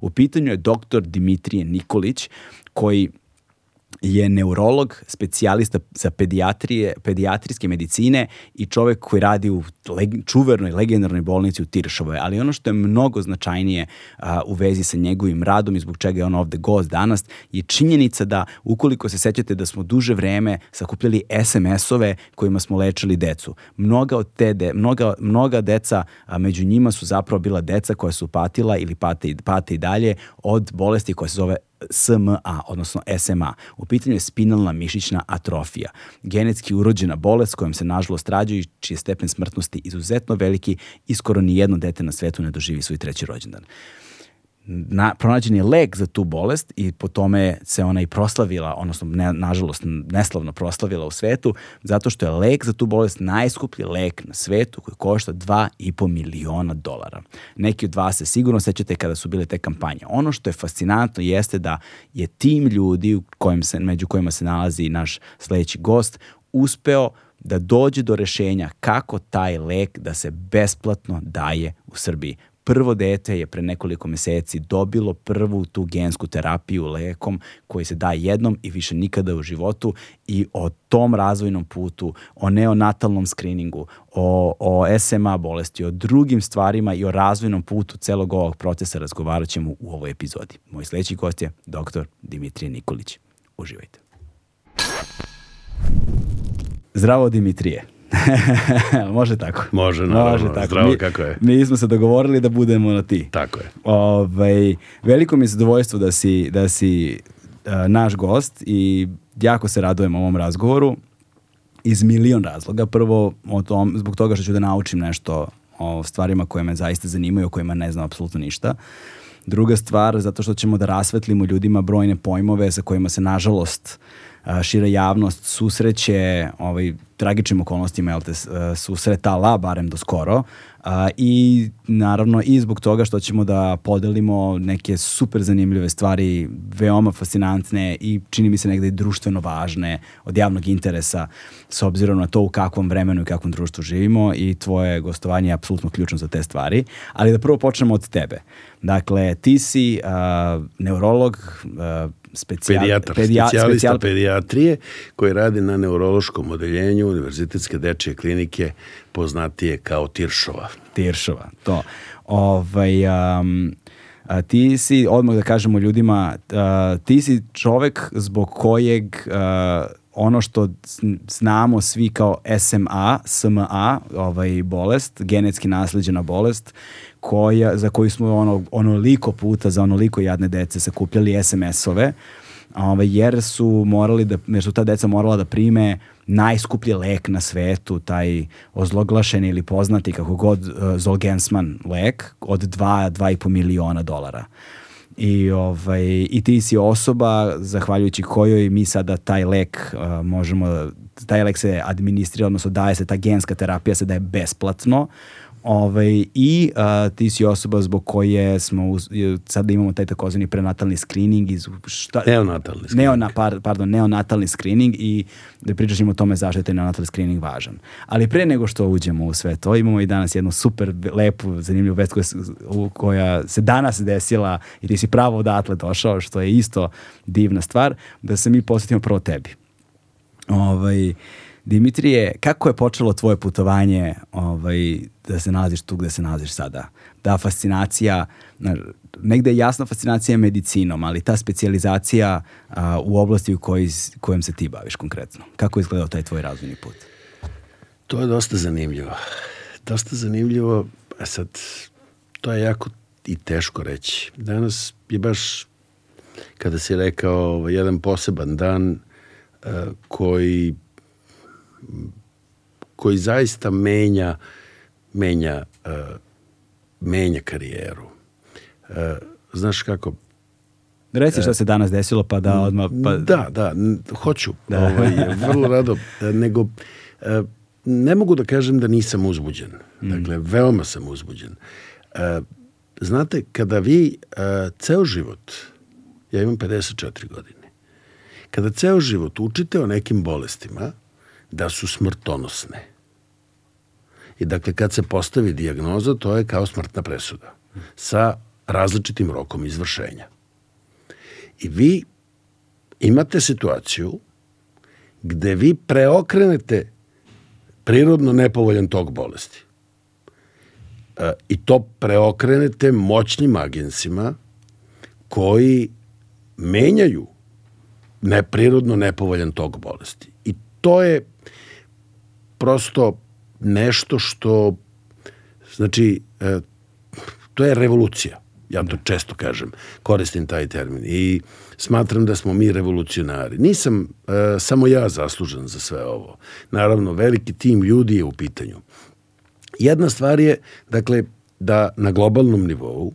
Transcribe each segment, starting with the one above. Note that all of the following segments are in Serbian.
U pitanju je doktor Dimitrije Nikolić, koji je neurolog, specijalista za pedijatrije, pedijatrijske medicine i čovek koji radi u leg, čuvernoj, legendarnoj bolnici u Tiršovoj. Ali ono što je mnogo značajnije a, u vezi sa njegovim radom i zbog čega je on ovde gost danas je činjenica da ukoliko se sećate da smo duže vreme sakupljali SMS-ove kojima smo lečili decu. Mnoga od te de, mnoga, mnoga deca, a, među njima su zapravo bila deca koja su patila ili pate, pate i dalje od bolesti koja se zove SMA, odnosno SMA. U pitanju je spinalna mišićna atrofija, genetski urođena bolest kojom se nažalost rađaju i čiji je stepen smrtnosti izuzetno veliki i skoro ni jedno dete na svetu ne doživi svoj treći rođendan na, pronađen je lek za tu bolest i po tome se ona i proslavila, odnosno ne, nažalost neslavno proslavila u svetu, zato što je lek za tu bolest najskuplji lek na svetu koji košta 2,5 miliona dolara. Neki od vas se sigurno sećate kada su bile te kampanje. Ono što je fascinantno jeste da je tim ljudi u kojim se, među kojima se nalazi naš sledeći gost uspeo da dođe do rešenja kako taj lek da se besplatno daje u Srbiji prvo dete je pre nekoliko meseci dobilo prvu tu gensku terapiju lekom koji se daje jednom i više nikada u životu i o tom razvojnom putu, o neonatalnom skriningu, o, o SMA bolesti, o drugim stvarima i o razvojnom putu celog ovog procesa razgovarat ćemo u ovoj epizodi. Moj sledeći gost je dr. Dimitrije Nikolić. Uživajte. Zdravo Dimitrije. Može tako. Može, naravno. Može tako. Zdravo mi, kako je. Mi smo se dogovorili da budemo na ti. Tako je. Ovaj, veliko mi je zadovoljstvo da si, da si uh, naš gost i jako se radujem ovom razgovoru iz milion razloga. Prvo, o tom, zbog toga što ću da naučim nešto o stvarima koje me zaista zanimaju, o kojima ne znam apsolutno ništa. Druga stvar, zato što ćemo da rasvetlimo ljudima brojne pojmove sa kojima se nažalost šira javnost susreće ovaj, tragičnim okolnostima jel te, susretala, barem do skoro. A, I naravno i zbog toga što ćemo da podelimo neke super zanimljive stvari, veoma fascinantne i čini mi se negde i društveno važne od javnog interesa s obzirom na to u kakvom vremenu i kakvom društvu živimo i tvoje gostovanje je apsolutno ključno za te stvari. Ali da prvo počnemo od tebe. Dakle, ti si uh, neurolog, uh, specijal, Pedijatar, pedija, specijalista specijal... pedijatrije koji radi na neurološkom odeljenju Univerzitetske dečje klinike poznatije kao Tiršova. Tiršova, to. Ovaj, um, a, ti si, odmah da kažemo ljudima, a, ti si čovek zbog kojeg a, ono što znamo svi kao SMA, SMA, ovaj bolest, genetski nasleđena bolest, koja, za koju smo ono, onoliko puta za onoliko jadne dece sakupljali SMS-ove, ovaj, jer su morali da, jer su ta deca morala da prime najskuplji lek na svetu, taj ozloglašeni ili poznati kako god uh, Zolgensman lek od 2 2,5 miliona dolara. I, ovaj, I ti si osoba zahvaljujući kojoj mi sada taj lek uh, možemo, taj lek se administrira, odnosno daje se, ta genska terapija se daje besplatno Ovaj, I uh, ti si osoba zbog koje smo, uz, sada imamo taj takozvani prenatalni screening. Iz, šta, neonatalni screening. Neona, par, pardon, neonatalni screening i da pričat ćemo o tome zašto je taj neonatalni screening važan. Ali pre nego što uđemo u sve to, imamo i danas jednu super lepu, zanimljivu vest koja, koja se danas desila i ti si pravo odatle došao, što je isto divna stvar, da se mi posvetimo prvo tebi. Ovaj, Dimitrije, kako je počelo tvoje putovanje ovaj, da se nalaziš tu gde se nalaziš sada? Da fascinacija, negde je jasna fascinacija medicinom, ali ta specializacija a, u oblasti u koj, kojom se ti baviš konkretno. Kako je izgledao taj tvoj razvojni put? To je dosta zanimljivo. Dosta zanimljivo, a sad, to je jako i teško reći. Danas je baš, kada si rekao, ovaj, jedan poseban dan koji koji zaista menja menja uh, menja karijeru. Uh, znaš kako Reci šta se danas desilo pa da odmah... Pa... Da, da, hoću. Da. Ovaj, vrlo rado. Nego, ne mogu da kažem da nisam uzbuđen. Mm. Dakle, veoma sam uzbuđen. Znate, kada vi ceo život, ja imam 54 godine, kada ceo život učite o nekim bolestima, da su smrtonosne. I dakle, kad se postavi dijagnoza, to je kao smrtna presuda sa različitim rokom izvršenja. I vi imate situaciju gde vi preokrenete prirodno nepovoljan tok bolesti. E, I to preokrenete moćnim agensima koji menjaju neprirodno nepovoljan tok bolesti. I to je prosto nešto što znači e, to je revolucija. Ja to često kažem, koristim taj termin i smatram da smo mi revolucionari. Nisam e, samo ja zaslužan za sve ovo. Naravno, veliki tim ljudi je u pitanju. Jedna stvar je, dakle, da na globalnom nivou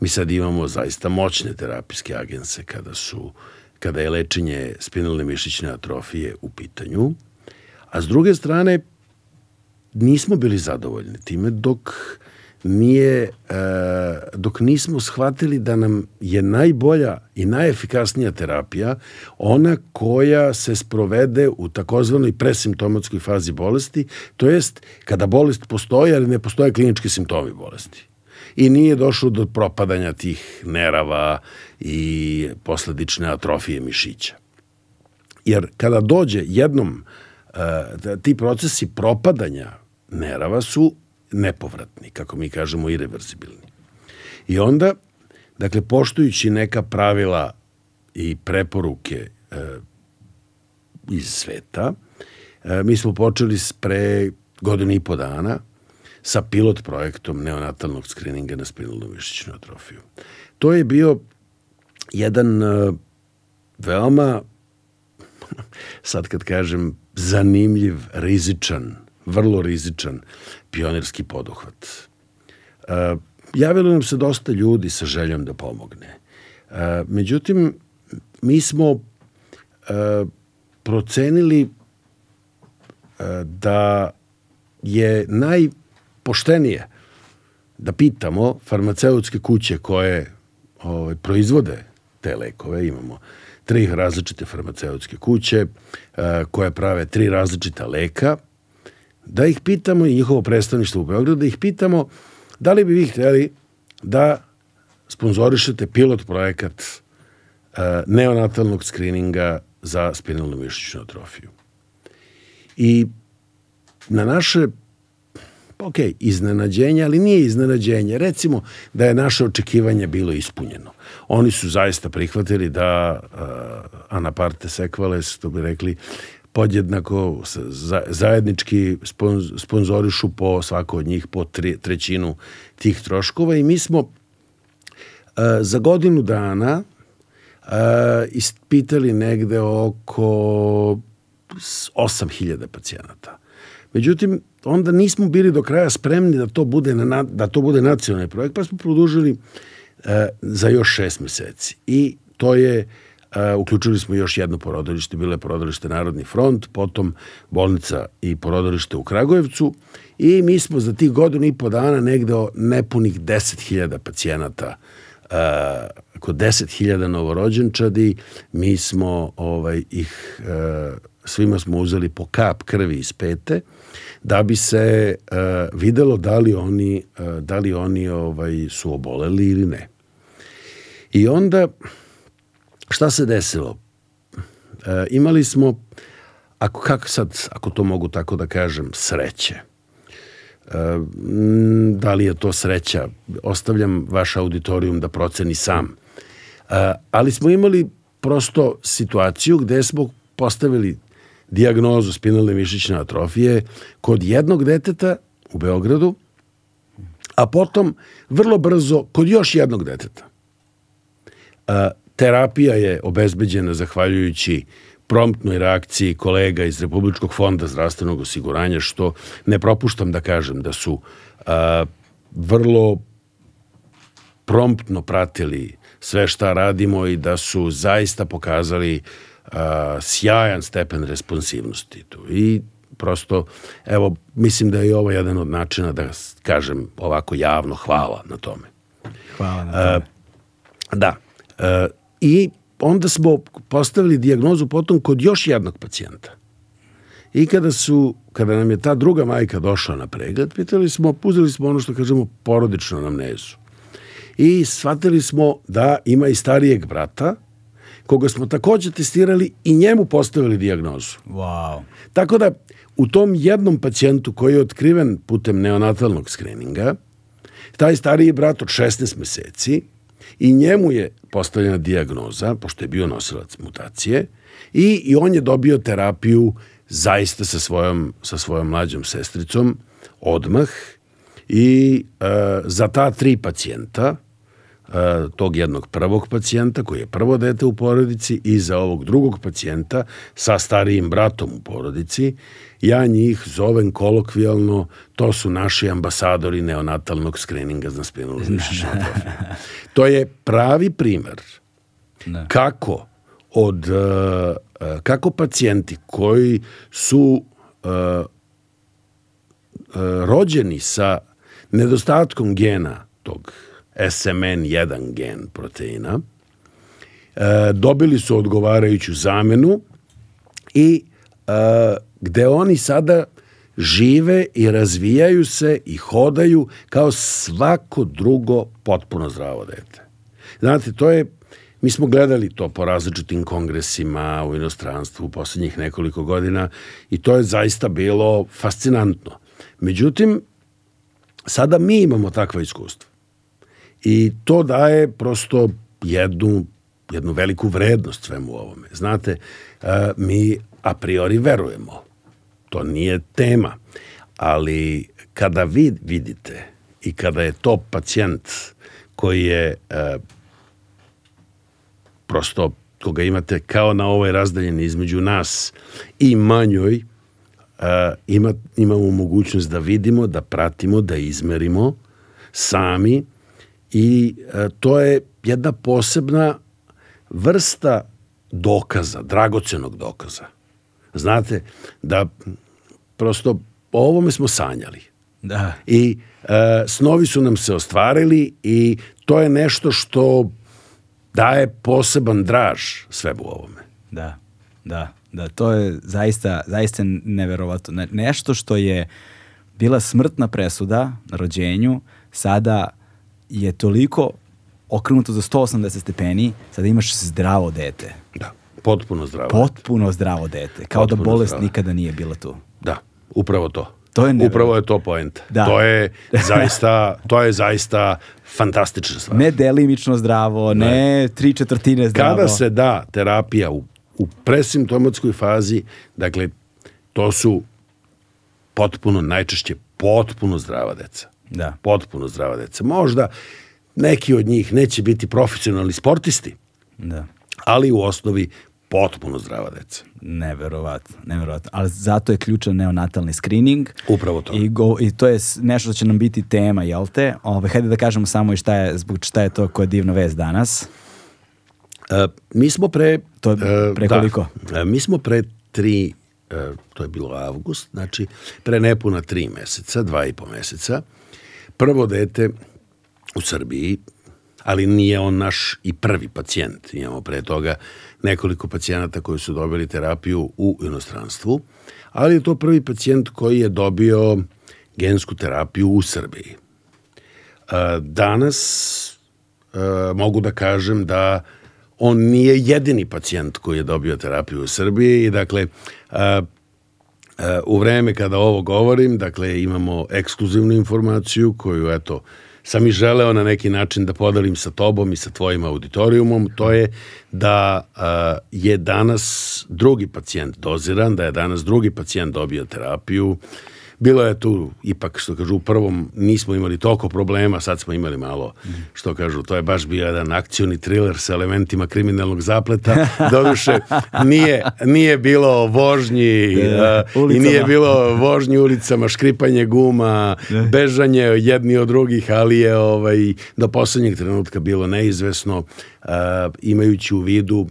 mi sad imamo zaista moćne terapijske agense kada su kada je lečenje spinalne mišićne atrofije u pitanju, a s druge strane nismo bili zadovoljni time dok nije, e, dok nismo shvatili da nam je najbolja i najefikasnija terapija ona koja se sprovede u takozvanoj presimptomatskoj fazi bolesti, to jest kada bolest postoji, ali ne postoje klinički simptomi bolesti. I nije došlo do propadanja tih nerava i posledične atrofije mišića. Jer kada dođe jednom e, ti procesi propadanja nerava su nepovratni, kako mi kažemo, irreversibilni. I onda, dakle, poštujući neka pravila i preporuke e, iz sveta, e, mi smo počeli pre godinu i po dana sa pilot projektom neonatalnog skrininga na spinalnu mišićnu atrofiju. To je bio jedan e, veoma, sad kad kažem, zanimljiv, rizičan, vrlo rizičan pionirski poduhvat. E, javilo nam se dosta ljudi sa željom da pomogne. E, međutim, mi smo e, procenili e, da je najpoštenije da pitamo farmaceutske kuće koje ovaj, proizvode te lekove, imamo tri različite farmaceutske kuće e, koje prave tri različita leka, da ih pitamo i njihovo predstavništvo u Beogradu, da ih pitamo da li bi vi hteli da sponzorišete pilot projekat uh, neonatalnog skrininga za spinalnu mišićnu atrofiju. I na naše ok, iznenađenje, ali nije iznenađenje. Recimo da je naše očekivanje bilo ispunjeno. Oni su zaista prihvatili da uh, anaparte sekvales, to bi rekli, podjednako zajednički sponzorišu po svako od njih po tre, trećinu tih troškova i mi smo uh, za godinu dana uh, ispitali negde oko 8000 pacijenata. Međutim, onda nismo bili do kraja spremni da to bude, na, da to bude nacionalni projekt, pa smo produžili uh, za još šest meseci. I to je Uh, uključili smo još jedno porodilište, bile porodilište Narodni front, potom bolnica i porodilište u Kragujevcu i mi smo za tih godinu i po dana negde nepunih 10.000 pacijenata uh, kod 10.000 novorođenčadi mi smo ovaj, ih svima smo uzeli po kap krvi iz pete da bi se videlo da li oni, da li oni ovaj, su oboleli ili ne. I onda šta se desilo? E, imali smo ako, kako sad, ako to mogu tako da kažem, sreće. E, da li je to sreća? Ostavljam vaš auditorijum da proceni sam. E, ali smo imali prosto situaciju gde smo postavili diagnozu spinalne mišićne atrofije kod jednog deteta u Beogradu, a potom vrlo brzo kod još jednog deteta. Terapija je obezbeđena zahvaljujući promptnoj reakciji kolega iz Republičkog fonda zdravstvenog osiguranja, što ne propuštam da kažem da su a, vrlo promptno pratili sve šta radimo i da su zaista pokazali a, sjajan stepen responsivnosti tu. I prosto, evo, mislim da je ovo jedan od načina da kažem ovako javno hvala na tome. Hvala na tome. A, da. I onda smo postavili dijagnozu potom kod još jednog pacijenta. I kada su, kada nam je ta druga majka došla na pregled, pitali smo, uzeli smo ono što kažemo porodičnu anamnezu. I shvatili smo da ima i starijeg brata, koga smo takođe testirali i njemu postavili dijagnozu. Wow. Tako da, u tom jednom pacijentu koji je otkriven putem neonatalnog skrininga, taj stariji brat od 16 meseci i njemu je postavljena dijagnoza, pošto je bio nosilac mutacije, i, i on je dobio terapiju zaista sa svojom, sa svojom mlađom sestricom odmah. I e, za ta tri pacijenta, tog jednog prvog pacijenta koji je prvo dete u porodici i za ovog drugog pacijenta sa starijim bratom u porodici, ja njih zovem kolokvijalno, to su naši ambasadori neonatalnog skrininga za spinalnu To je pravi primer ne. kako od uh, kako pacijenti koji su rođeni sa nedostatkom gena tog SMN1 gen proteina uh, dobili su odgovarajuću zamenu i uh, gde oni sada žive i razvijaju se i hodaju kao svako drugo potpuno zdravo dete. Znate, to je, mi smo gledali to po različitim kongresima u inostranstvu u poslednjih nekoliko godina i to je zaista bilo fascinantno. Međutim, sada mi imamo takva iskustva. I to daje prosto jednu, jednu veliku vrednost svemu ovome. Znate, mi a priori verujemo to nije tema. Ali kada vi vidite i kada je to pacijent koji je prosto koga imate kao na ovoj razdaljeni između nas i manjoj, ima, imamo mogućnost da vidimo, da pratimo, da izmerimo sami i e, to je jedna posebna vrsta dokaza, dragocenog dokaza. Znate, da prosto o ovome smo sanjali. Da. I e, snovi su nam se ostvarili i to je nešto što daje poseban draž svebu ovome. Da, da, da, to je zaista, zaista neverovatno. Ne, nešto što je bila smrtna presuda na rođenju, sada je toliko okrenuto za 180 stepeni, sada imaš zdravo dete. Da, potpuno zdravo. Potpuno zdravo dete. Kao da potpuno da bolest zdravo. nikada nije bila tu. Da, Upravo to. To je Upravo je to point. Da. To je zaista, to je zaista fantastična stvar. Ne delimično zdravo, ne, ne tri četvrtine zdravo. Kada se da terapija u, u presimptomatskoj fazi, dakle, to su potpuno, najčešće potpuno zdrava deca. Da. Potpuno zdrava deca. Možda neki od njih neće biti profesionalni sportisti, da. ali u osnovi potpuno zdrava deca. Neverovatno, neverovatno. Ali zato je ključan neonatalni screening. Upravo to. I, go, I to je nešto što će nam biti tema, jel te? Ove, hajde da kažemo samo i šta je, zbog šta je to koja divna vest danas. Uh, mi smo pre... To je pre uh, koliko? Da, uh, mi smo pre tri, uh, to je bilo avgust, znači pre nepuna tri meseca, dva i po meseca, prvo dete u Srbiji, ali nije on naš i prvi pacijent. Imamo pre toga nekoliko pacijenata koji su dobili terapiju u inostranstvu, ali je to prvi pacijent koji je dobio gensku terapiju u Srbiji. Danas mogu da kažem da on nije jedini pacijent koji je dobio terapiju u Srbiji i dakle a, u vreme kada ovo govorim, dakle imamo ekskluzivnu informaciju koju eto sam i želeo na neki način da podelim sa tobom i sa tvojim auditorijumom, to je da a, je danas drugi pacijent doziran, da je danas drugi pacijent dobio terapiju, Bilo je tu, ipak, što kažu, u prvom nismo imali toliko problema, sad smo imali malo, što kažu, to je baš bio jedan akcioni thriller sa elementima kriminalnog zapleta. Doduše, nije, nije bilo vožnji uh, i nije bilo vožnji ulicama, škripanje guma, ne. bežanje jedni od drugih, ali je ovaj, do poslednjeg trenutka bilo neizvesno, uh, imajući u vidu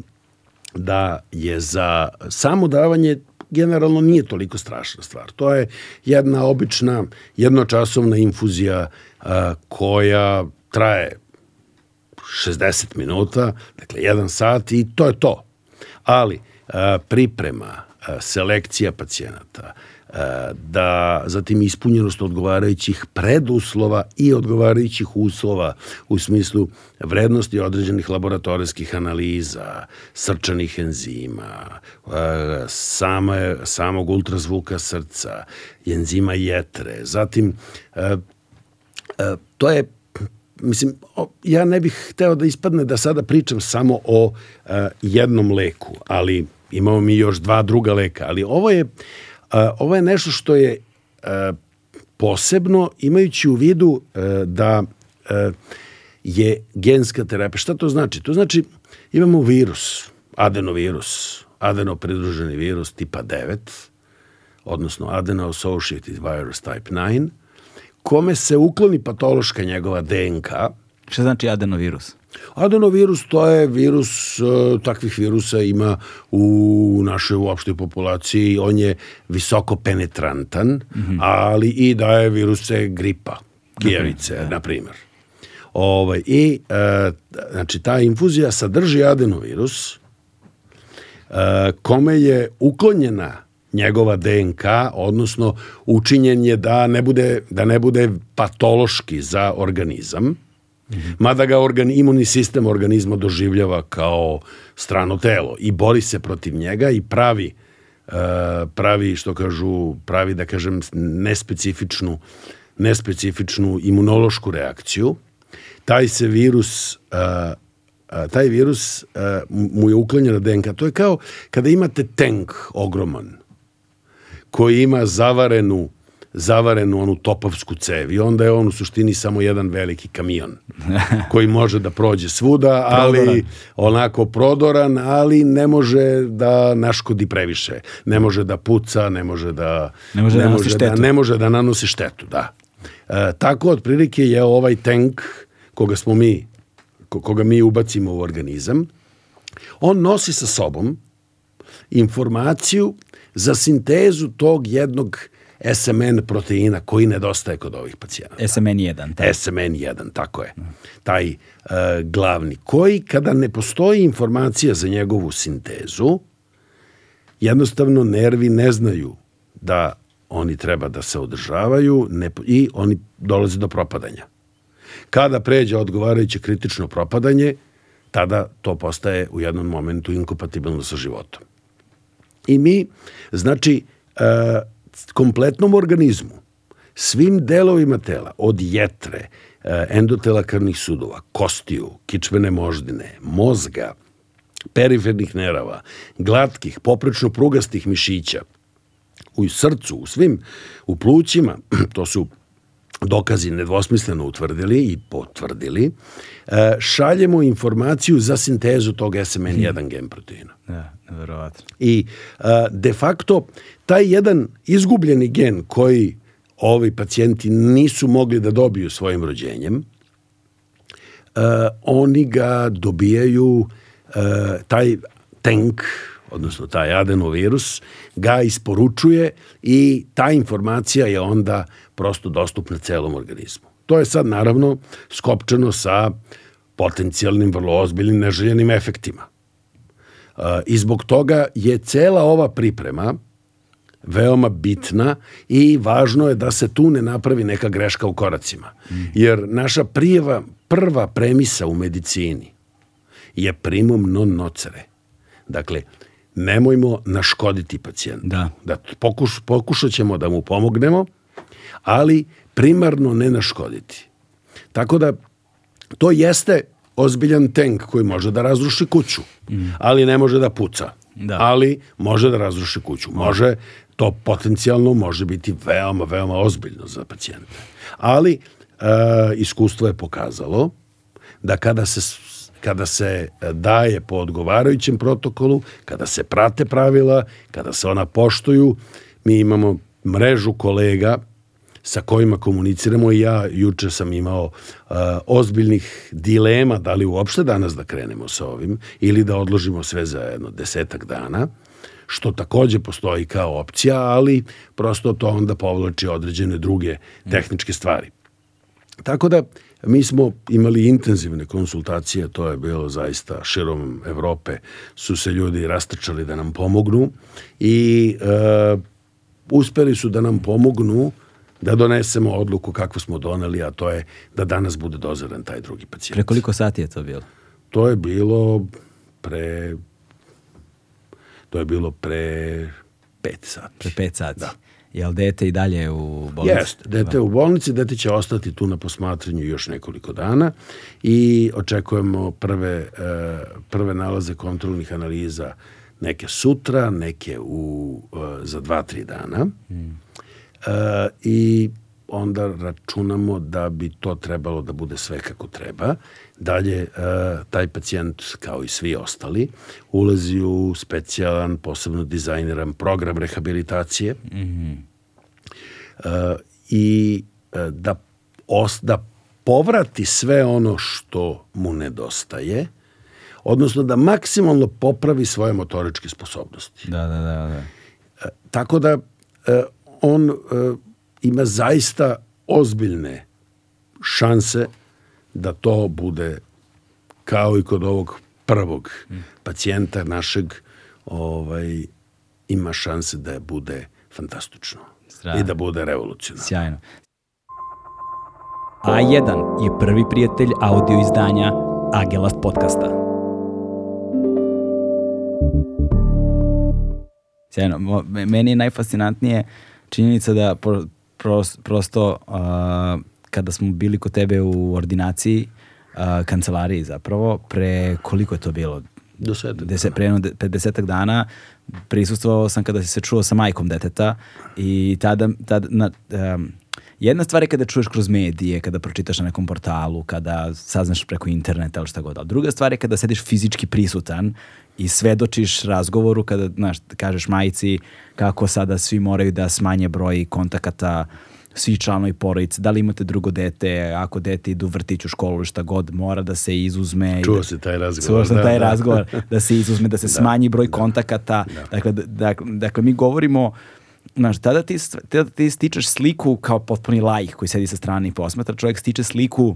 da je za samo davanje generalno nije toliko strašna stvar. To je jedna obična jednočasovna infuzija a, koja traje 60 minuta, dakle jedan sat i to je to. Ali a, priprema, a, selekcija pacijenata, da zatim ispunjenost odgovarajućih preduslova i odgovarajućih uslova u smislu vrednosti određenih laboratorijskih analiza, srčanih enzima, same, samog ultrazvuka srca, enzima jetre. Zatim, to je mislim, ja ne bih hteo da ispadne da sada pričam samo o jednom leku, ali imamo mi još dva druga leka, ali ovo je ovo je nešto što je posebno imajući u vidu da je genska terapija. Šta to znači? To znači imamo virus, adenovirus, adenopridruženi virus tipa 9, odnosno adeno-associated virus type 9, kome se ukloni patološka njegova DNK. Šta znači adenovirus? Adenovirus to je virus, e, takvih virusa ima u našoj uopštoj populaciji, on je visoko penetrantan, mm -hmm. ali i daje viruse gripa, kijevice, okay, da. na primjer. Ovaj, I, e, znači, ta infuzija sadrži adenovirus, e, kome je uklonjena njegova DNK, odnosno učinjen je da ne bude, da ne bude patološki za organizam, Mada ga organ, imunni sistem organizma doživljava kao strano telo i bori se protiv njega i pravi uh, pravi, što kažu, pravi, da kažem, nespecifičnu, nespecifičnu imunološku reakciju. Taj se virus uh, taj virus mu je uklanjena DNK. To je kao kada imate tank ogroman koji ima zavarenu zavarenu onu topovsku cev i onda je on u suštini samo jedan veliki kamion koji može da prođe svuda, ali onako prodoran, ali ne može da naškodi previše. Ne može da puca, ne može da ne može, ne da, može da, ne može da nanosi štetu, da. E, tako otprilike je ovaj tank koga smo mi koga mi ubacimo u organizam, on nosi sa sobom informaciju za sintezu tog jednog SMN proteina koji nedostaje kod ovih pacijenata. SMN1. Tak. SMN1, tako je. Taj uh, glavni, koji kada ne postoji informacija za njegovu sintezu, jednostavno nervi ne znaju da oni treba da se održavaju ne, i oni dolaze do propadanja. Kada pređe odgovarajuće kritično propadanje, tada to postaje u jednom momentu inkompatibilno sa životom. I mi, znači, uh, kompletnom organizmu, svim delovima tela, od jetre, eh, endotela krvnih sudova, kostiju, kičmene moždine, mozga, perifernih nerava, glatkih, poprečno prugastih mišića, u srcu, u svim, u plućima, to su dokazi nedvosmisleno utvrdili i potvrdili, eh, šaljemo informaciju za sintezu tog SMN1 gen proteina. Da, verovatno. I eh, de facto taj jedan izgubljeni gen koji ovi pacijenti nisu mogli da dobiju svojim rođenjem, uh, oni ga dobijaju, uh, taj tank, odnosno taj adenovirus, ga isporučuje i ta informacija je onda prosto dostupna celom organizmu. To je sad naravno skopčano sa potencijalnim, vrlo ozbiljnim, neželjenim efektima. I zbog toga je cela ova priprema veoma bitna i važno je da se tu ne napravi neka greška u koracima. Jer naša prijeva, prva premisa u medicini je primum non nocere. Dakle, nemojmo naškoditi pacijentu. Da. da pokuš, pokušat ćemo da mu pomognemo, ali primarno ne naškoditi. Tako da to jeste ozbiljan tank koji može da razruši kuću, mm. ali ne može da puca. Da. Ali može da razruši kuću. Može, to potencijalno može biti veoma, veoma ozbiljno za pacijenta. Ali e, iskustvo je pokazalo da kada se kada se daje po odgovarajućem protokolu, kada se prate pravila, kada se ona poštuju, mi imamo mrežu kolega sa kojima komuniciramo i ja juče sam imao uh, ozbiljnih dilema da li uopšte danas da krenemo sa ovim ili da odložimo sve za jedno desetak dana što takođe postoji kao opcija, ali prosto to onda povlači određene druge tehničke stvari. Tako da mi smo imali intenzivne konsultacije, to je bilo zaista širom Evrope, su se ljudi rastrčali da nam pomognu i e, uspeli su da nam pomognu da donesemo odluku kakvu smo doneli, a to je da danas bude dozoran taj drugi pacijent. Pre koliko sati je to bilo? To je bilo pre to je bilo pre pet sati. Pre pet sati. Da. Jel dete i dalje u bolnici? Jeste, dete u bolnici, dete će ostati tu na posmatranju još nekoliko dana i očekujemo prve, e, prve nalaze kontrolnih analiza neke sutra, neke u, e, za dva, tri dana. Hmm. E, I onda računamo da bi to trebalo da bude sve kako treba. Dalje, e, taj pacijent, kao i svi ostali, ulazi u specijalan, posebno dizajniran program rehabilitacije mm -hmm. i da, os, da povrati sve ono što mu nedostaje, odnosno da maksimalno popravi svoje motoričke sposobnosti. Da, da, da. da. Tako da on ima zaista ozbiljne šanse da to bude kao i kod ovog prvog mm. pacijenta našeg ovaj, ima šanse da je bude fantastično Strano. i da bude revolucionarno. Sjajno. A1 je prvi prijatelj audio izdanja Agelast podcasta. Sjajno. Meni je najfascinantnije činjenica da prosto uh, kada smo bili kod tebe u ordinaciji, uh, kancelariji zapravo, pre koliko je to bilo? Desetak. Deset, pre, pre desetak dana prisustvovao sam kada si se čuo sa majkom deteta i tada, tada na, um, jedna stvar je kada čuješ kroz medije, kada pročitaš na nekom portalu, kada saznaš preko interneta ili šta god, ali druga stvar je kada sediš fizički prisutan i svedočiš razgovoru kada, znaš, kažeš majici kako sada svi moraju da smanje broj kontakata svi članovi porodice, da li imate drugo dete, ako dete ide u vrtić u školu šta god, mora da se izuzme. Čuo da, se taj razgovor. Čuo da, taj da. razgovor, da se izuzme, da se da, smanji broj da, kontakata. Da. Dakle, dakle, dakle, mi govorimo Znaš, tada ti, tada ti stičeš sliku kao potpuni lajk koji sedi sa strane i posmatra, čovjek stiče sliku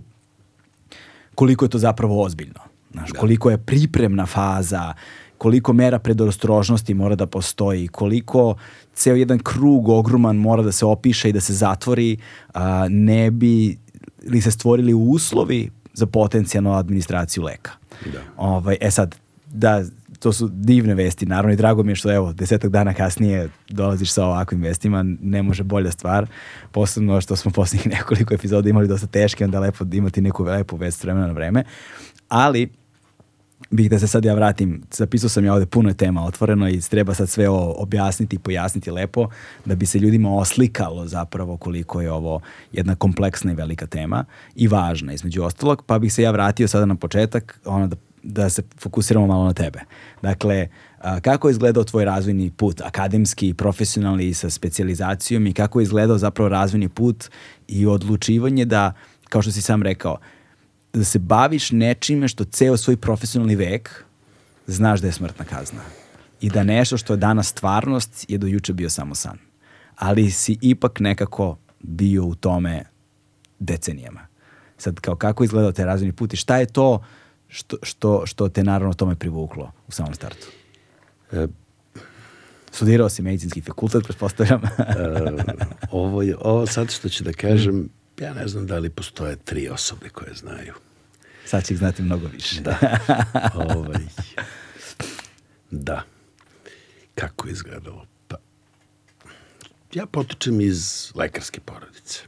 koliko je to zapravo ozbiljno. Znaš, da. koliko je pripremna faza, koliko mera predostrožnosti mora da postoji, koliko ceo jedan krug ogroman mora da se opiše i da se zatvori, a, ne bi li se stvorili uslovi za potencijalnu administraciju leka. Da. Ovaj, e sad, da, to su divne vesti, naravno i drago mi je što evo, desetak dana kasnije dolaziš sa ovakvim vestima, ne može bolja stvar, posebno što smo posljednjih nekoliko epizoda imali dosta teške, onda lepo imati neku lepu vest vremena na vreme, ali bih da se sad ja vratim, zapisao sam ja ovde puno tema otvoreno i treba sad sve objasniti i pojasniti lepo da bi se ljudima oslikalo zapravo koliko je ovo jedna kompleksna i velika tema i važna između ostalog, pa bih se ja vratio sada na početak ono da, da se fokusiramo malo na tebe. Dakle, kako je izgledao tvoj razvojni put, akademski, profesionalni sa specijalizacijom i kako je izgledao zapravo razvojni put i odlučivanje da, kao što si sam rekao, da se baviš nečime što ceo svoj profesionalni vek znaš da je smrtna kazna. I da nešto što je danas stvarnost je do juče bio samo san. Ali si ipak nekako bio u tome decenijama. Sad, kao kako izgledao te razvojni put i šta je to što, što, što te naravno tome privuklo u samom startu? E, Studirao si medicinski fakultet, pretpostavljam. e, ovo, je, ovo sad što ću da kažem, ja ne znam da li postoje tri osobe koje znaju. Sad će ih znati mnogo više. Da. ovaj, da. Kako je izgledalo? Pa, ja potičem iz lekarske porodice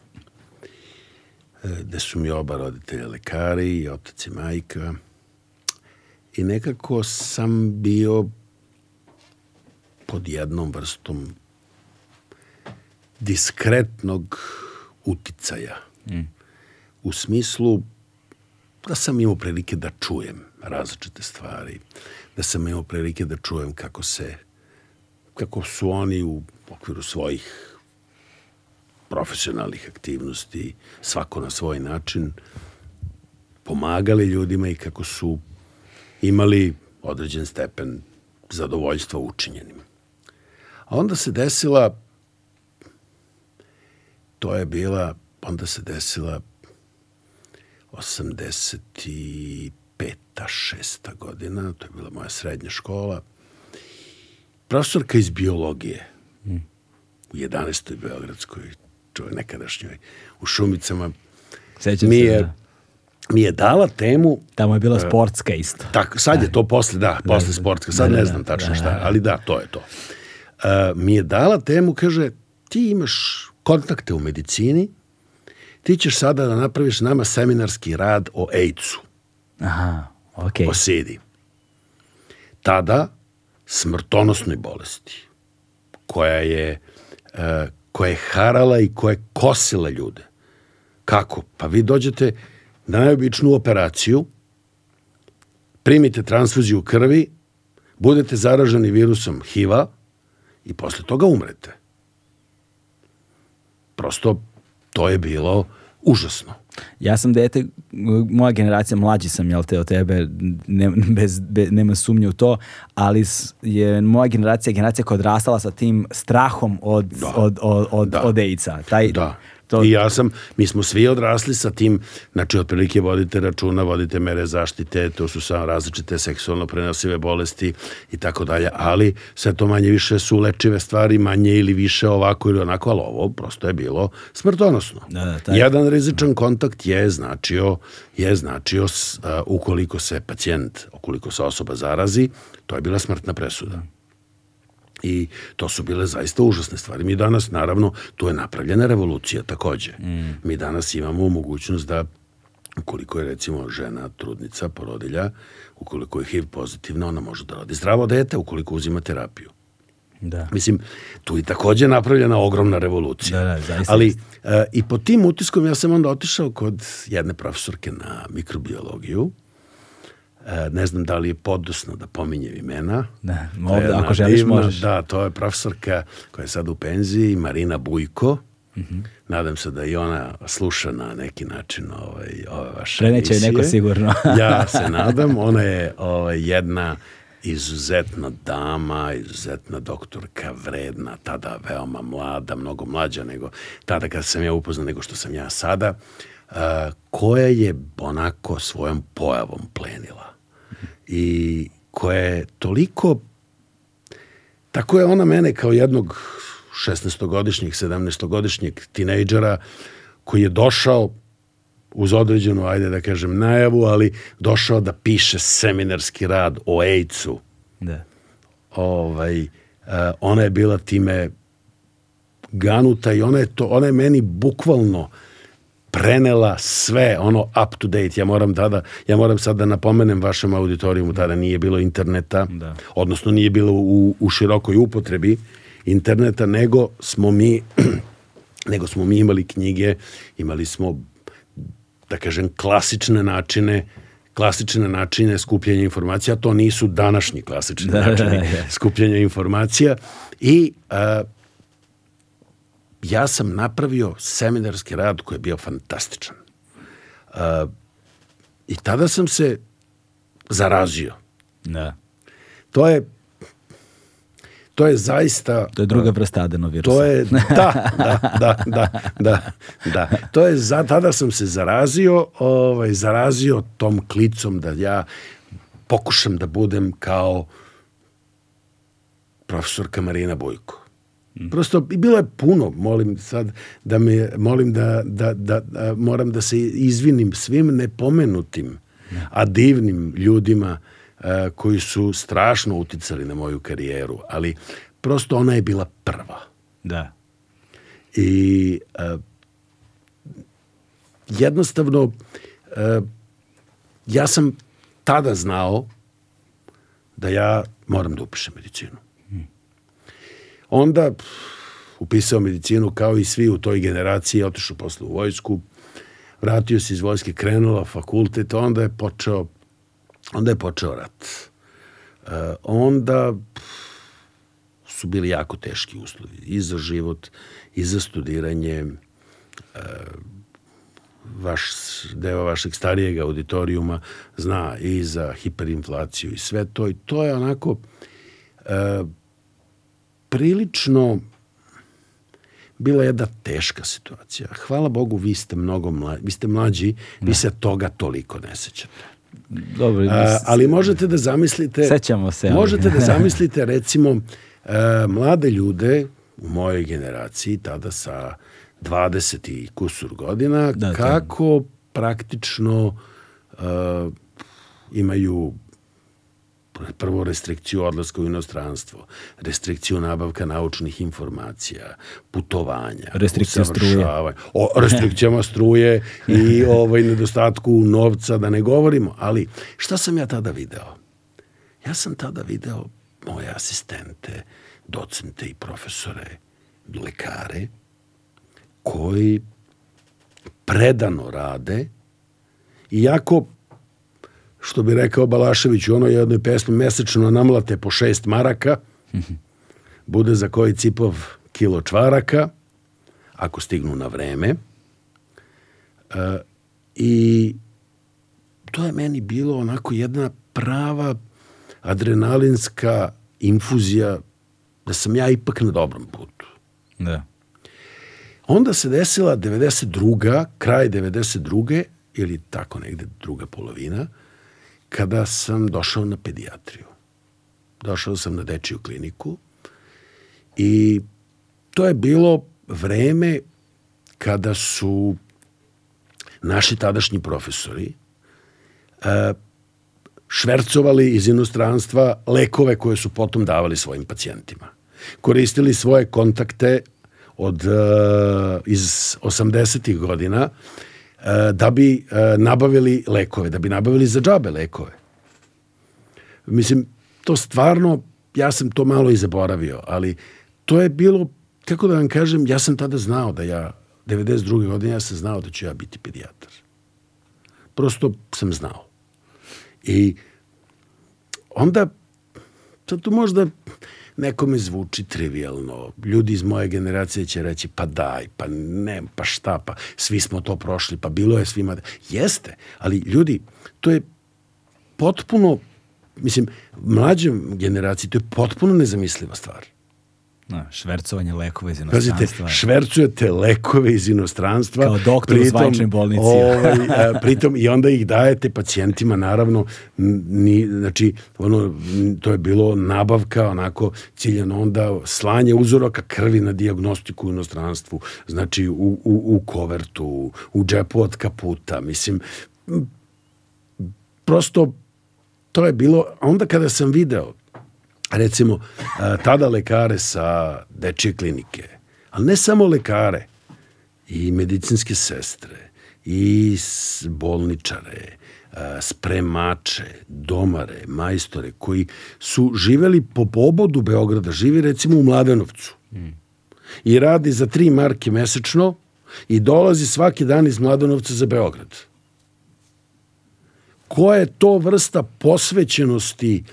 e, gde su mi oba roditelja lekari, i otac i majka. I nekako sam bio pod jednom vrstom diskretnog uticaja. Mm. U smislu da sam imao prilike da čujem različite stvari, da sam imao prilike da čujem kako se kako su oni u okviru svojih profesionalnih aktivnosti, svako na svoj način, pomagali ljudima i kako su imali određen stepen zadovoljstva učinjenim. A onda se desila, to je bila, onda se desila 85. šesta godina, to je bila moja srednja škola, profesorka iz biologije mm. u 11. Beogradskoj, čove nekadašnjoj, u Šumicama, Sećam mi se, je, da. mi je dala temu Tamo je bila sportska isto. tako, sad je to posle, da, posle sportska, sad Da, da, ne da. znam tačno Da, šta, da, da. ali da, to je to. Uh, mi je dala temu, kaže, ti imaš kontakte u medicini, ti ćeš sada da napraviš nama seminarski rad o AIDS-u, Aha, okej. o SIDI. Tada smrtonosnoj bolesti, koja je, uh, koja je harala i koja je kosila ljude. Kako? Pa vi dođete na najobičnu operaciju, primite transfuziju krvi, budete zaraženi virusom HIV-a i posle toga umrete. Prosto to je bilo užasno. Ja sam dete, moja generacija, mlađi sam, jel te, od tebe, ne, bez, be- nema sumnje u to, ali je moja generacija generacija koja je odrastala sa tim strahom od, Da. od, od, od, Da. od AIDS-a. Taj, Da. To, I ja sam, mi smo svi odrasli sa tim, znači otprilike vodite računa, vodite mere zaštite, to su samo različite seksualno prenosive bolesti i tako dalje, ali sve to manje više su lečive stvari, manje ili više ovako ili onako, ali ovo prosto je bilo smrtonosno. Da, da, taj- Jedan rizičan kontakt je značio, je značio s, a, ukoliko se pacijent, ukoliko se osoba zarazi, to je bila smrtna presuda. I to su bile zaista užasne stvari. Mi danas, naravno, tu je napravljena revolucija takođe. Mm. Mi danas imamo mogućnost da ukoliko je recimo žena trudnica, porodilja, ukoliko je HIV pozitivna, ona može da rodi zdravo dete ukoliko uzima terapiju. da. Mislim, tu je takođe napravljena ogromna revolucija. Da, da, zaista Ali e, i pod tim utiskom ja sam onda otišao kod jedne profesorke na mikrobiologiju. E, ne znam da li je podosno da pominjem imena. Je ovde, ako želiš, divna- možeš. Da, to je profesorka koja je sad u penziji, Marina Bujko. Mhm. Nadam se da i ona sluša na neki način ovaj, ove vaše Preneće joj neko emisije. sigurno. ja se nadam. Ona je ovaj, jedna izuzetna dama, izuzetna doktorka, vredna, tada veoma mlada, mnogo mlađa nego tada kad sam ja upoznao nego što sam ja sada, uh, koja je onako svojom pojavom plenila. I koja je toliko tako je ona mene kao jednog 16-godišnjeg, 17-godišnjeg tinejdžera koji je došao uz određenu, ajde da kažem, najavu, ali došao da piše seminarski rad o AIDS-u. Da. Ovaj, uh, ona je bila time ganuta i ona je, to, ona je meni bukvalno prenela sve ono up to date. Ja moram tada, ja moram sad da napomenem vašem auditorijumu, tada nije bilo interneta, Da. odnosno nije bilo u, u širokoj upotrebi interneta, nego smo mi nego smo mi imali knjige, imali smo da kažem klasične načine klasične načine skupljanja informacija, to nisu današnji klasični Da, da, načini da. skupljanja informacija i a, ja sam napravio seminarski rad koji je bio fantastičan. A, I tada sam se zarazio. Da. To je to je zaista To je druga vrsta adenovirusa. to je, da, da, da, da, da, da. To je, za, tada sam se zarazio, ovaj, zarazio tom klicom da ja pokušam da budem kao profesorka Marina Bojko. Prosto, i bilo je puno, molim sad da me, molim da, da, da, da moram da se izvinim svim nepomenutim a divnim ljudima a, koji su strašno uticali na moju karijeru, ali prosto ona je bila prva. Da. I a, jednostavno a, ja sam tada znao da ja moram da upišem medicinu. Onda pff, upisao medicinu kao i svi u toj generaciji, otišao posle u vojsku, vratio se iz vojske, krenula fakultet, onda je počeo onda je počeo rat. Uh, onda pff, su bili jako teški uslovi i za život i za studiranje uh, vaš deo vašeg starijeg auditorijuma zna i za hiperinflaciju i sve to i to je onako uh, prilično bila jedna teška situacija. Hvala Bogu, vi ste mnogo mlađi, vi ste mlađi, vi se toga toliko ne sećate. Dobro, A, ali možete da zamislite... Sećamo se. Ali. Možete da zamislite, recimo, a, mlade ljude u mojoj generaciji, tada sa 20 i kusur godina, Da, to- kako praktično a, imaju prvo restrikciju odlaska u inostranstvo, restrikciju nabavka naučnih informacija, putovanja, Restrikciju struje. O restrikcijama struje i ovaj nedostatku novca, da ne govorimo. Ali šta sam ja tada video? Ja sam tada video moje asistente, docente i profesore, lekare, koji predano rade, iako što bi rekao Balašević u onoj jednoj pesmi, mesečno namlate po šest maraka, bude za koji cipov kilo čvaraka, ako stignu na vreme. E, I to je meni bilo onako jedna prava adrenalinska infuzija da sam ja ipak na dobrom putu. Da. Onda se desila 92. kraj 92. ili tako negde druga polovina, kada sam došao na pedijatriju. Došao sam na dečiju kliniku i to je bilo vreme kada su naši tadašnji profesori e, švercovali iz inostranstva lekove koje su potom davali svojim pacijentima. Koristili svoje kontakte od e, iz 80. godina da bi e, nabavili lekove, da bi nabavili za džabe lekove. Mislim, to stvarno, ja sam to malo i zaboravio, ali to je bilo, kako da vam kažem, ja sam tada znao da ja, 92. godine, ja sam znao da ću ja biti pedijatar. Prosto sam znao. I onda, sad to možda nekome zvuči trivialno. Ljudi iz moje generacije će reći, pa daj, pa ne, pa šta, pa svi smo to prošli, pa bilo je svima. Jeste, ali ljudi, to je potpuno, mislim, mlađem generaciji, to je potpuno nezamisliva stvar. Da, švercovanje lekova iz Pazite, inostranstva. švercujete lekove iz inostranstva. Kao doktor u zvaničnoj bolnici. Ovaj, a, pritom i onda ih dajete pacijentima, naravno, ni, znači, ono, to je bilo nabavka, onako, ciljano onda slanje uzoraka krvi na diagnostiku u inostranstvu, znači u, u, u kovertu, u džepu od kaputa, mislim, prosto to je bilo, a onda kada sam video recimo, tada lekare sa dečje klinike, ali ne samo lekare, i medicinske sestre, i bolničare, spremače, domare, majstore, koji su živeli po pobodu Beograda, živi recimo u Mladenovcu. I radi za tri marke mesečno i dolazi svaki dan iz Mladenovca za Beograd koja je to vrsta posvećenosti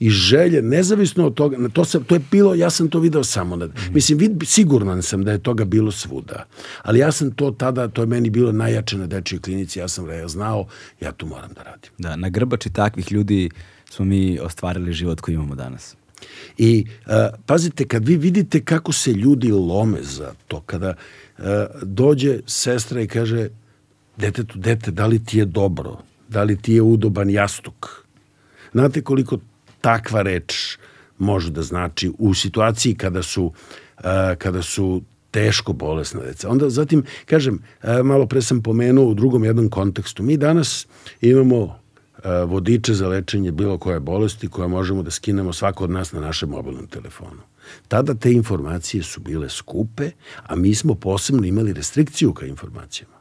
i želje, nezavisno od toga, to, sam, to je bilo, ja sam to video samo, na, mislim, vid, siguran sam da je toga bilo svuda, ali ja sam to tada, to je meni bilo najjače na dečjoj klinici, ja sam ja znao, ja tu moram da radim. Da, na grbači takvih ljudi smo mi ostvarili život koji imamo danas. I uh, pazite, kad vi vidite kako se ljudi lome za to, kada uh, dođe sestra i kaže detetu, dete, da li ti je dobro? Da li ti je udoban jastuk? Znate koliko takva reč može da znači u situaciji kada su, uh, kada su teško bolesna deca. Onda zatim, kažem, uh, malo pre sam pomenuo u drugom jednom kontekstu, mi danas imamo vodiče za lečenje bilo koje bolesti koje možemo da skinemo svako od nas na našem mobilnom telefonu. Tada te informacije su bile skupe, a mi smo posebno imali restrikciju ka informacijama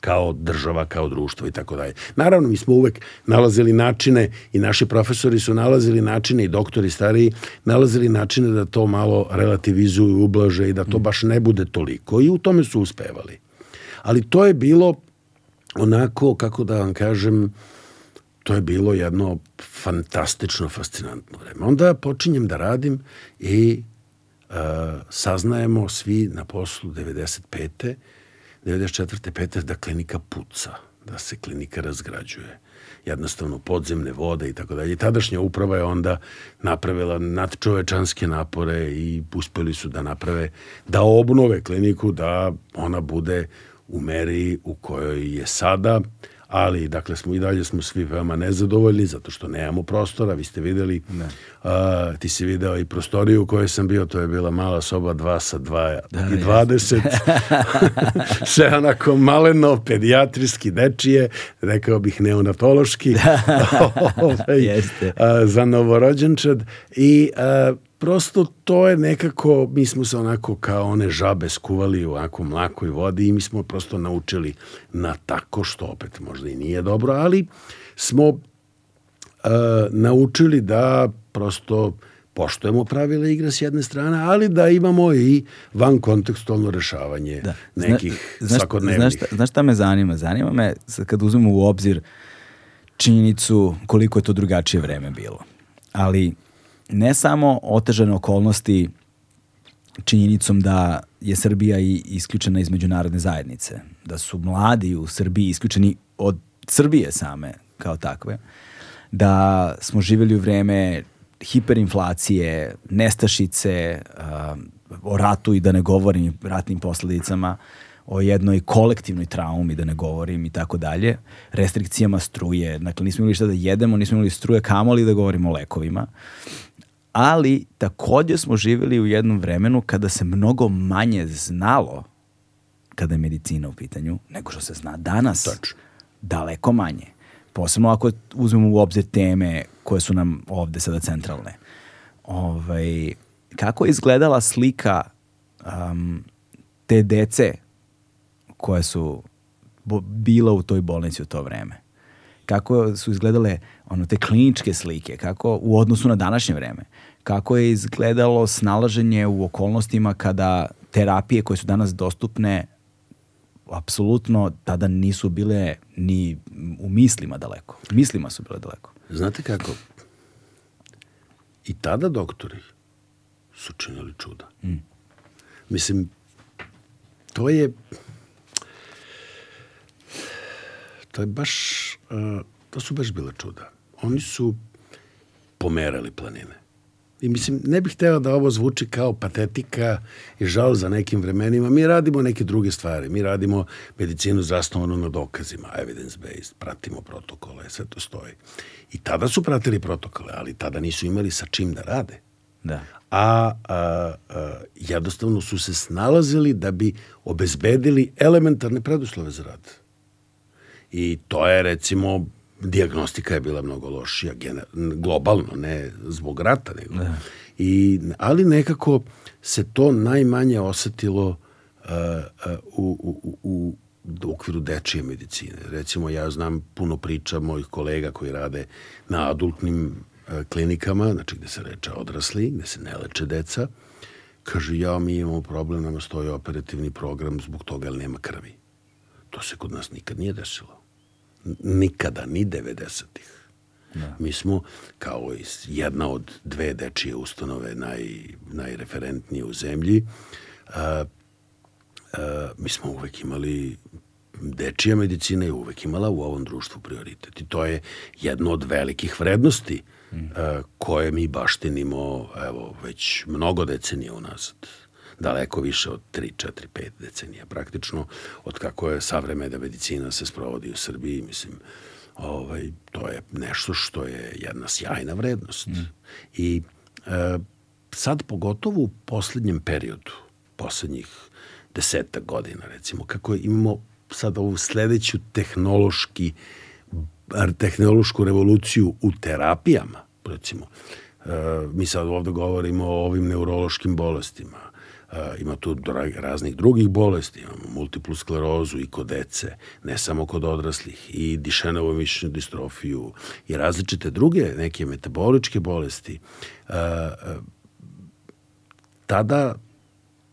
kao država, kao društvo i tako dalje. Naravno, mi smo uvek nalazili načine i naši profesori su nalazili načine i doktori stariji nalazili načine da to malo relativizuju, ublaže i da to baš ne bude toliko i u tome su uspevali. Ali to je bilo onako, kako da vam kažem, to je bilo jedno fantastično, fascinantno vreme. Onda počinjem da radim i uh, saznajemo svi na poslu 95. 94. 5. da klinika puca, da se klinika razgrađuje jednostavno podzemne vode i tako dalje. Tadašnja uprava je onda napravila nadčovečanske napore i uspeli su da naprave, da obnove kliniku, da ona bude u meri u kojoj je sada, ali dakle smo i dalje smo svi veoma nezadovoljni zato što nemamo prostora, vi ste videli. Ne. a, ti si video i prostoriju u kojoj sam bio, to je bila mala soba 2 sa 2 da, i 20 sve onako maleno pedijatrijski dečije rekao bih neonatološki. Ovaj, Jeste. A, za novorođenčad. I a, prosto to je nekako, mi smo se onako kao one žabe skuvali u onako mlakoj vodi i mi smo prosto naučili na tako što opet možda i nije dobro, ali smo uh, naučili da prosto poštujemo pravila igre s jedne strane, ali da imamo i van kontekstualno rešavanje da. nekih Zna, svakodnevnih. Znaš šta, znaš šta me zanima? Zanima me kad uzmemo u obzir činjenicu koliko je to drugačije vreme bilo. Ali ne samo otežane okolnosti činjenicom da je Srbija i isključena iz međunarodne zajednice, da su mladi u Srbiji isključeni od Srbije same kao takve, da smo živjeli u vreme hiperinflacije, nestašice, uh, o ratu i da ne govorim ratnim posledicama, o jednoj kolektivnoj traumi, da ne govorim i tako dalje, restrikcijama struje, dakle nismo imali šta da jedemo, nismo imali struje kamoli da govorimo o lekovima ali takođe smo živjeli u jednom vremenu kada se mnogo manje znalo kada je medicina u pitanju nego što se zna danas. Tačno. Daleko manje. Posebno ako uzmemo u obzir teme koje su nam ovde sada centralne. Ovaj, kako je izgledala slika um, te dece koje su bila u toj bolnici u to vreme? Kako su izgledale ono, te kliničke slike, kako u odnosu na današnje vreme, kako je izgledalo snalaženje u okolnostima kada terapije koje su danas dostupne apsolutno tada nisu bile ni u mislima daleko. Mislima su bile daleko. Znate kako? I tada doktori su činili čuda. Mm. Mislim, to je to je baš uh, to su baš bile čuda oni su pomerali planine. I mislim, ne bih hteo da ovo zvuči kao patetika i žal za nekim vremenima. Mi radimo neke druge stvari. Mi radimo medicinu zasnovanu na dokazima, evidence-based, pratimo protokole, sve to stoji. I tada su pratili protokole, ali tada nisu imali sa čim da rade. Da. A, a, a jednostavno su se snalazili da bi obezbedili elementarne preduslove za rad. I to je recimo diagnostika je bila mnogo lošija globalno, ne zbog rata, nego. Da. I, ali nekako se to najmanje osetilo uh, uh, u, u, u, u okviru dečije medicine. Recimo, ja znam puno priča mojih kolega koji rade na adultnim uh, klinikama, znači gde se reče odrasli, gde se ne leče deca, kaže, ja, mi imamo problem, nama stoji operativni program zbog toga, jer nema krvi. To se kod nas nikad nije desilo nikada, ni 90-ih. Da. Mi smo kao jedna od dve dečije ustanove naj, najreferentnije u zemlji. A, a, mi smo uvek imali dečija medicina je uvek imala u ovom društvu prioritet. I to je jedno od velikih vrednosti mm. a, koje mi baštinimo evo, već mnogo decenija unazad daleko više od 3, 4, 5 decenija praktično, od kako je savremena medicina se sprovodi u Srbiji, mislim, ovaj, to je nešto što je jedna sjajna vrednost. Mm. I e, sad pogotovo u poslednjem periodu, poslednjih deseta godina recimo, kako imamo sad ovu sledeću tehnološki tehnološku revoluciju u terapijama, recimo. E, mi sad ovde govorimo o ovim neurološkim bolestima. E, ima tu raznih drugih bolesti, imamo multiplu sklerozu i kod dece, ne samo kod odraslih, i dišenovo mišićnu distrofiju i različite druge neke metaboličke bolesti. E, tada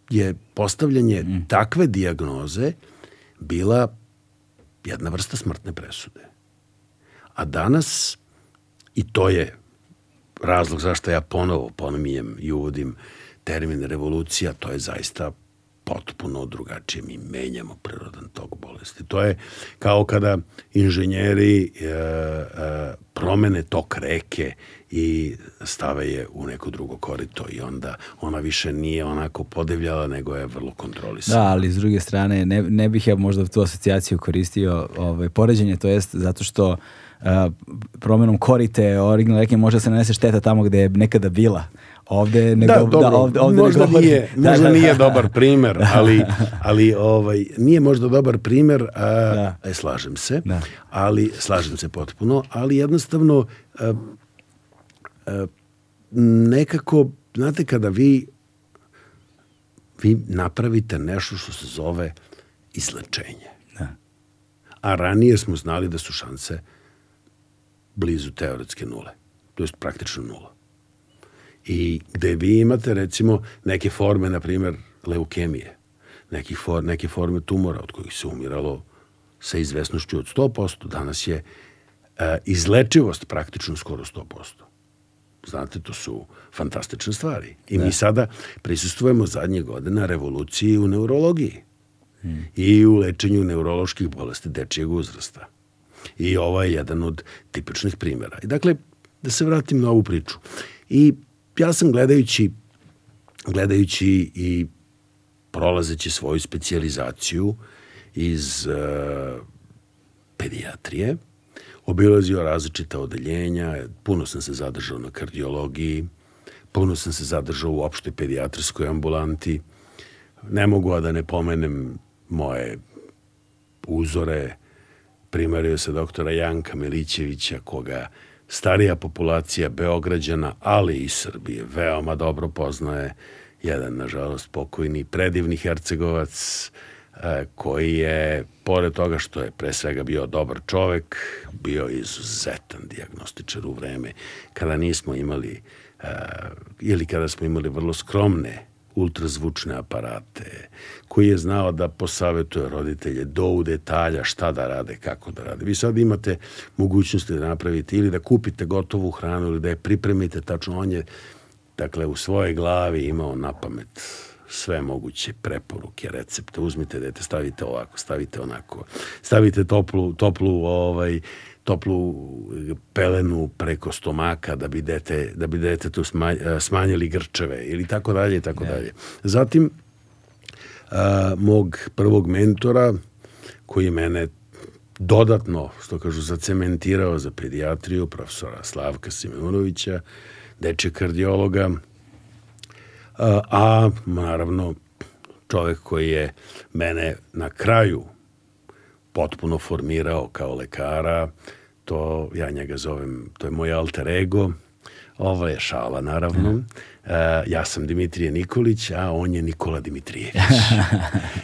je postavljanje mm. takve diagnoze bila jedna vrsta smrtne presude. A danas, i to je razlog zašto ja ponovo pominjem i uvodim termin revolucija, to je zaista potpuno drugačije. Mi menjamo prirodan tok bolesti. To je kao kada inženjeri e, e, promene tok reke i stave je u neko drugo korito i onda ona više nije onako podevljala, nego je vrlo kontrolisana. Da, ali s druge strane ne, ne bih ja možda tu asocijaciju koristio ovaj, poređenje, to jest zato što uh, promenom korite originalne reke može da se nanese šteta tamo gde je nekada bila. Ovde nego, da, dobro, da, ovde, ovde možda, nego, nije, da, možda da, nije dobar primer, ali, ali ovaj, nije možda dobar primer, a, da. a, e, slažem se, da. ali slažem se potpuno, ali jednostavno a, a, nekako, znate, kada vi vi napravite nešto što se zove izlečenje. Da. A ranije smo znali da su šanse blizu teoretske nule. To je praktično nula i gde vi imate recimo neke forme, na primjer, leukemije, neki for, neke forme tumora od kojih se umiralo sa izvesnošću od 100%, danas je e, izlečivost praktično skoro 100%. Znate, to su fantastične stvari. I da. mi sada prisustujemo zadnje godine revoluciji u neurologiji hmm. i u lečenju neuroloških bolesti dečijeg uzrasta. I ovo je jedan od tipičnih primjera. I dakle, da se vratim na ovu priču. I ja sam gledajući, gledajući i prolazeći svoju specijalizaciju iz uh, pedijatrije, obilazio različita odeljenja, puno sam se zadržao na kardiologiji, puno sam se zadržao u opštoj pedijatrijskoj ambulanti. Ne mogu a da ne pomenem moje uzore, primario se doktora Janka Milićevića, koga starija populacija Beograđana, ali i Srbije, veoma dobro poznaje jedan, nažalost, pokojni predivni Hercegovac, e, koji je, pored toga što je pre svega bio dobar čovek, bio izuzetan diagnostičar u vreme kada nismo imali e, ili kada smo imali vrlo skromne ultrazvučne aparate, koji je znao da posavetuje roditelje do u detalja šta da rade, kako da rade. Vi sad imate mogućnosti da napravite ili da kupite gotovu hranu ili da je pripremite tačno. On je, dakle, u svojoj glavi imao na pamet sve moguće preporuke, recepte. Uzmite dete, stavite ovako, stavite onako. Stavite toplu, toplu ovaj, toplu pelenu preko stomaka da bi dete, da bi dete tu smanjili grčeve ili tako dalje i tako dalje. Zatim, a, mog prvog mentora koji je mene dodatno, što kažu, zacementirao za pedijatriju, profesora Slavka Simeonovića, deče kardiologa, a, a naravno čovek koji je mene na kraju potpuno formirao kao lekara, to ja njega zovem, to je moj alter ego, ovo je šala naravno, mm. Uh, ja sam Dimitrije Nikolić, a on je Nikola Dimitrijević.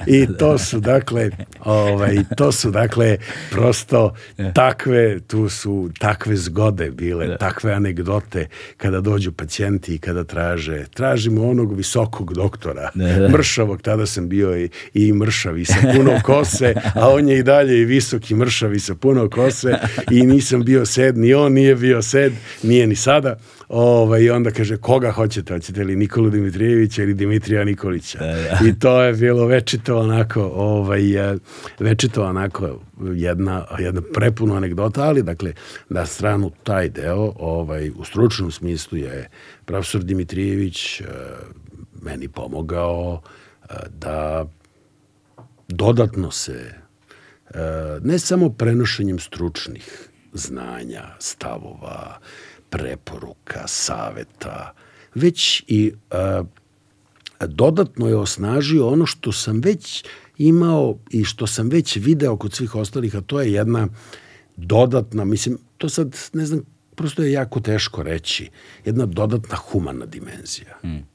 I to su dakle, ovaj, to su dakle prosto takve, tu su takve zgode bile, da. takve anegdote kada dođu pacijenti i kada traže, tražimo onog visokog doktora, da, da. mršavog, tada sam bio i, i mršav i sa puno kose, a on je i dalje i visoki mršav i sa puno kose i nisam bio sed, ni on nije bio sed, nije ni sada. Ovaj, I onda kaže, koga hoćete? Hoćete li Nikolu Dimitrijevića ili Dimitrija Nikolića? Da, da. I to je bilo večito onako, ovaj, e, večito onako jedna, jedna prepuno anegdota, ali dakle, na stranu taj deo, ovaj, u stručnom smislu je profesor Dimitrijević uh, meni pomogao uh, da dodatno se ne samo prenošenjem stručnih znanja, stavova, preporuka, saveta, već i a, dodatno je osnažio ono što sam već imao i što sam već video kod svih ostalih, a to je jedna dodatna, mislim, to sad ne znam, prosto je jako teško reći, jedna dodatna humana dimenzija. Mm.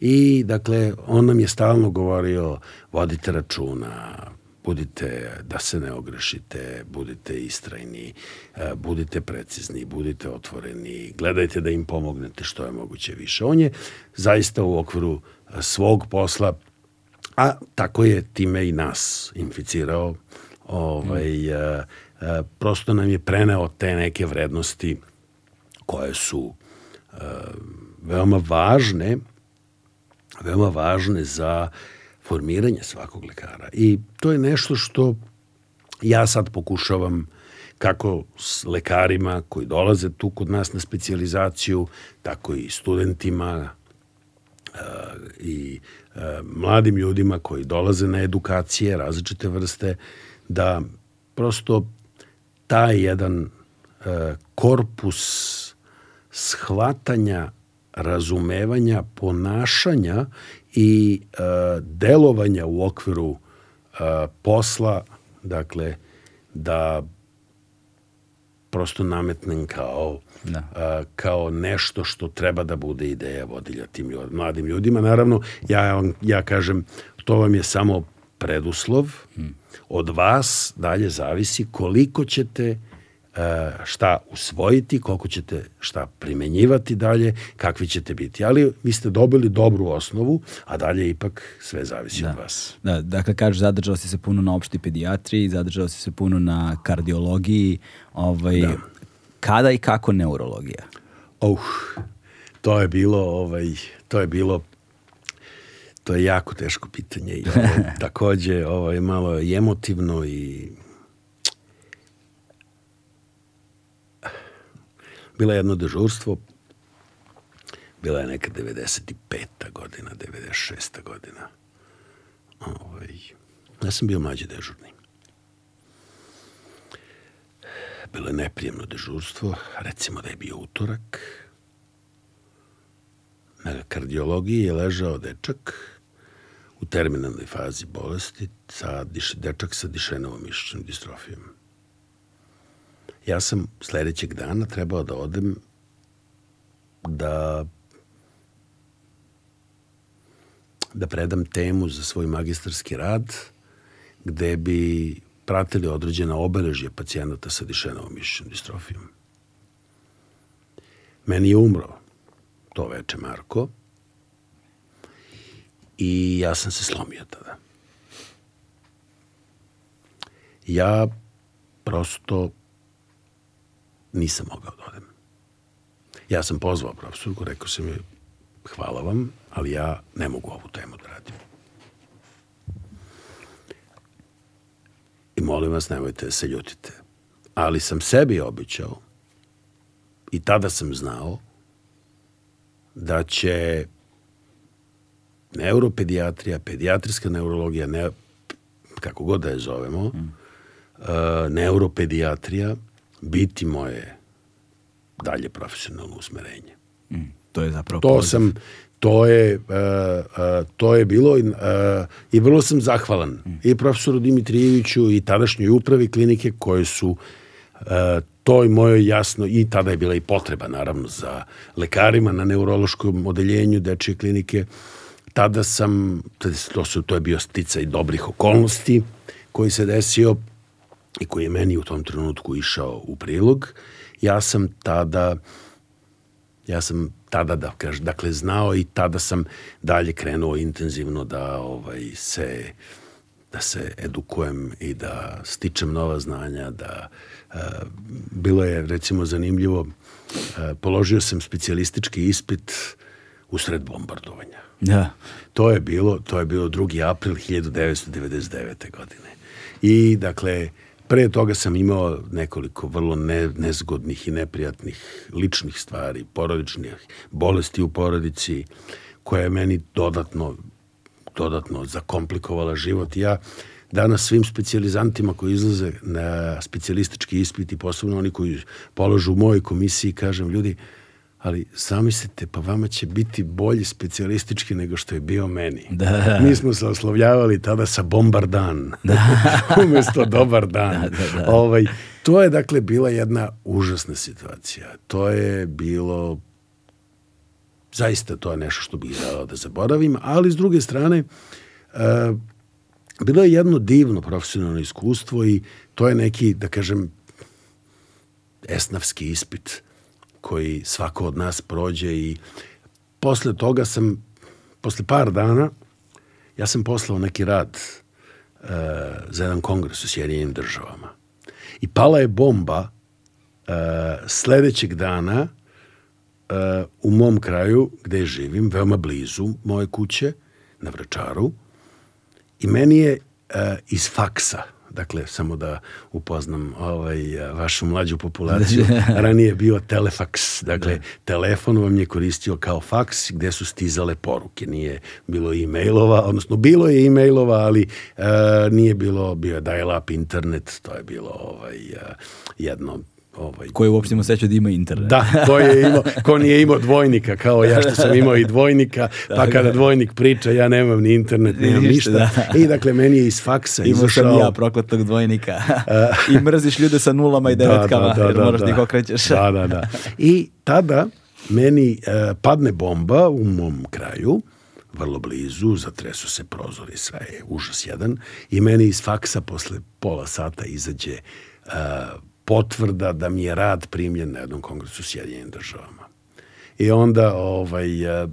I, dakle, on nam je stalno govorio, vodite računa, budite, da se ne ogrešite, budite istrajni, e, budite precizni, budite otvoreni, gledajte da im pomognete što je moguće više. On je zaista u okviru e, svog posla, a tako je time i nas inficirao, ovaj, mm. prosto nam je preneo te neke vrednosti koje su veoma važne, veoma važne za uh, formiranje svakog lekara. I to je nešto što ja sad pokušavam kako s lekarima koji dolaze tu kod nas na specijalizaciju, tako i studentima uh, i uh, mladim ljudima koji dolaze na edukacije različite vrste, da prosto taj jedan uh, korpus shvatanja, razumevanja, ponašanja i uh, delovanja u okviru uh, posla, dakle, da prosto nametnem kao, da. uh, kao nešto što treba da bude ideja vodilja tim ljud, mladim ljudima. Naravno, ja, ja kažem, to vam je samo preduslov. Hmm. Od vas dalje zavisi koliko ćete E, šta usvojiti, koliko ćete šta primenjivati dalje, kakvi ćete biti. Ali vi ste dobili dobru osnovu, a dalje ipak sve zavisi da. od vas. Da, dakle, kažeš, zadržao si se puno na opšti pedijatriji, zadržao si se puno na kardiologiji. Ovaj, da. Kada i kako neurologija? Oh, to je bilo, ovaj, to je bilo to je jako teško pitanje i ovo, takođe ovaj, malo emotivno i Bila je jedno dežurstvo, bila je neka 95. godina, 96. godina. Ovaj, ja sam bio mlađi dežurni. Bilo je neprijemno dežurstvo, recimo da je bio utorak. Na kardiologiji je ležao dečak u terminalnoj fazi bolesti, sa, dečak sa dišenovom mišićnom distrofijom ja sam sledećeg dana trebao da odem da da predam temu za svoj magistarski rad gde bi pratili određena obeležja pacijenata sa dišenovom mišićnom distrofijom. Meni je umro to veče Marko i ja sam se slomio tada. Ja prosto nisam mogao da odem. Ja sam pozvao profesorku, rekao sam joj, hvala vam, ali ja ne mogu ovu temu da radim. I molim vas, nemojte se ljutite. Ali sam sebi običao i tada sam znao da će neuropedijatrija, pedijatrijska neurologija, ne, kako god da je zovemo, mm. uh, neuropedijatrija, biti moje dalje profesionalno usmerenje. Mm, to je zapravo to poziv. sam to je uh, uh, to je bilo uh, i vrlo sam zahvalan mm. i profesoru Dimitrijeviću i tadašnjoj upravi klinike koje su uh, toj mojoj jasno i tada je bila i potreba naravno za lekarima na neurološkom odeljenju dečije klinike tada sam to su to je bio sticaj dobrih okolnosti koji se desio i koji je meni u tom trenutku išao u prilog, ja sam tada ja sam tada da kažem, dakle znao i tada sam dalje krenuo intenzivno da ovaj se da se edukujem i da stičem nova znanja, da uh, bilo je recimo zanimljivo, uh, položio sam specijalistički ispit usred bombardovanja. Da. To je bilo, to je bilo 2. april 1999. godine. I dakle, Pre toga sam imao nekoliko vrlo ne, nezgodnih i neprijatnih ličnih stvari, porodičnih bolesti u porodici, koja je meni dodatno, dodatno zakomplikovala život. Ja danas svim specijalizantima koji izlaze na specijalistički ispit i posebno oni koji položu u mojoj komisiji, kažem, ljudi, ali zamislite, pa vama će biti bolji specijalistički nego što je bio meni. Da. Mi smo se oslovljavali tada sa bombar dan, da. umesto dobar dan. Da, da, da. Ovaj, to je dakle bila jedna užasna situacija. To je bilo zaista to je nešto što bih želao da zaboravim, ali s druge strane uh, bilo je jedno divno profesionalno iskustvo i to je neki, da kažem, esnavski ispit koji svako od nas prođe i posle toga sam, posle par dana, ja sam poslao neki rad uh, za jedan kongres u Sjedinim državama. I pala je bomba uh, sledećeg dana uh, u mom kraju gde živim, veoma blizu moje kuće, na Vračaru. I meni je uh, iz faksa, dakle, samo da upoznam ovaj, vašu mlađu populaciju, ranije bio telefaks, dakle, da. telefon vam je koristio kao faks gde su stizale poruke, nije bilo e-mailova, odnosno bilo je e-mailova, ali uh, nije bilo, bio je dial-up internet, to je bilo ovaj, uh, jedno Ovaj, koji uopšte ima seću da ima internet. Da, ko, je imao, ko nije imao dvojnika, kao ja što sam imao i dvojnika, pa kada dvojnik priča, ja nemam ni internet, nemam ništa. Da. I dakle, meni je iz faksa Imao izašao... Imao sam ja prokletog dvojnika. I mrziš ljude sa nulama i da, devetkama, da, da, da, jer moraš da, da ih okrećeš. Da, da, da. I tada meni uh, padne bomba u mom kraju, vrlo blizu, zatresu se prozori, sve je užas jedan, i meni iz faksa posle pola sata izađe uh, potvrda da mi je rad primljen na jednom kongresu s Jedinjenim državama. I onda, ovaj, eh,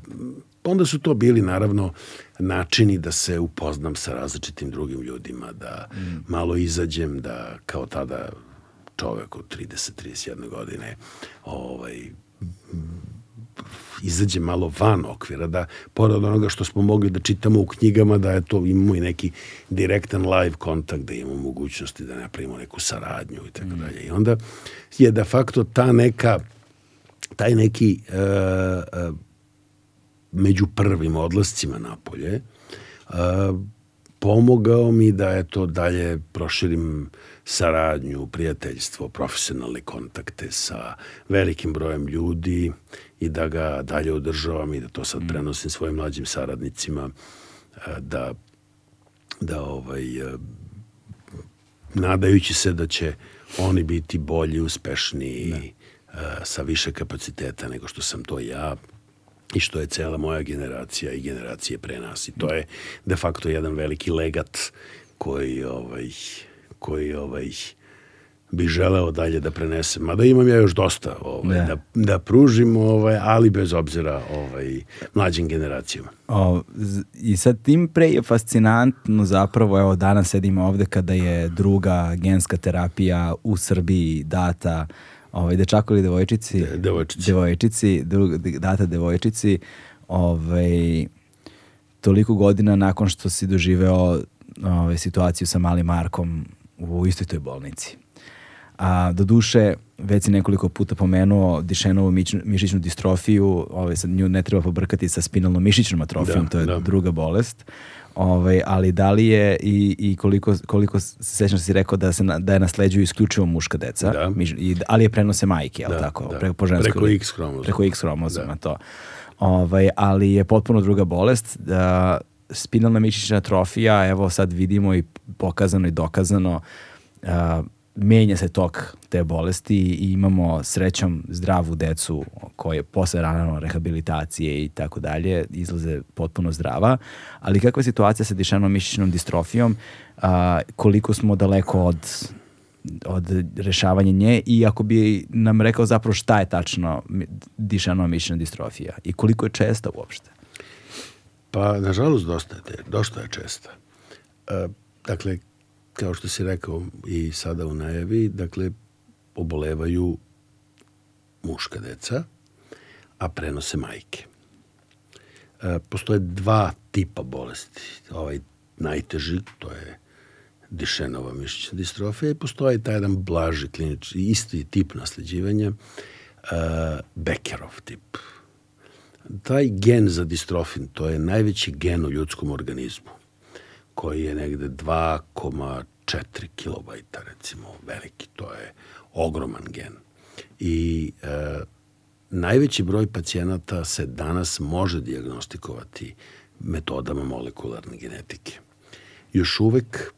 onda su to bili naravno načini da se upoznam sa različitim drugim ljudima, da mm. malo izađem, da kao tada čovek od 30-31 godine ovaj, izađe malo van okvira, da pored onoga što smo mogli da čitamo u knjigama, da je to imamo i neki direktan live kontakt, da imamo mogućnosti da napravimo neku saradnju i tako mm. dalje. I onda je de facto ta neka taj neki uh, uh, među prvim odlascima napolje uh, pomogao mi da eto dalje proširim saradnju, prijateljstvo, profesionalne kontakte sa velikim brojem ljudi i da ga dalje održavam i da to sad mm. prenosim svojim mlađim saradnicima e, da da ovaj e, nadajući se da će oni biti bolji, uspešniji ne. sa više kapaciteta nego što sam to ja i što je cela moja generacija i generacije pre nas i to je de facto jedan veliki legat koji ovaj koji ovaj bi želeo dalje da prenesem. Mada imam ja još dosta ovaj, da. da, da pružim, ovaj, ali bez obzira ovaj, mlađim generacijama. O, I sad tim pre je fascinantno zapravo, evo danas sedimo ovde kada je druga genska terapija u Srbiji data ovaj, dečaku ili devojčici? De, devojčici. Devojčici, drug, data devojčici, ovaj, toliko godina nakon što si doživeo ovaj, situaciju sa malim Markom u istoj toj bolnici. A, do duše, već si nekoliko puta pomenuo dišenovu mišićnu distrofiju, ovaj, sad nju ne treba pobrkati sa spinalnom mišićnom atrofijom, da, to je da. druga bolest. Ovaj, ali da li je i, i koliko, koliko se sećam da si rekao da, se, da je nasleđuju isključivo muška deca, da. miš, i, ali je prenose majke, da, tako? Da. Preko, po preko X hromozoma. Preko X hromozoma, da. to. Ovaj, ali je potpuno druga bolest. Da, spinalna mišićna atrofija, evo sad vidimo i pokazano i dokazano, uh, menja se tok te bolesti i imamo srećom zdravu decu koje posle rano rehabilitacije i tako dalje izlaze potpuno zdrava, ali kakva je situacija sa dišanom mišićnom distrofijom, a, koliko smo daleko od od rešavanja nje i ako bi nam rekao zapravo šta je tačno dišano mišićna distrofija i koliko je česta uopšte? Pa, nažalost, dosta je, dosta je česta. E, dakle, kao što si rekao i sada u najavi, dakle, obolevaju muška deca, a prenose majke. E, postoje dva tipa bolesti. Ovaj najteži, to je dišenova mišićna distrofija i postoji taj jedan blaži klinični, isti tip nasleđivanja, uh, Beckerov tip. Taj gen za distrofin, to je najveći gen u ljudskom organizmu koji je negde 2,4 kilobajta, recimo, veliki. To je ogroman gen. I e, najveći broj pacijenata se danas može diagnostikovati metodama molekularne genetike. Još uvek...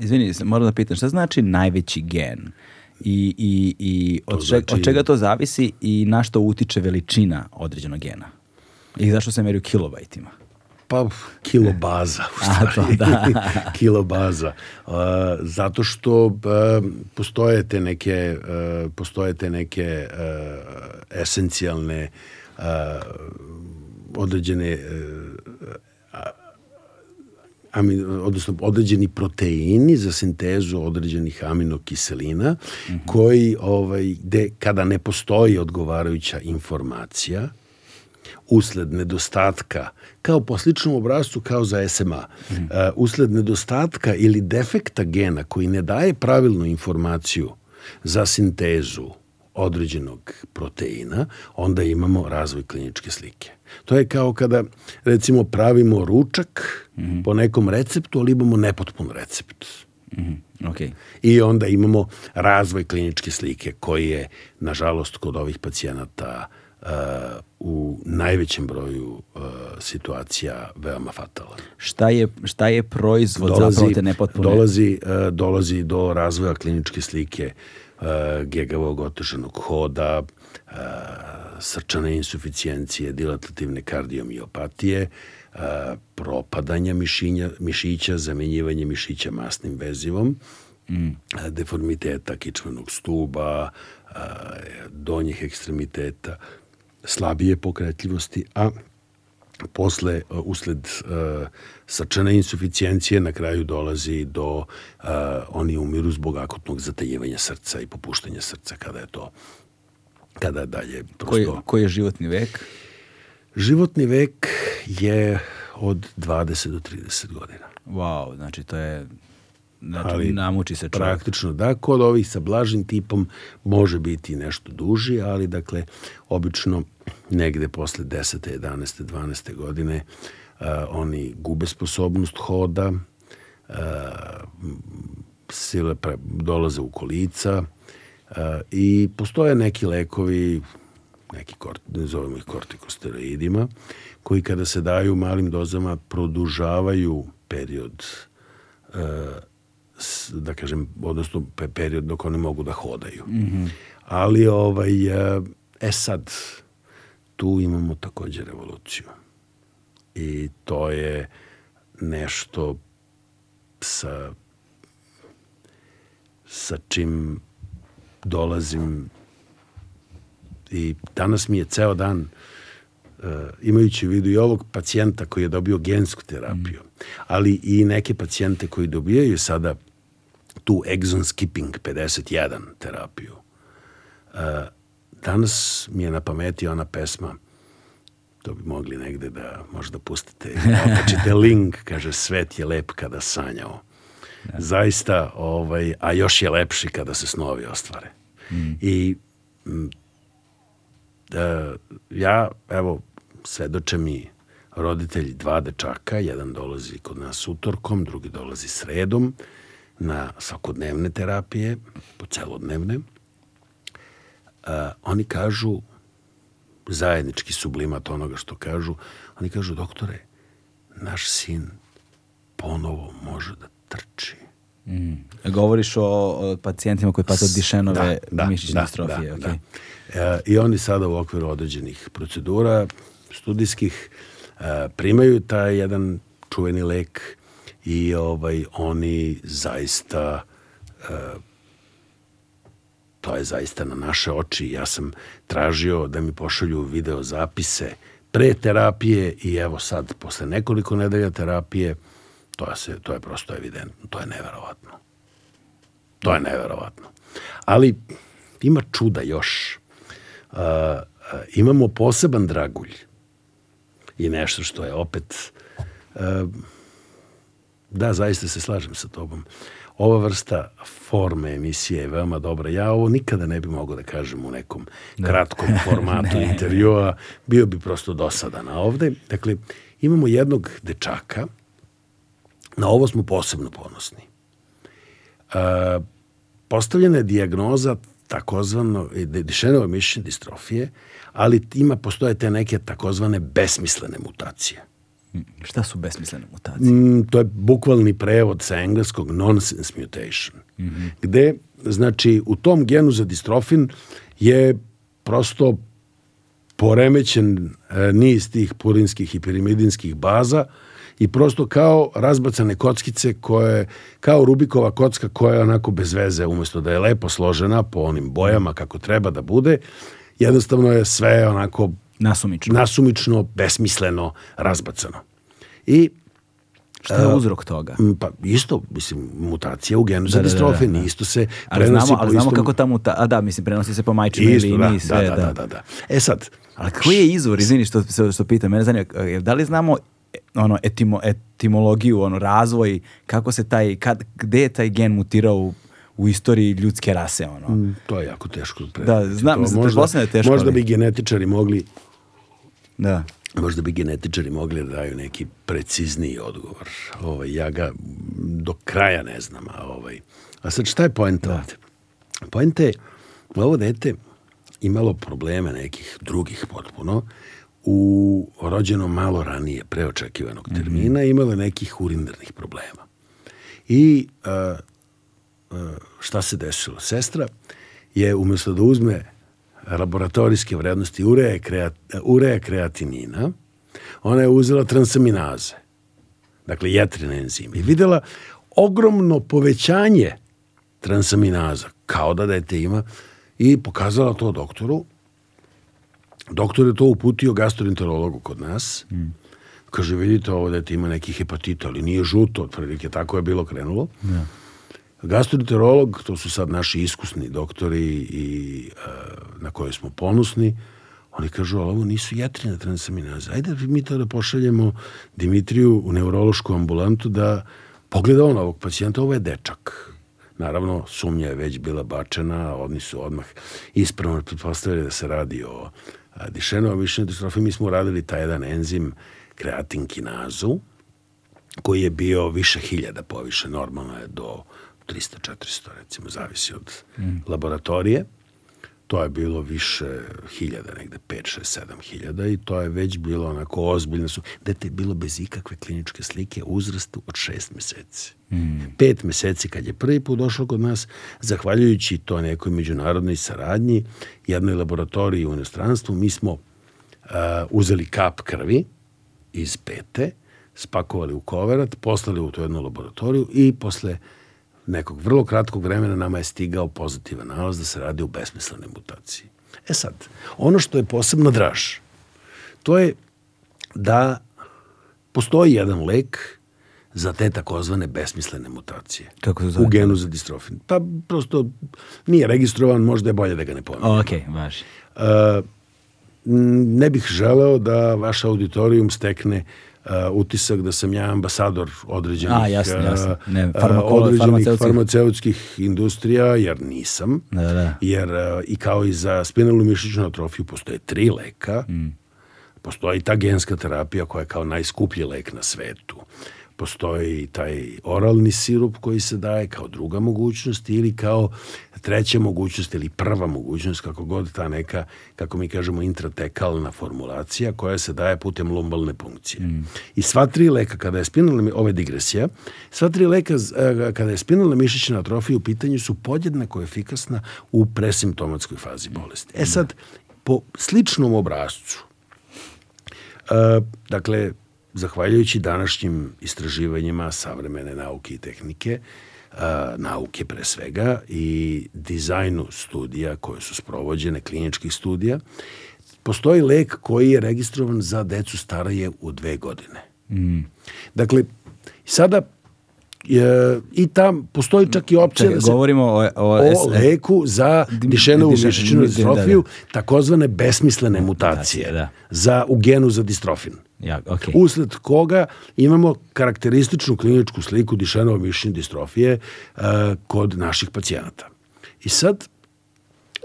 Izvini, moram da pitam, šta znači najveći gen? I, i, i od, To čega, znači- od čega to zavisi i na što utiče veličina određenog gena? I zašto se meri u kilobajtima? Pa kilobaza u A, stvari. to da. kilobaza. Uh, zato što uh, postoje te neke, uh, postoje te neke uh, esencijalne uh, određene uh, ami, odnosno određeni proteini za sintezu određenih aminokiselina koji ovaj gde kada ne postoji odgovarajuća informacija usled nedostatka kao po sličnom obrazcu kao za SMA uh, usled nedostatka ili defekta gena koji ne daje pravilnu informaciju za sintezu određenog proteina, onda imamo razvoj kliničke slike. To je kao kada, recimo, pravimo ručak po nekom receptu, ali imamo nepotpun recept. Mhm, ok. I onda imamo razvoj kliničke slike koji je, nažalost, kod ovih pacijenata uh, u najvećem broju uh, situacija veoma fatalan. Šta je, šta je proizvod zapravo te nepotpune? dolazi, uh, dolazi do razvoja kliničke slike uh, gegavog otežanog hoda, uh, srčane insuficijencije, dilatativne kardiomiopatije, uh, propadanja mišinja, mišića, zamenjivanje mišića masnim vezivom, mm. deformiteta kičmenog stuba, uh, donjih ekstremiteta, slabije pokretljivosti, a posle, uh, usled uh, srčane insuficijencije, na kraju dolazi do, uh, oni umiru zbog akutnog zatajivanja srca i popuštanja srca kada je to kada je dalje prosto... Koji, koji je životni vek? Životni vek je od 20 do 30 godina. Wow, znači to je... Znači, Ali namuči se čovjek. Praktično da, kod ovih sa blažim tipom može biti nešto duži, ali dakle, obično negde posle 10. 11. 12. godine uh, oni gube sposobnost hoda, uh, sile pre, dolaze u kolica uh, i postoje neki lekovi, neki kort, zovemo ih kortikosteroidima, koji kada se daju malim dozama produžavaju period uh, da kažem, odnosno pe- period dok oni mogu da hodaju. Ali, ovaj, e, e sad, tu imamo takođe revoluciju. I to je nešto sa sa čim dolazim i danas mi je ceo dan uh, imajući u vidu i ovog pacijenta koji je dobio gensku terapiju, ali i neke pacijente koji dobijaju sada tu exon skipping 51 terapiju. Uh, danas mi je na pameti ona pesma to bi mogli negde da možda pustite okačite link, kaže svet je lep kada sanjao. Zaista, ovaj, a još je lepši kada se snovi ostvare. I mm, da, ja, evo, svedoče mi roditelji dva dečaka, jedan dolazi kod nas utorkom, drugi dolazi sredom na svakodnevne terapije, po celodnevne. Uh, oni kažu, zajednički sublimat onoga što kažu, oni kažu, doktore, naš sin ponovo može da trči. Mm. Govoriš o, o pacijentima koji pate od dišenove mišićne distrofije. da, ok. da. E, I oni sada u okviru određenih procedura studijskih e, primaju taj jedan čuveni lek i ovaj oni zaista e, to je zaista na naše oči. Ja sam tražio da mi pošalju video zapise pre terapije i evo sad, posle nekoliko nedelja terapije, to se, to je prosto evidentno, to je neverovatno. To je neverovatno. Ali ima čuda još. Uh, uh, imamo poseban dragulj i nešto što je opet uh, da, zaista se slažem sa tobom. Ova vrsta forme emisije je veoma dobra. Ja ovo nikada ne bi mogao da kažem u nekom kratkom formatu intervjua. Bio bi prosto dosadan. A ovde, dakle, imamo jednog dečaka, na ovo smo posebno ponosni. Uh, postavljena je dijagnoza takozvano dišenova mišićne distrofije, ali ima, postoje te neke takozvane besmislene mutacije. Šta su besmislene mutacije? Mm, to je bukvalni prevod sa engleskog nonsense mutation, gde znači, u tom genu za distrofin je prosto poremećen e, niz tih purinskih i pirimidinskih baza i prosto kao razbacane kockice koje, kao Rubikova kocka koja je onako bez veze, umesto da je lepo složena po onim bojama kako treba da bude, jednostavno je sve onako Nasumično. nasumično, besmisleno, razbacano. I Šta je uzrok toga? pa isto, mislim, mutacija u genu za Da, da, da, distrofin, da. isto se Ali prenosi znamo, po ali znamo kako ta muta... A da, mislim, prenosi se po majčinoj liniji, da, sve, da, da, da, da. E sad, Ali koji je izvor, izvini što, što, pitam, mene zanima, e, da li znamo e, ono, etimo, etimologiju, ono, razvoj, kako se taj, kad, gde je taj gen mutirao u, u istoriji ljudske rase, ono? m, to je jako teško. predvideti. Da, znam, To možda, da je teško, Možda ali- bi genetičari mogli Da. možda bi genetičari mogli da daju neki precizniji odgovor. Ovaj, ja ga do kraja ne znam. A, ovaj. a sad šta je poenta ovde? Poenta je da ovo dete imalo probleme nekih drugih potpuno u rođeno malo ranije, preočekivanog termina, imalo je nekih urinarnih problema. I a, a, šta se desilo? Sestra je umjesto da uzme laboratorijske vrednosti ureja, kreat, ureja kreatinina, ona je uzela transaminaze, dakle jetrine enzime, i videla ogromno povećanje transaminaza, kao da dete ima, i pokazala to doktoru. Doktor je to uputio gastroenterologu kod nas. Kaže, vidite, ovo dete ima neki hepatita, ali nije žuto, otprilike tako je bilo krenulo. Gastroenterolog, to su sad naši iskusni doktori i e, na koje smo ponosni, oni kažu, ali ovo nisu jetrine transaminaze. Ajde mi to da pošaljemo Dimitriju u neurološku ambulantu da pogleda on ovog pacijenta, ovo je dečak. Naravno, sumnja je već bila bačena, oni su odmah ispravno pretpostavili da se radi o a, dišenovom mišljenju distrofiji. Mi smo uradili taj jedan enzim kreatinkinazu, koji je bio više hiljada poviše, normalno je do 300-400, recimo, zavisi od laboratorije. To je bilo više hiljada, negde 5, 6, 7 hiljada i to je već bilo onako ozbiljno. Su, dete je bilo bez ikakve kliničke slike u uzrastu od šest meseci. Pet meseci kad je prvi put došlo kod nas, zahvaljujući to nekoj međunarodnoj saradnji, jednoj laboratoriji u inostranstvu, mi smo uh, uzeli kap krvi iz pete, spakovali u koverat, poslali u tu jednu laboratoriju i posle nekog vrlo kratkog vremena nama je stigao pozitivan nalaz da se radi o besmislenoj mutaciji. E sad, ono što je posebno draž, to je da postoji jedan lek za te takozvane besmislene mutacije. Kako se zove? U genu za distrofin. Pa prosto nije registrovan, možda je bolje da ga ne pomenem. Ok, važi. Uh, ne bih želeo da vaš auditorijum stekne uh, utisak da sam ja ambasador određenih, A, jasno, jasno. Ne, uh, farmakolo- određenih farmaceutskih- farmaceutskih industrija, jer nisam. Da, da. Jer uh, i kao i za spinalnu mišićnu atrofiju postoje tri leka. Postoji ta genska terapija koja je kao najskuplji lek na svetu. Postoji taj oralni sirup koji se daje kao druga mogućnost ili kao treća mogućnost ili prva mogućnost, kako god ta neka, kako mi kažemo, intratekalna formulacija koja se daje putem lumbalne punkcije. I sva tri leka, kada je spinalna, je digresija, sva tri leka, e, kada je spinalna mišićna atrofija u pitanju su podjednako efikasna u presimptomatskoj fazi bolesti. E sad, po sličnom obrazcu, E, dakle, zahvaljujući današnjim istraživanjima savremene nauke i tehnike, e, nauke pre svega i dizajnu studija koje su sprovođene, kliničkih studija, postoji lek koji je registrovan za decu staraje u dve godine. Dakle, sada i tam postoji čak i opcija da se govorimo o... O, o leku za dišenovu diše- mišićnu da, da. distrofiju, takozvane besmislene mutacije, da. za, u genu za distrofin. Ja, ok. Usled koga imamo karakterističnu kliničku sliku dišenove mišićne distrofije uh, kod naših pacijenata. I sad,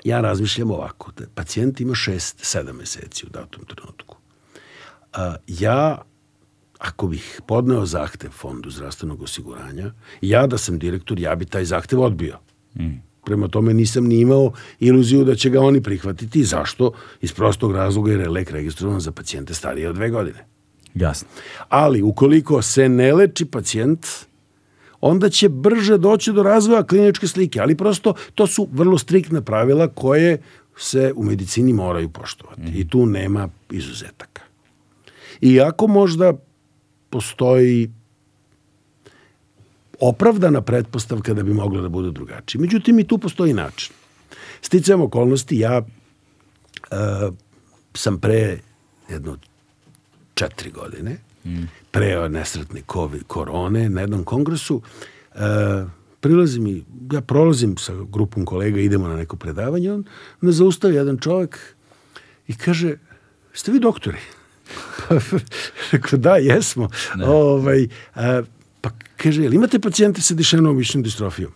ja razmišljam ovako, da pacijent ima 6-7 meseci u datom trenutku. A, ja, ako bih podneo zahtev Fondu zdravstvenog osiguranja, ja da sam direktor, ja bi taj zahtev odbio. Prema tome nisam ni imao iluziju da će ga oni prihvatiti. Zašto? Iz prostog razloga jer je lek registrovan za pacijente starije od dve godine. Jasno. Ali ukoliko se ne leči pacijent, onda će brže doći do razvoja kliničke slike, ali prosto to su vrlo striktna pravila koje se u medicini moraju poštovati mm. i tu nema izuzetaka. Iako možda postoji opravdana pretpostavka da bi moglo da bude drugačije. Međutim, i tu postoji način. Sticajem okolnosti, ja uh, sam pre jedno četiri godine, mm. pre nesretne COVID, korone, na jednom kongresu, uh, prilazim i, ja prolazim sa grupom kolega, idemo na neko predavanje, on me zaustavi jedan čovek i kaže, ste vi doktori? Rekao, da, jesmo. Ne. Ovaj, a, pa kaže, jel imate pacijente sa dišenovom mišnim distrofijom?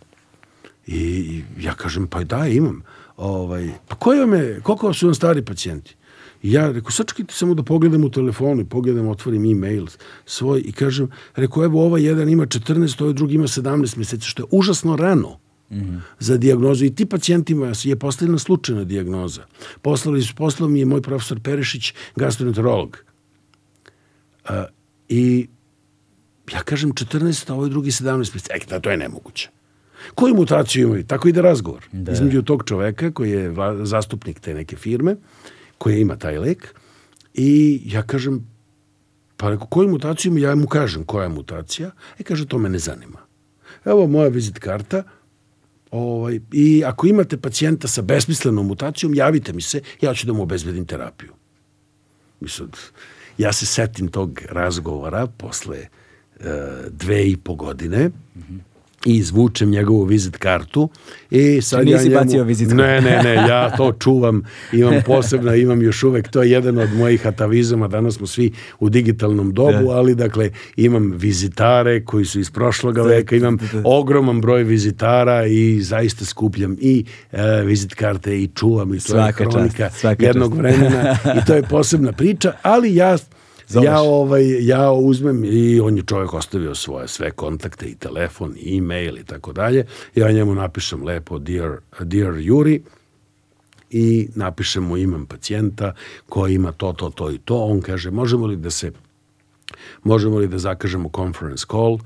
I, I ja kažem, pa da, imam. Ovaj, pa koji vam je, koliko su vam stari pacijenti? I ja rekao, sačekajte samo da pogledam u telefonu i pogledam, otvorim e-mail svoj i kažem, rekao, evo ovaj jedan ima 14, ovaj drugi ima 17 meseci, što je užasno rano mm -hmm. za dijagnozu. I ti pacijentima je postavljena slučajna dijagnoza. Poslali su, poslao mi je moj profesor Perešić, gastroenterolog. Uh, I ja kažem 14, a ovaj drugi 17 meseci. E, da, to je nemoguće. Koju mutaciju imaju? Tako ide razgovor. Da. Između tog čoveka koji je zastupnik te neke firme koja ima taj lek i ja kažem, pa reko, koju mutaciju ima? Ja mu kažem koja je mutacija. E, kaže, to me ne zanima. Evo moja vizit karta, ovaj, i ako imate pacijenta sa besmislenom mutacijom, javite mi se, ja ću da mu obezbedim terapiju. Mislim, ja se setim tog razgovora posle uh, dve i po godine, mm -hmm i izvučem njegovu vizit kartu i sad Či nisi ja njemu, bacio vizit kartu? Ne, ne, ne, ja to čuvam, imam posebno, imam još uvek, to je jedan od mojih atavizama, danas smo svi u digitalnom dobu, da. ali dakle imam vizitare koji su iz prošloga da, veka, imam da. ogroman broj vizitara i zaista skupljam i e, vizit karte i čuvam i to svaka je hronika čast, jednog čast. vremena i to je posebna priča, ali ja Zoveš. Ja, ovaj, ja uzmem i on je čovjek ostavio svoje sve kontakte i telefon i e-mail i tako dalje. Ja njemu napišem lepo Dear, Dear Juri i napišem mu imam pacijenta koji ima to, to, to i to. On kaže možemo li da se možemo li da zakažemo conference call uh,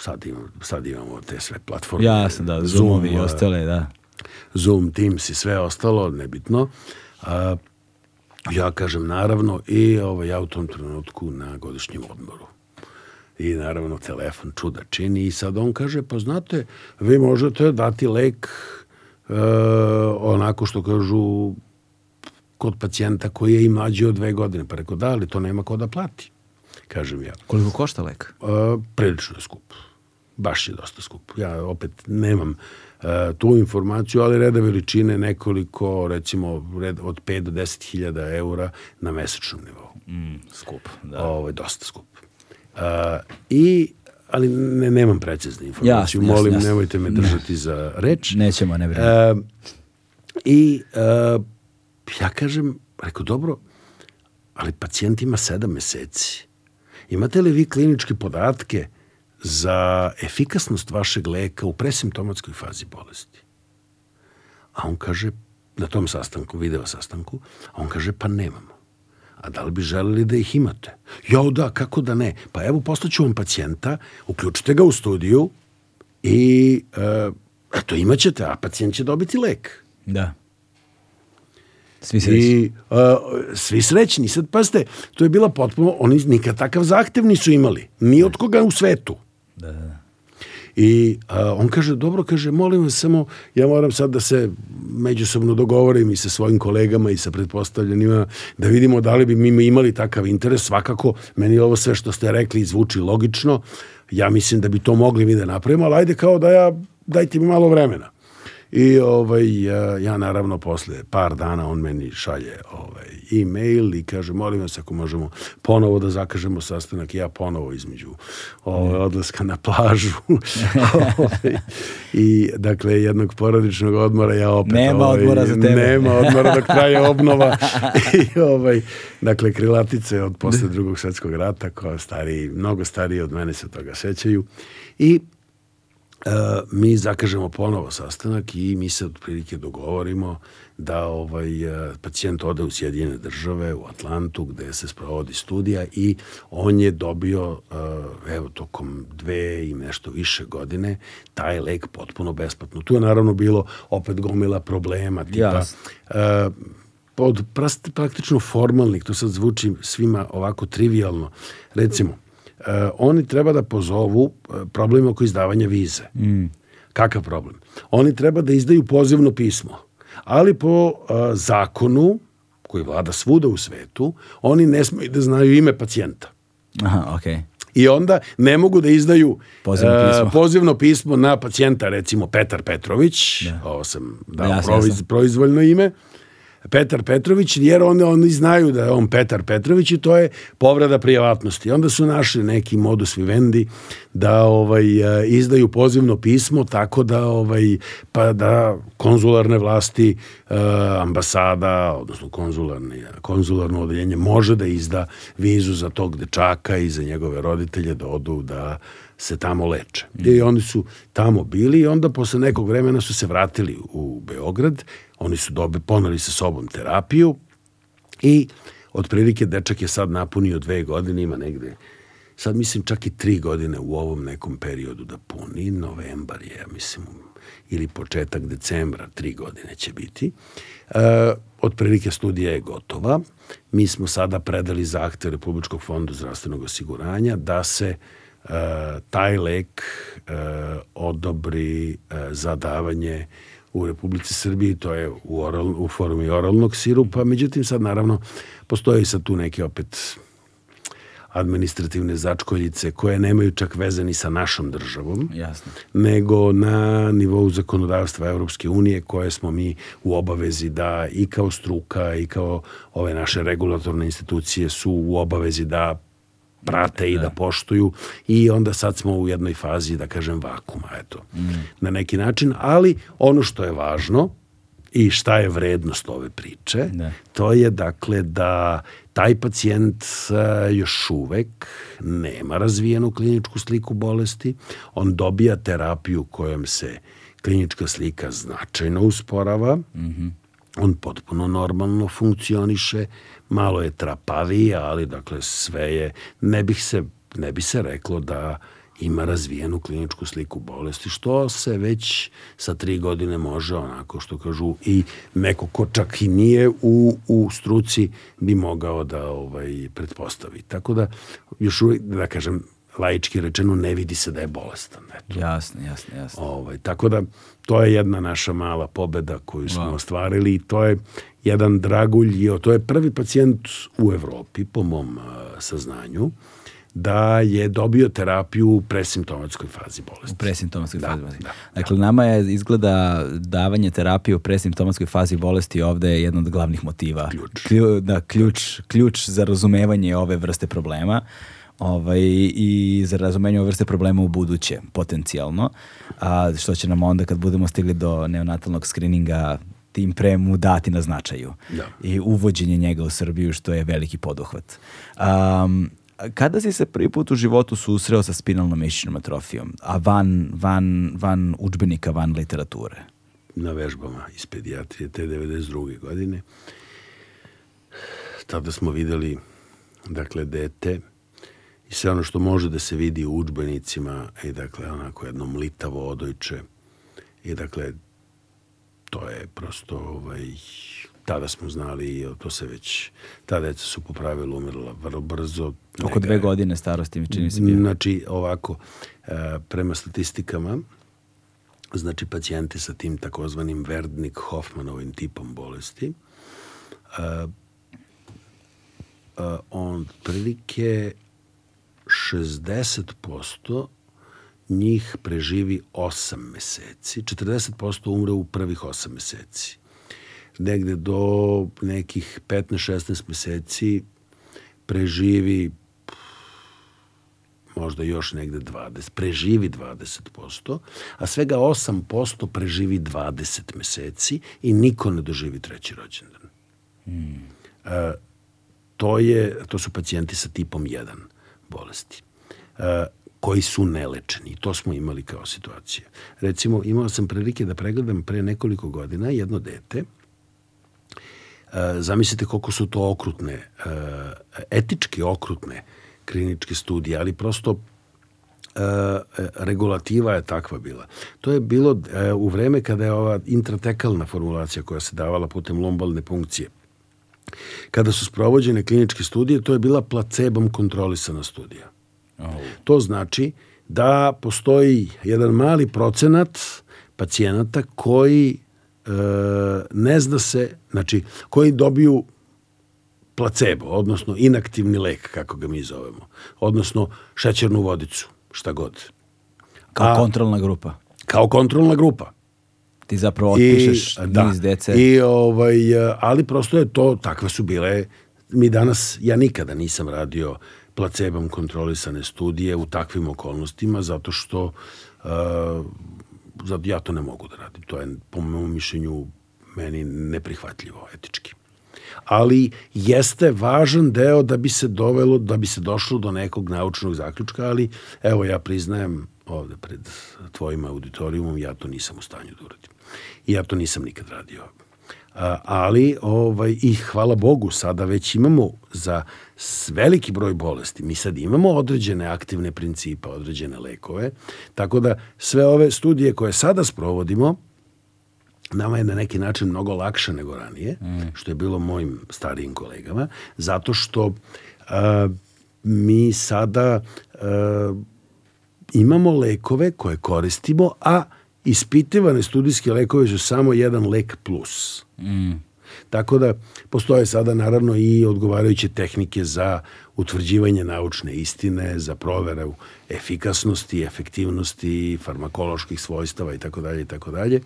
sad, imam, sad imamo te sve platforme. Jasno, da, Zoomovi i ostale, da. Zoom, Teams i sve ostalo, nebitno. Uh, Ja kažem naravno i ovaj, ja u tom trenutku na godišnjem odmoru. I naravno telefon čuda čini i sad on kaže pa znate vi možete dati lek e, onako što kažu kod pacijenta koji je i mlađi od dve godine. Pa rekao da, ali to nema ko da plati. Kažem ja. Koliko košta lek? E, prilično je skup. Baš je dosta skup. Ja opet nemam tu informaciju, ali reda veličine nekoliko, recimo, red od 5 do 10 hiljada eura na mesečnom nivou. Mm, skup, da. Ovo je dosta skup. Uh, I ali ne, nemam precizne informacije. Jasno, Molim, jasno, nemojte me držati ne. za reč. Nećemo, ne vreme. Uh, I uh, ja kažem, rekao, dobro, ali pacijent ima sedam meseci. Imate li vi kliničke podatke za efikasnost vašeg leka u presimptomatskoj fazi bolesti. A on kaže, na tom sastanku, video sastanku, a on kaže, pa nemamo. A da li bi želeli da ih imate? Jo, da, kako da ne? Pa evo, postaću vam pacijenta, uključite ga u studiju i e, eto, imaćete, a pacijent će dobiti lek. Da. Svi srećni. I, uh, svi srećni. Sad, pazite, to je bila potpuno, oni nikad takav zahtev nisu imali. Ni od koga u svetu. Da, da. I a, on kaže, dobro, kaže, molim vas samo, ja moram sad da se međusobno dogovorim i sa svojim kolegama i sa pretpostavljenima, da vidimo da li bi mi imali takav interes. Svakako, meni ovo sve što ste rekli zvuči logično. Ja mislim da bi to mogli mi da napravimo, ali ajde kao da ja, dajte mi malo vremena. I ovaj, ja, ja naravno posle par dana on meni šalje ovaj, e-mail i kaže molim vas ako možemo ponovo da zakažemo sastanak ja ponovo između ovaj, odlaska na plažu. Ovaj, i dakle jednog porodičnog odmora ja opet nema ovaj, odmora za tebe. nema odmora dok traje obnova. I ovaj dakle krilatice od posle drugog svetskog rata koja stari mnogo stariji od mene se toga sećaju. I mi zakažemo ponovo sastanak i mi se otprilike dogovorimo da ovaj uh, pacijent ode u Sjedinjene države, u Atlantu, gde se sprovodi studija i on je dobio, uh, evo, tokom dve i nešto više godine, taj lek potpuno besplatno. Tu je naravno bilo opet gomila problema, tipa... Uh, od praktično formalnih, to sad zvuči svima ovako trivialno, recimo, oni treba da pozovu uh, problem oko izdavanja vize. Mm. Kakav problem? Oni treba da izdaju pozivno pismo, ali po uh, zakonu koji vlada svuda u svetu, oni ne smiju da znaju ime pacijenta. Aha, okej. Okay. I onda ne mogu da izdaju pozivno pismo, uh, pozivno pismo na pacijenta, recimo Petar Petrović, da. ovo sam dao ja, proiz, proizvoljno ime, Petar Petrović, jer oni, oni znaju da je on Petar Petrović i to je povreda privatnosti. Onda su našli neki modus vivendi da ovaj izdaju pozivno pismo tako da ovaj pa da konzularne vlasti ambasada odnosno konzularni konzularno odeljenje može da izda vizu za tog dečaka i za njegove roditelje da odu da se tamo leče. Mm. I oni su tamo bili i onda posle nekog vremena su se vratili u Beograd Oni su dobi, poneli sa sobom terapiju i otprilike dečak je sad napunio dve godine, ima negde sad mislim čak i tri godine u ovom nekom periodu da puni, novembar je, ja mislim, ili početak decembra, tri godine će biti. E, otprilike studija je gotova. Mi smo sada predali zahtev Republičkog fonda zdravstvenog osiguranja da se e, taj lek e, odobri e, za davanje u Republici Srbiji, to je u, oral, u formi oralnog sirupa, međutim sad naravno postoje sad tu neke opet administrativne začkoljice koje nemaju čak veze ni sa našom državom, Jasno. nego na nivou zakonodavstva Evropske unije koje smo mi u obavezi da i kao struka i kao ove naše regulatorne institucije su u obavezi da prate i da. da poštuju i onda sad smo u jednoj fazi, da kažem, vakuma, eto, mm. na neki način, ali ono što je važno i šta je vrednost ove priče, da. to je dakle da taj pacijent još uvek nema razvijenu kliničku sliku bolesti, on dobija terapiju kojom se klinička slika značajno usporava, mm -hmm. On potpuno normalno funkcioniše, malo je trapaviji, ali dakle sve je, ne bih se, ne bi se reklo da ima razvijenu kliničku sliku bolesti, što se već sa tri godine može, onako što kažu, i neko ko čak i nije u, u struci bi mogao da ovaj, pretpostavi. Tako da, još uvijek, da kažem, laički rečeno ne vidi se da je bolestan. Eto. Jasno, jasno, jasno. Ovaj, tako da to je jedna naša mala pobeda koju smo wow. ostvarili i to je jedan dragulj, i to je prvi pacijent u Evropi, po mom uh, saznanju, da je dobio terapiju u presimptomatskoj fazi bolesti. U presimptomatskoj da, fazi bolesti. Da, dakle, da. nama je izgleda davanje terapije u presimptomatskoj fazi bolesti ovde je jedan od glavnih motiva. Ključ. Klju, da, ključ, ključ za razumevanje ove vrste problema ovaj, i za razumenje ove vrste problema u buduće, potencijalno, a, što će nam onda kad budemo stigli do neonatalnog skrininga tim pre mu dati na značaju da. i uvođenje njega u Srbiju što je veliki poduhvat. Um, kada si se prvi put u životu susreo sa spinalnom mišićnom atrofijom, a van, van, van učbenika, van literature? Na vežbama iz pedijatrije te 92. godine. Tada smo videli, dakle, dete i sve ono što može da se vidi u učbenicima i dakle onako jedno mlitavo odojče i dakle to je prosto ovaj, tada smo znali i to se već ta deca su po pravilu umirala vrlo brzo. Oko dve godine starosti mi čini se bio. Znači ovako e, prema statistikama znači pacijenti sa tim takozvanim Verdnik-Hoffmanovim tipom bolesti uh, uh, on prilike 60% njih preživi 8 meseci, 40% umre u prvih 8 meseci. Negde do nekih 15-16 meseci preživi možda još negde 20, preživi 20%, a svega 8% preživi 20 meseci i niko ne doživi treći rođendan. Mm. E, to, je, to su pacijenti sa tipom 1 bolesti. E, koji su nelečeni. To smo imali kao situacije. Recimo, imao sam prilike da pregledam pre nekoliko godina jedno dete, zamislite koliko su to okrutne, etički okrutne kliničke studije, ali prosto regulativa je takva bila. To je bilo u vreme kada je ova intratekalna formulacija koja se davala putem lombalne punkcije. Kada su sprovođene kliničke studije, to je bila placebom kontrolisana studija. Oh. To znači da postoji jedan mali procenat pacijenata koji e, ne zna se, znači koji dobiju placebo, odnosno inaktivni lek, kako ga mi zovemo, odnosno šećernu vodicu, šta god. Kao A, kontrolna grupa. Kao kontrolna grupa. Ti zapravo otpišeš I, da, niz dece. I, ovaj, ali prosto je to, takve su bile, mi danas, ja nikada nisam radio placebom kontrolisane studije u takvim okolnostima, zato što uh, zato ja to ne mogu da radim. To je, po mojom mišljenju, meni neprihvatljivo etički. Ali jeste važan deo da bi se dovelo, da bi se došlo do nekog naučnog zaključka, ali evo ja priznajem ovde pred tvojim auditorijumom, ja to nisam u stanju da uradim. I ja to nisam nikad radio. Ali ovaj, i hvala Bogu sada već imamo za veliki broj bolesti. Mi sad imamo određene aktivne principe, određene lekove, tako da sve ove studije koje sada sprovodimo, nama je na neki način mnogo lakše nego ranije, mm. što je bilo mojim starijim kolegama, zato što a, mi sada a, imamo lekove koje koristimo, a ispitivane studijske lekove su samo jedan lek plus. Mm. Tako da postoje sada naravno i odgovarajuće tehnike za utvrđivanje naučne istine, za proveru efikasnosti, efektivnosti, farmakoloških svojstava i tako dalje i tako dalje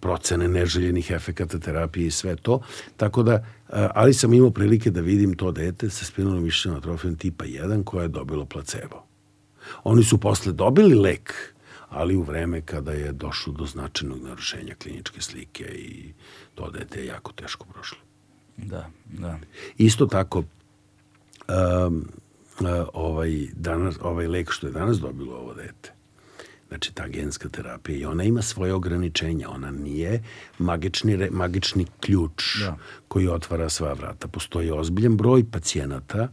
procene neželjenih efekata terapije i sve to. Tako da, ali sam imao prilike da vidim to dete sa spinalnom mišićnom atrofijom tipa 1 koje je dobilo placebo. Oni su posle dobili lek, ali u vreme kada je došlo do značajnog narušenja kliničke slike i to dete je jako teško prošlo. Da, da. Isto tako, um, ovaj, danas, ovaj lek što je danas dobilo ovo dete, znači ta genska terapija i ona ima svoje ograničenja, ona nije magični, magični ključ da. koji otvara sva vrata. Postoji ozbiljan broj pacijenata,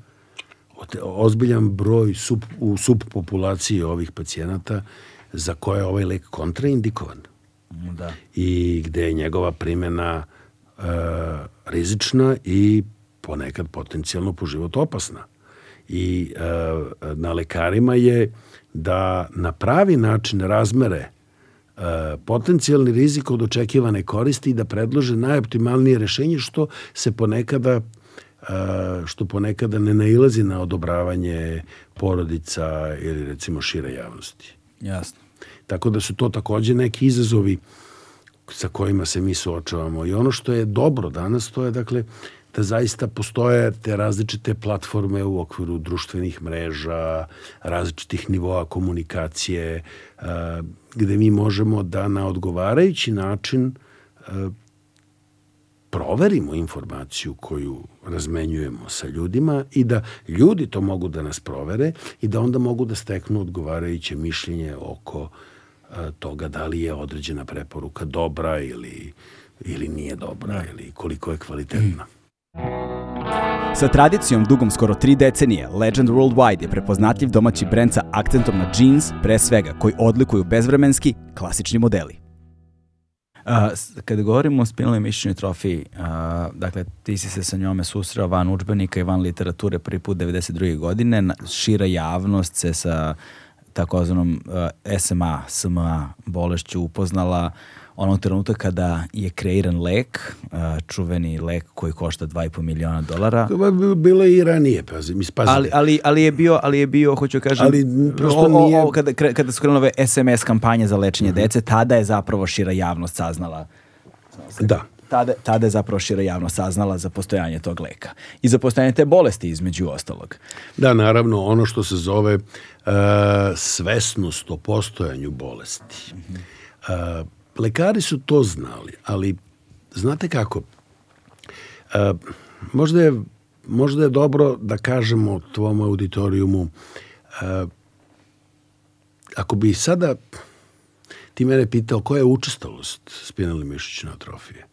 ozbiljan broj sub, u subpopulaciji ovih pacijenata za koje je ovaj lek kontraindikovan. Da. I gde je njegova primjena e, rizična i ponekad potencijalno po život opasna. I e, na lekarima je da na pravi način razmere e, potencijalni rizik od očekivane koristi i da predlože najoptimalnije rešenje što se ponekada e, što ponekada ne nailazi na odobravanje porodica ili recimo šire javnosti. Jasno. Tako da su to takođe neki izazovi sa kojima se mi suočavamo. I ono što je dobro danas, to je dakle da zaista postoje te različite platforme u okviru društvenih mreža, različitih nivoa komunikacije, gde mi možemo da na odgovarajući način proverimo informaciju koju razmenjujemo sa ljudima i da ljudi to mogu da nas provere i da onda mogu da steknu odgovarajuće mišljenje oko toga da li je određena preporuka dobra ili, ili nije dobra da. ili koliko je kvalitetna. Sa tradicijom dugom skoro tri decenije, Legend Worldwide je prepoznatljiv domaći brend sa akcentom na jeans, pre svega, koji odlikuju bezvremenski, klasični modeli. Uh, kada govorimo o spinalnoj mišićnoj trofiji, uh, dakle, ti si se sa njome susreo van učbenika i van literature prvi put 92. godine, šira javnost se sa takozvanom uh, SMA, SMA bolešću upoznala onog trenutka kada je kreiran lek, uh, čuveni lek koji košta 2,5 miliona dolara. Bilo je i ranije, pazi, mi spazite. Ali, ali, ali je bio, ali je bio, hoću kažem, ali prosto nije... o, o, kada, kada su krenule SMS kampanje za lečenje mm -hmm. dece, tada je zapravo šira javnost saznala. Da tada, tada je zapravo šira javnost saznala za postojanje tog leka i za postojanje te bolesti između ostalog. Da, naravno, ono što se zove uh, svesnost o postojanju bolesti. Mm -hmm. uh, lekari su to znali, ali znate kako, uh, možda, je, možda je dobro da kažemo tvom auditorijumu uh, ako bi sada ti mene pitao koja je učestalost spinalne mišićne atrofije,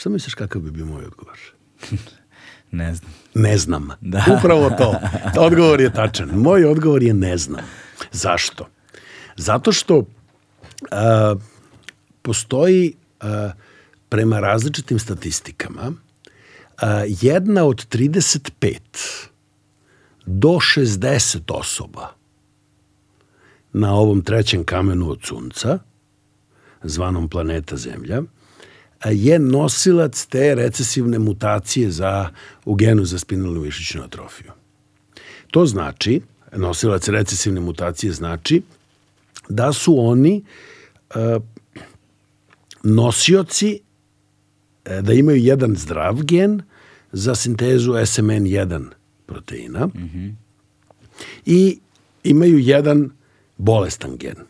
šta misliš kakav bi bio moj odgovor? ne znam. Ne znam. Da. Upravo to. Odgovor je tačan. Moj odgovor je ne znam. Zašto? Zato što a, postoji a, prema različitim statistikama a, jedna od 35 do 60 osoba na ovom trećem kamenu od sunca, zvanom planeta Zemlja, je nosilac te recesivne mutacije za, u genu za spinalnu mišićnu atrofiju. To znači, nosilac recesivne mutacije znači da su oni uh, nosioci uh, da imaju jedan zdrav gen za sintezu SMN1 proteina mm -hmm. i imaju jedan bolestan gen.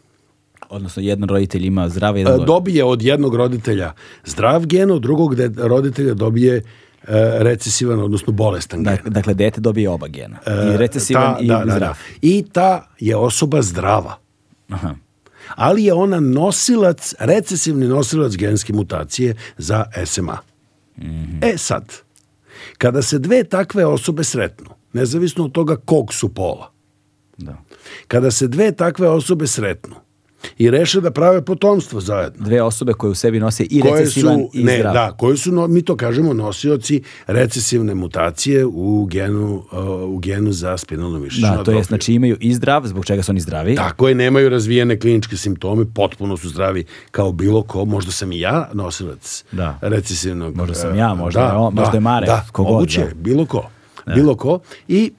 Odnosno, jedan roditelj ima zdrav, jedan bolestan. Dobije od jednog roditelja zdrav gen, od drugog roditelja dobije e, recesivan, odnosno bolestan gen. Dakle, dete dobije oba gena. I recesivan ta, i da, zdrav. Da, da. I ta je osoba zdrava. Aha. Ali je ona nosilac, recesivni nosilac genske mutacije za SMA. Mm -hmm. E sad, kada se dve takve osobe sretnu, nezavisno od toga kog su pola, Da. kada se dve takve osobe sretnu i reše da prave potomstvo zajedno. Dve osobe koje u sebi nose i koje recesivan su, i ne, zdrav. Da, koji su, no, mi to kažemo, nosioci recesivne mutacije u genu, uh, u genu za spinalnu mišićnu Da, to je, znači imaju i zdrav, zbog čega su oni zdravi. Tako je, nemaju razvijene kliničke simptome, potpuno su zdravi kao bilo ko, možda sam i ja nosilac Da. recesivnog. Možda sam e, ja, možda je on, možda je Mare, Da, kogod, moguće, da. bilo ko. Bilo ko. I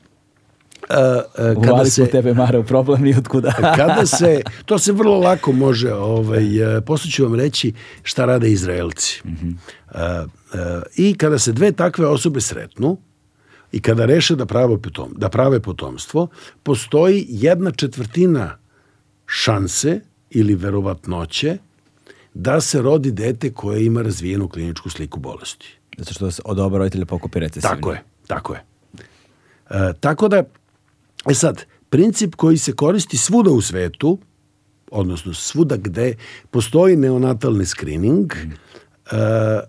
uh, kada se... tebe, Mare, u problem ni otkuda. kada se, to se vrlo lako može, ovaj, e, posle ću vam reći šta rade Izraelci. Mm -hmm. uh, uh, I kada se dve takve osobe sretnu, i kada reše da prave, potom, da prave potomstvo, postoji jedna četvrtina šanse ili verovatnoće da se rodi dete koje ima razvijenu kliničku sliku bolesti. Zato što se od oba roditelja pokupi recesivni. Tako je, tako je. E, tako da, e sad, princip koji se koristi svuda u svetu, odnosno svuda gde postoji neonatalni screening mm. e,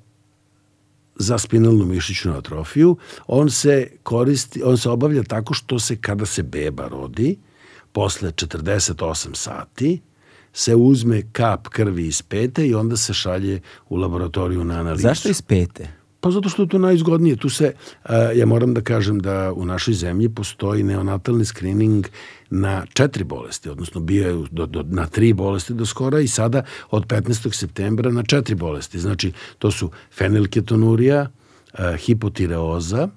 za spinalnu mišićnu atrofiju, on se koristi, on se obavlja tako što se kada se beba rodi, posle 48 sati, se uzme kap krvi iz pete i onda se šalje u laboratoriju na analizu. Zašto iz pete? Pa zato što je to najizgodnije. Tu se, uh, ja moram da kažem da u našoj zemlji postoji neonatalni screening na četiri bolesti, odnosno bio je do, do, na tri bolesti do skora i sada od 15. septembra na četiri bolesti. Znači, to su fenilketonurija, uh, hipotireoza,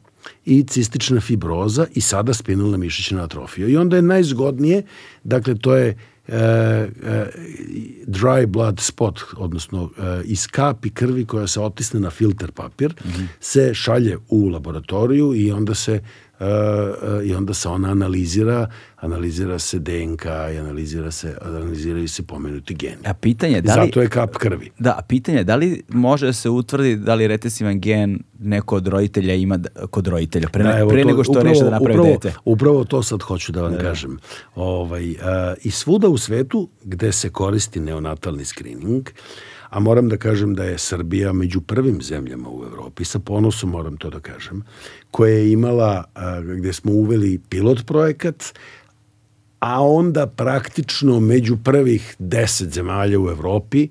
i cistična fibroza i sada spinalna mišićna atrofija. I onda je najzgodnije, dakle, to je uh, uh, dry blood spot, odnosno uh, iz kapi krvi koja se otisne na filter papir, mm -hmm. se šalje u laboratoriju i onda se uh, i onda se ona analizira, analizira se DNK i analizira se, analiziraju se pomenuti geni. A pitanje je da li... Zato je kap krvi. Da, a pitanje je da li može da se utvrdi da li recesivan gen neko od roditelja ima da- kod roditelja, pre, Da, evo pre to- nego što upravo- reše da napravi upravo, dete. Upravo to sad hoću da vam kažem. Ovaj, a, I svuda u svetu gde se koristi neonatalni screening, a moram da kažem da je Srbija među prvim zemljama u Evropi, sa ponosom moram to da kažem, koja je imala, gde smo uveli pilot projekat, a onda praktično među prvih deset zemalja u Evropi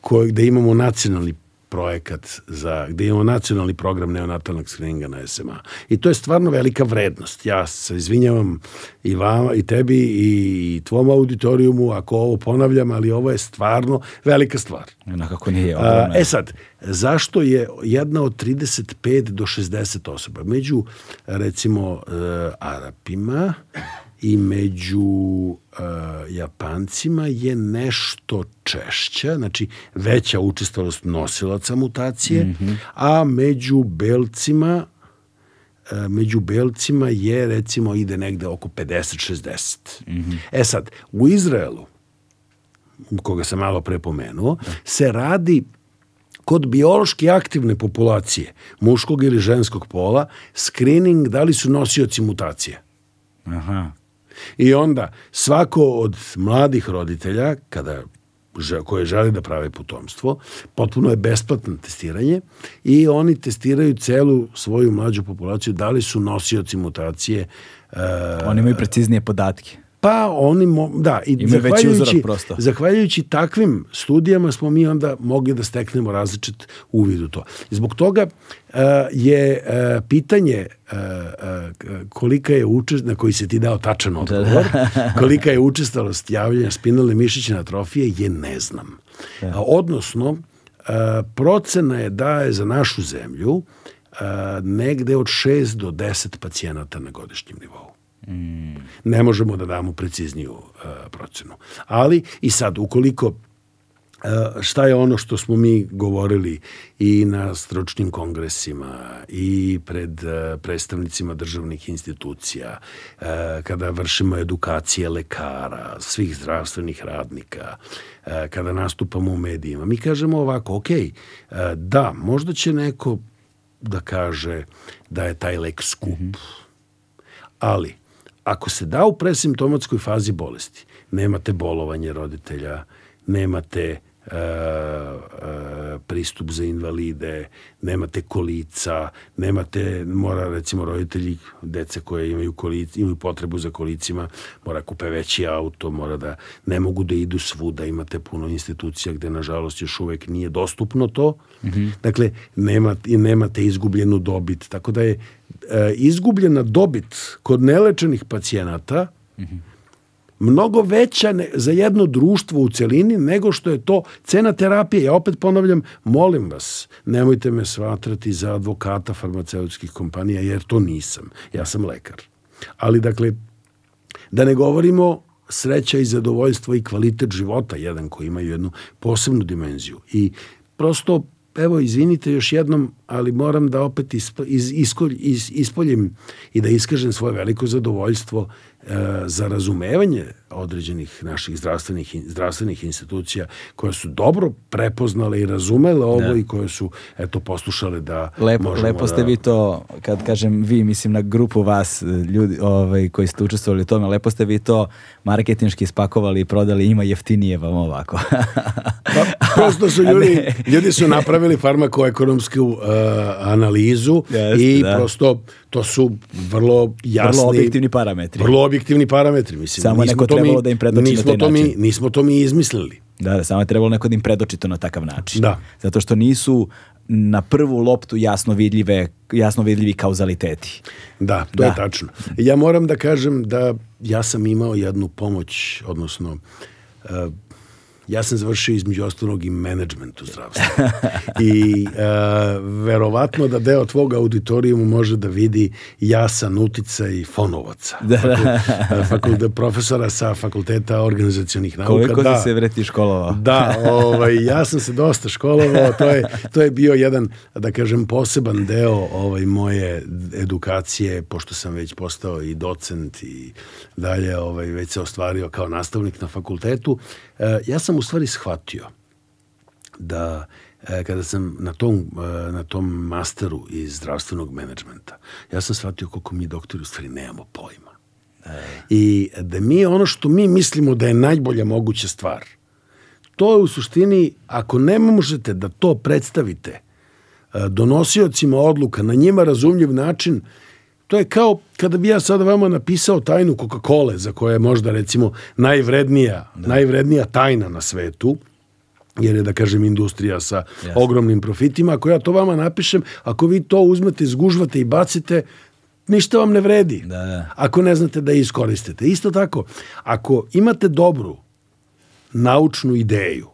koje, gde imamo nacionalni projekat za, gde imamo nacionalni program neonatalnog screeninga na SMA. I to je stvarno velika vrednost. Ja se izvinjavam i vama, i tebi, i tvom auditorijumu, ako ovo ponavljam, ali ovo je stvarno velika stvar. Onako nije. A, e sad, zašto je jedna od 35 do 60 osoba? Među, recimo, uh, Arapima i među uh, Japancima je nešto češća, znači veća učestalost nosilaca mutacije, mm -hmm. a među belcima e, među belcima je recimo ide negde oko 50-60. Mm -hmm. E sad, u Izraelu, koga sam malo pre pomenuo, se radi kod biološki aktivne populacije, muškog ili ženskog pola, screening da li su nosioci mutacije. Aha. I onda svako od mladih roditelja, kada koje žele da prave potomstvo, potpuno je besplatno testiranje i oni testiraju celu svoju mlađu populaciju da li su nosioci mutacije. Uh, oni imaju preciznije podatke. Pa oni, mo, da, i zahvaljujući, zahvaljujući takvim studijama smo mi onda mogli da steknemo različit uvid u to. Zbog toga uh, je uh, pitanje uh, kolika je učest, na koji se ti dao tačan odgovor, kolika je učestalost javljanja spinalne mišićne atrofije, je ne znam. Da. Odnosno, procena je da je za našu zemlju negde od 6 do 10 pacijenata na godišnjem nivou. Mm. Ne možemo da damo precizniju uh, procenu. Ali i sad, ukoliko uh, šta je ono što smo mi govorili i na stručnim kongresima i pred uh, predstavnicima državnih institucija, uh, kada vršimo edukacije lekara, svih zdravstvenih radnika, uh, kada nastupamo u medijima. Mi kažemo ovako, ok, uh, da, možda će neko da kaže da je taj lek skup, mm -hmm. ali ako se da u presimptomatskoj fazi bolesti, nemate bolovanje roditelja, nemate e, e, pristup za invalide, nemate kolica, nemate, mora recimo roditelji, dece koje imaju, kolic, imaju potrebu za kolicima, mora kupe veći auto, mora da ne mogu da idu svuda, imate puno institucija gde nažalost još uvek nije dostupno to. Mm -hmm. Dakle, nemate, nemate izgubljenu dobit, tako da je izgubljena dobit kod nelečenih pacijenata mm -hmm. mnogo veća ne, za jedno društvo u celini nego što je to cena terapije. Ja opet ponavljam, molim vas, nemojte me svatrati za advokata farmaceutskih kompanija, jer to nisam. Ja sam lekar. Ali, dakle, da ne govorimo sreća i zadovoljstvo i kvalitet života, jedan koji ima jednu posebnu dimenziju. I prosto evo, izvinite još jednom, ali moram da opet isp, iz, iskolj, iz, ispoljim i da iskažem svoje veliko zadovoljstvo za razumevanje određenih naših zdravstvenih, zdravstvenih institucija koje su dobro prepoznale i razumele ovo da. i koje su eto poslušale da lepo, lepo ste da... vi to kad kažem vi mislim na grupu vas ljudi ovaj, koji ste učestvovali u tome lepo ste vi to marketinški spakovali i prodali ima jeftinije vam ovako pa, prosto su ljudi ljudi su napravili farmakoekonomsku uh, analizu Jeste, i da. prosto to su vrlo jasni vrlo objektivni parametri vrlo objektivni parametri. Mislim, samo neko trebalo mi, da im predoči nismo na taj to način. Mi, nismo to mi izmislili. Da, da, samo je trebalo neko da im predoči to na takav način. Da. Zato što nisu na prvu loptu jasno vidljive jasno vidljivi kauzaliteti. Da, to da. je tačno. Ja moram da kažem da ja sam imao jednu pomoć, odnosno uh, ja sam završio između ostalog i menadžment u zdravstvu. I uh, verovatno da deo tvog auditorijuma može da vidi jasan uticaj fonovaca. Da, da. E, fakultet, profesora sa fakulteta organizacijonih nauka. Koliko da, si se vreti školovao? Da, ovaj, ja sam se dosta školovao. To je, to je bio jedan, da kažem, poseban deo ovaj, moje edukacije, pošto sam već postao i docent i dalje ovaj, već se ostvario kao nastavnik na fakultetu. E, ja sam u stvari shvatio da e, kada sam na tom, e, na tom masteru iz zdravstvenog menadžmenta, ja sam shvatio koliko mi doktori u stvari nemamo pojma. I da mi ono što mi mislimo da je najbolja moguća stvar, to je u suštini, ako ne možete da to predstavite donosiocima odluka na njima razumljiv način, To je kao kada bi ja sada vama napisao tajnu Coca-Cola, za koja je možda recimo najvrednija, da. najvrednija tajna na svetu, jer je da kažem industrija sa Jasne. ogromnim profitima, ako ja to vama napišem, ako vi to uzmete, zgužvate i bacite, ništa vam ne vredi. Da, da. Ako ne znate da je iskoristite. Isto tako, ako imate dobru naučnu ideju,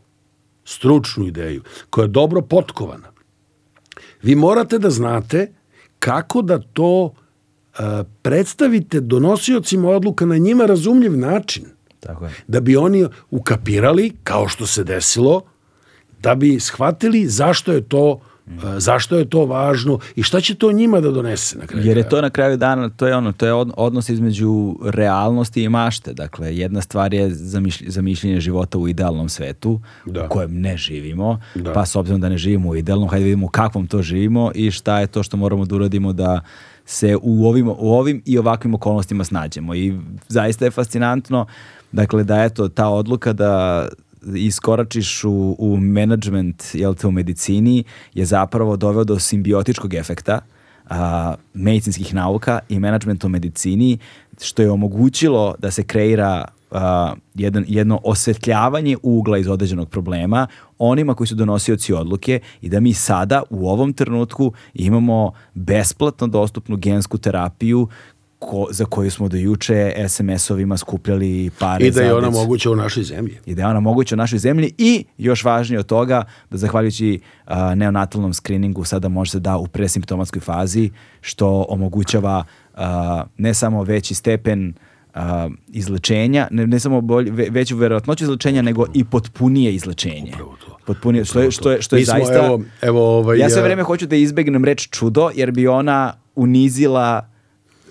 stručnu ideju, koja je dobro potkovana, vi morate da znate kako da to predstavite donosiocima odluka na njima razumljiv način. Tako je. Da bi oni ukapirali, kao što se desilo, da bi shvatili zašto je to zašto je to važno i šta će to njima da donese na kraju. Jer je to na kraju dana, to je ono, to je odnos između realnosti i mašte. Dakle, jedna stvar je zamišljenje života u idealnom svetu, da. u kojem ne živimo, da. pa s obzirom da ne živimo u idealnom, hajde vidimo u kakvom to živimo i šta je to što moramo da uradimo da se u ovim, u ovim i ovakvim okolnostima snađemo. I zaista je fascinantno dakle da eto ta odluka da iskoračiš u, u management jel te, u medicini je zapravo doveo do simbiotičkog efekta a, medicinskih nauka i menadžmenta u medicini, što je omogućilo da se kreira a, jedan, jedno osvetljavanje ugla iz određenog problema onima koji su donosioci odluke i da mi sada u ovom trenutku imamo besplatno dostupnu gensku terapiju ko, za koju smo do juče SMS-ovima skupljali pare. I da je ona moguća u našoj zemlji. I da je ona moguća u našoj zemlji i još važnije od toga da zahvaljujući uh, neonatalnom screeningu sada može se da u presimptomatskoj fazi što omogućava uh, ne samo veći stepen uh, izlečenja, ne, ne samo bolj, ve, veću verovatnoću izlečenja, nego i potpunije izlečenje. Upravo to. Potpunije, što je, što je, što je smo, zaista... Evo, evo, ovaj, ja sve vreme hoću da izbegnem reč čudo, jer bi ona unizila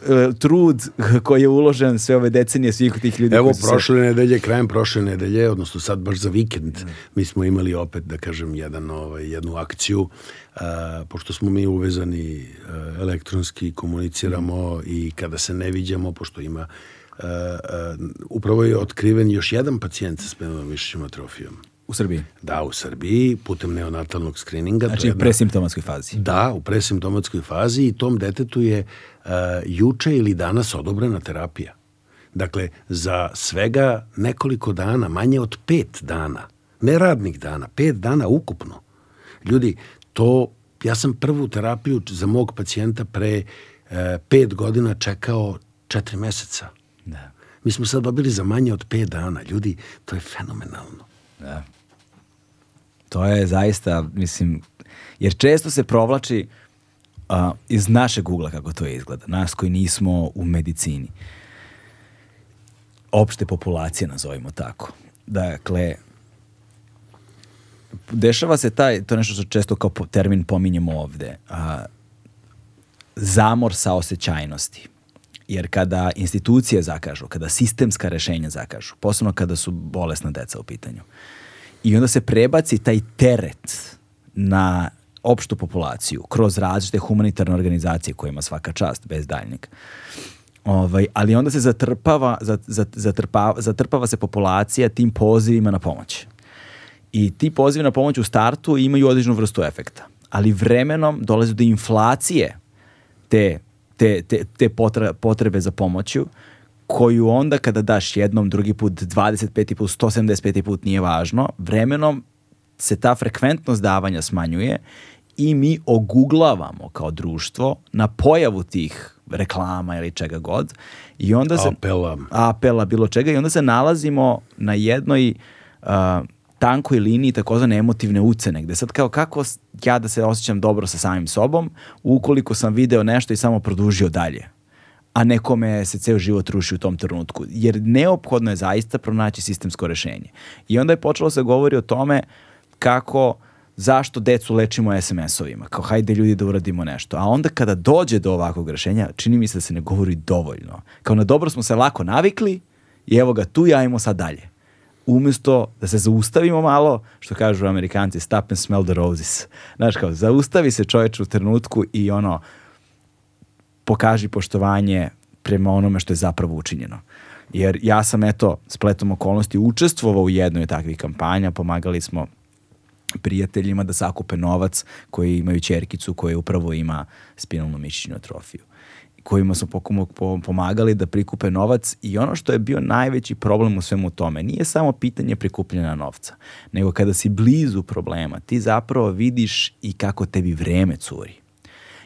e, trud koji je uložen sve ove decenije svih tih ljudi Evo, su se- prošle nedelje, krajem prošle nedelje, odnosno sad baš za vikend, mi smo imali opet, da kažem, jedan, ovaj, jednu akciju, a, pošto smo mi uvezani a, elektronski, komuniciramo i kada se ne viđamo, pošto ima upravo je otkriven još jedan pacijent sa spinalnom mišićnom atrofijom. u Srbiji. Da, u Srbiji, putem neonatalnog skrininga. Znači u presimptomatskoj fazi. Da, u presimptomatskoj fazi i tom detetu je uh, juče ili danas odobrena terapija. Dakle, za svega nekoliko dana, manje od pet dana, ne radnih dana, pet dana ukupno. Ljudi, to, ja sam prvu terapiju za mog pacijenta pre uh, pet godina čekao četiri meseca. Da. Mi smo sad dobili za manje od pet dana. Ljudi, to je fenomenalno. Da. To je zaista, mislim, jer često se provlači a, iz našeg ugla kako to izgleda, nas koji nismo u medicini. Opšte populacije, nazovimo tako. Dakle, dešava se taj, to je nešto što često kao termin pominjemo ovde, a, zamor saosećajnosti. Jer kada institucije zakažu, kada sistemska rešenja zakažu, posebno kada su bolesna deca u pitanju, i onda se prebaci taj teret na opštu populaciju kroz različite humanitarne organizacije kojima svaka čast, bez daljnjeg. Ovaj, ali onda se zatrpava, zat- zat- zatrpava, zatrpava se populacija tim pozivima na pomoć. I ti pozivi na pomoć u startu imaju određenu vrstu efekta. Ali vremenom dolazi do inflacije te, te, te, te potra- potrebe za pomoću koju onda kada daš jednom, drugi put, 25. put, 175. put nije važno, vremenom se ta frekventnost davanja smanjuje i mi oguglavamo kao društvo na pojavu tih reklama ili čega god i onda se Apela. apela bilo čega i onda se nalazimo na jednoj uh, tankoj liniji takozvane emotivne ucene gde sad kao kako ja da se osjećam dobro sa samim sobom ukoliko sam video nešto i samo produžio dalje a nekome se ceo život ruši u tom trenutku. Jer neophodno je zaista pronaći sistemsko rešenje. I onda je počelo se govori o tome kako zašto decu lečimo SMS-ovima, kao hajde ljudi da uradimo nešto. A onda kada dođe do ovakvog rešenja, čini mi se da se ne govori dovoljno. Kao na dobro smo se lako navikli i evo ga tu i ajmo sad dalje. Umesto da se zaustavimo malo, što kažu amerikanci, stop and smell the roses. Znaš kao, zaustavi se čoveč u trenutku i ono, pokaži poštovanje prema onome što je zapravo učinjeno. Jer ja sam eto spletom okolnosti učestvovao u jednoj takvih kampanja, pomagali smo prijateljima da sakupe novac koji imaju čerkicu koja upravo ima spinalnu mišićnu atrofiju kojima smo pomagali da prikupe novac i ono što je bio najveći problem u svemu tome nije samo pitanje prikupljanja novca, nego kada si blizu problema, ti zapravo vidiš i kako tebi vreme curi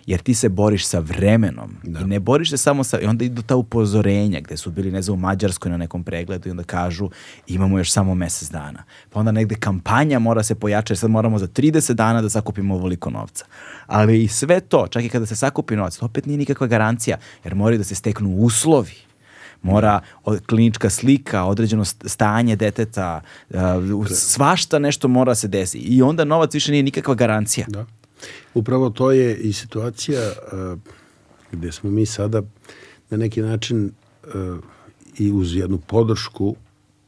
jer ti se boriš sa vremenom i ne boriš se samo sa, i onda idu ta upozorenja gde su bili, ne znam, u Mađarskoj na nekom pregledu i onda kažu imamo još samo mesec dana. Pa onda negde kampanja mora se pojačati, sad moramo za 30 dana da sakupimo ovoliko novca. Ali i sve to, čak i kada se sakupi novac, to opet nije nikakva garancija, jer moraju da se steknu uslovi mora klinička slika, određeno st- stanje deteta, svašta nešto mora se desi. I onda novac više nije nikakva garancija. Da. Upravo to je i situacija uh, gde smo mi sada na neki način uh, i uz jednu podršku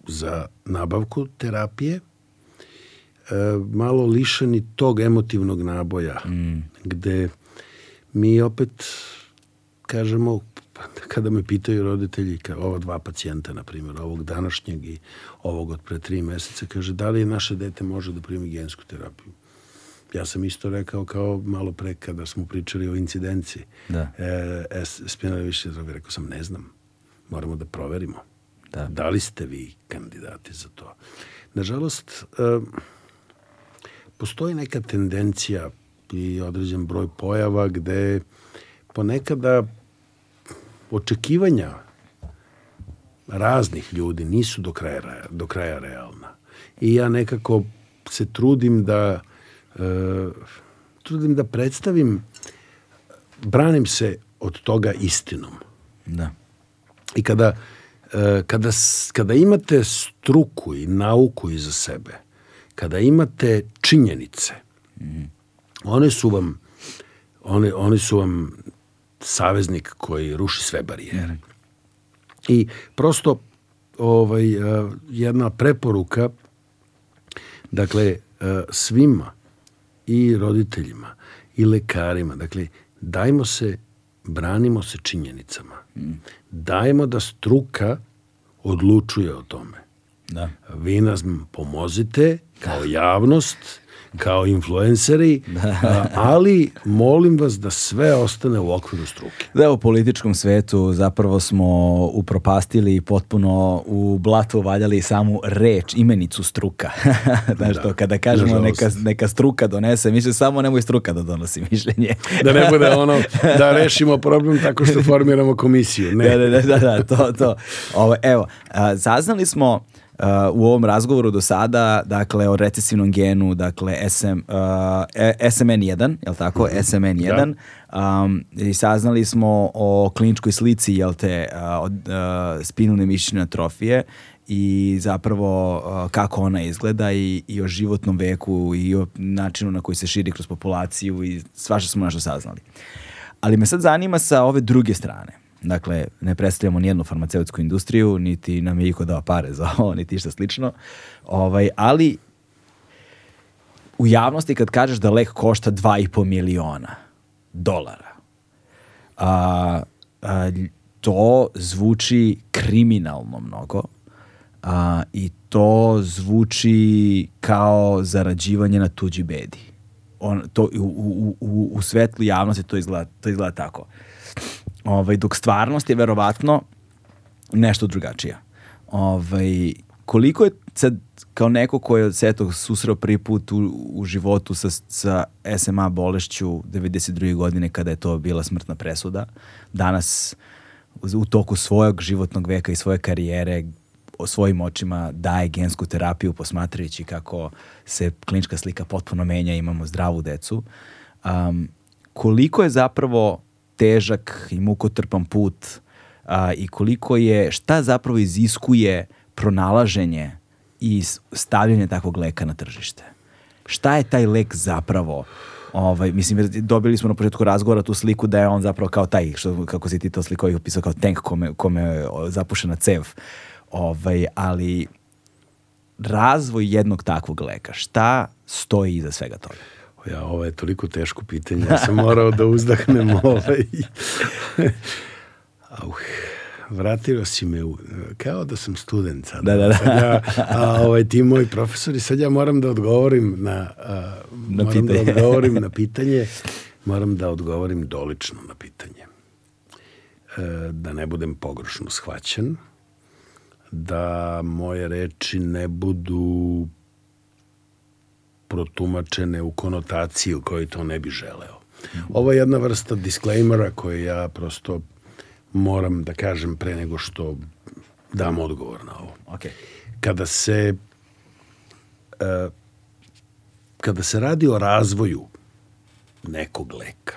za nabavku terapije uh, malo lišeni tog emotivnog naboja gde mi opet kažemo, kada me pitaju roditelji, ka, ova dva pacijenta, na primjer, ovog današnjeg i ovog od pre tri meseca, kaže, da li naše dete može da primi gensku terapiju? Ja sam isto rekao kao malo pre kada smo pričali o incidenciji. Da. E, Spinali više rekao sam, ne znam, moramo da proverimo. Da. da li ste vi kandidati za to? Nažalost, e, postoji neka tendencija i određen broj pojava gde ponekada očekivanja raznih ljudi nisu do kraja, do kraja realna. I ja nekako se trudim da e, trudim da predstavim branim se od toga istinom. Da. I kada, e, kada, kada imate struku i nauku iza sebe, kada imate činjenice, mm. one su vam one, one su vam saveznik koji ruši sve barijere. I prosto ovaj, jedna preporuka dakle svima i roditeljima i lekarima, dakle dajmo se, branimo se činjenicama. Dajmo da struka odlučuje o tome. Da. Vi nas pomozite kao javnost kao influenceri, da. ali molim vas da sve ostane u okviru struke. Da, u političkom svetu zapravo smo upropastili potpuno u blatu valjali samu reč, imenicu struka. Znaš da. to, kada kažemo neka, neka struka donese, mislim samo nemoj struka da donosi mišljenje. da ne bude ono da rešimo problem tako što formiramo komisiju. Ne. Da, da, da, da, to, to. Ovo, evo, a, saznali smo u ovom razgovoru do sada, dakle, o recesivnom genu, dakle, SM, uh, SMN1, je li tako? Mm -hmm. SMN1. Da. Um, I saznali smo o kliničkoj slici, jel te, uh, od uh, spinalne mišićne atrofije i zapravo uh, kako ona izgleda i, i o životnom veku i o načinu na koji se širi kroz populaciju i svašta smo nešto saznali. Ali me sad zanima sa ove druge strane Dakle, ne predstavljamo nijednu farmaceutsku industriju, niti nam je iko dao pare za ovo, niti išta slično. Ovaj, ali u javnosti kad kažeš da lek košta 2,5 miliona dolara, a, a, to zvuči kriminalno mnogo a, i to zvuči kao zarađivanje na tuđi bedi. On, to, u, u, u, u svetlu javnosti to izgleda, to izgleda tako. Ovaj, dok stvarnost je verovatno nešto drugačija. Ovaj, koliko je sad kao neko ko je se eto susreo prvi put u, u životu sa, sa SMA bolešću 92. godine kada je to bila smrtna presuda, danas u toku svojeg životnog veka i svoje karijere o svojim očima daje gensku terapiju posmatrajući kako se klinička slika potpuno menja, imamo zdravu decu. Um, koliko je zapravo težak i mukotrpan put a, i koliko je, šta zapravo iziskuje pronalaženje i stavljanje takvog leka na tržište. Šta je taj lek zapravo? Ovaj, mislim, dobili smo na početku razgovora tu sliku da je on zapravo kao taj, što, kako si ti to sliko i opisao kao tank kome, kome je zapušena cev. Ovaj, ali razvoj jednog takvog leka, šta stoji iza svega toga? Ja, ovo je toliko teško pitanje, ja sam morao da uzdahnem ovaj. Auh, vratio si me u, kao da sam student sad. Da, da, da. Sad ja, a, ovaj, ti moji profesori, sad ja moram da odgovorim na, a, na moram pitanje. da odgovorim na pitanje, moram da odgovorim dolično na pitanje. E, da ne budem pogrešno shvaćen, da moje reči ne budu protumačene u konotaciju koju to ne bi želeo. Ovo je jedna vrsta disclaimera koju ja prosto moram da kažem pre nego što dam odgovor na ovo. Okay. Kada se uh, kada se radi o razvoju nekog leka,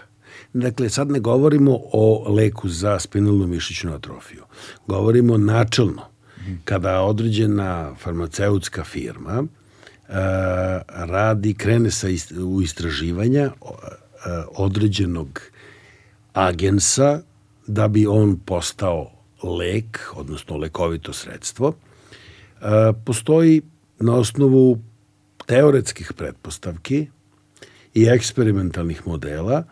dakle sad ne govorimo o leku za spinalnu mišićnu atrofiju, govorimo načelno, kada određena farmaceutska firma radi, krene sa ist, u istraživanja određenog agensa da bi on postao lek, odnosno lekovito sredstvo, postoji na osnovu teoretskih pretpostavki i eksperimentalnih modela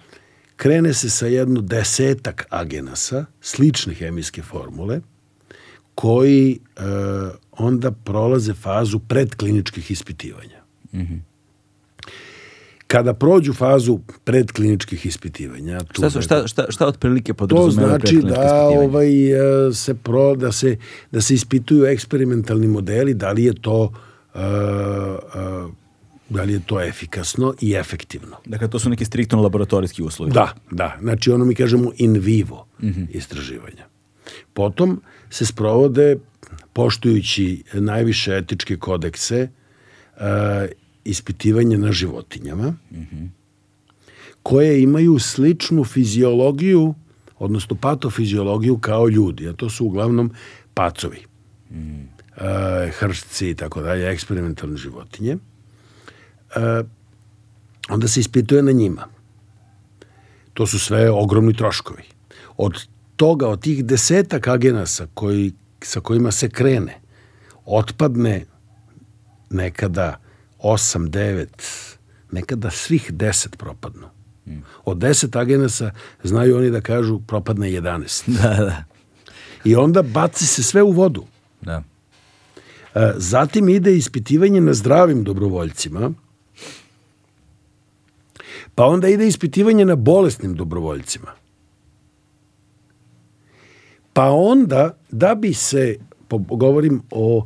krene se sa jednu desetak agenasa, slične hemijske formule, koji e, onda prolaze fazu predkliničkih ispitivanja. Mm -hmm. Kada prođu fazu predkliničkih ispitivanja, tu šta, su, šta, šta, šta otprilike podrazumeva To znači da ovaj e, se pro, da se da se ispituju eksperimentalni modeli, da li je to uh, uh, da li je to efikasno i efektivno. Dakle, to su neki striktno laboratorijski uslovi. Da, da. Znači, ono mi kažemo in vivo mm -hmm. istraživanja. Potom se sprovode, poštujući najviše etičke kodekse, uh, ispitivanje na životinjama, mm -hmm. koje imaju sličnu fiziologiju, odnosno patofiziologiju kao ljudi, a to su uglavnom pacovi, mm. uh, hršci i tako dalje, eksperimentalne životinje. Uh, onda se ispituje na njima. To su sve ogromni troškovi. Od toga, od tih desetak agenasa koji, sa kojima se krene, otpadne nekada 8, 9, nekada svih 10 propadnu. Od 10 agenasa znaju oni da kažu propadne 11. Da, da. I onda baci se sve u vodu. Da. E, zatim ide ispitivanje na zdravim dobrovoljcima, pa onda ide ispitivanje na bolesnim dobrovoljcima. Pa onda, da bi se, govorim o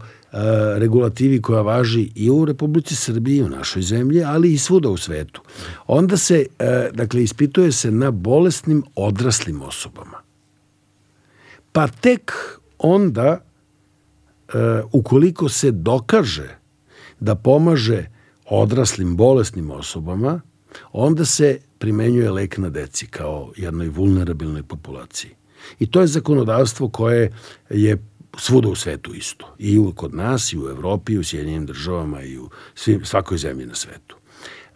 regulativi koja važi i u Republici Srbiji, u našoj zemlji, ali i svuda u svetu. Onda se, dakle, ispituje se na bolesnim odraslim osobama. Pa tek onda, ukoliko se dokaže da pomaže odraslim bolesnim osobama, onda se primenjuje lek na deci kao jednoj vulnerabilnoj populaciji. I to je zakonodavstvo koje je svuda u svetu isto. I u, kod nas, i u Evropi, i u Sjedinjenim državama, i u svim, svakoj zemlji na svetu.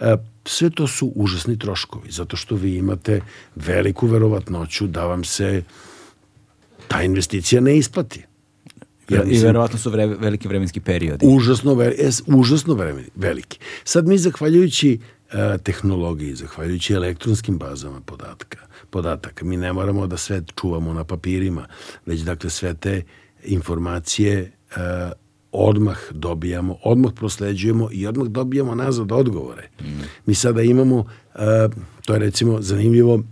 E, sve to su užasni troškovi, zato što vi imate veliku verovatnoću da vam se ta investicija ne isplati. Ja, I verovatno su vre, veliki vremenski periodi. Užasno, ve, es, užasno vremeni, veliki. Sad mi, zahvaljujući e, tehnologiji, zahvaljujući elektronskim bazama podatka, podataka, mi ne moramo da sve čuvamo na papirima, već dakle sve te informacije uh, odmah dobijamo, odmah prosleđujemo i odmah dobijamo nazad odgovore. Mm. Mi sada imamo, uh, to je recimo zanimljivo, uh,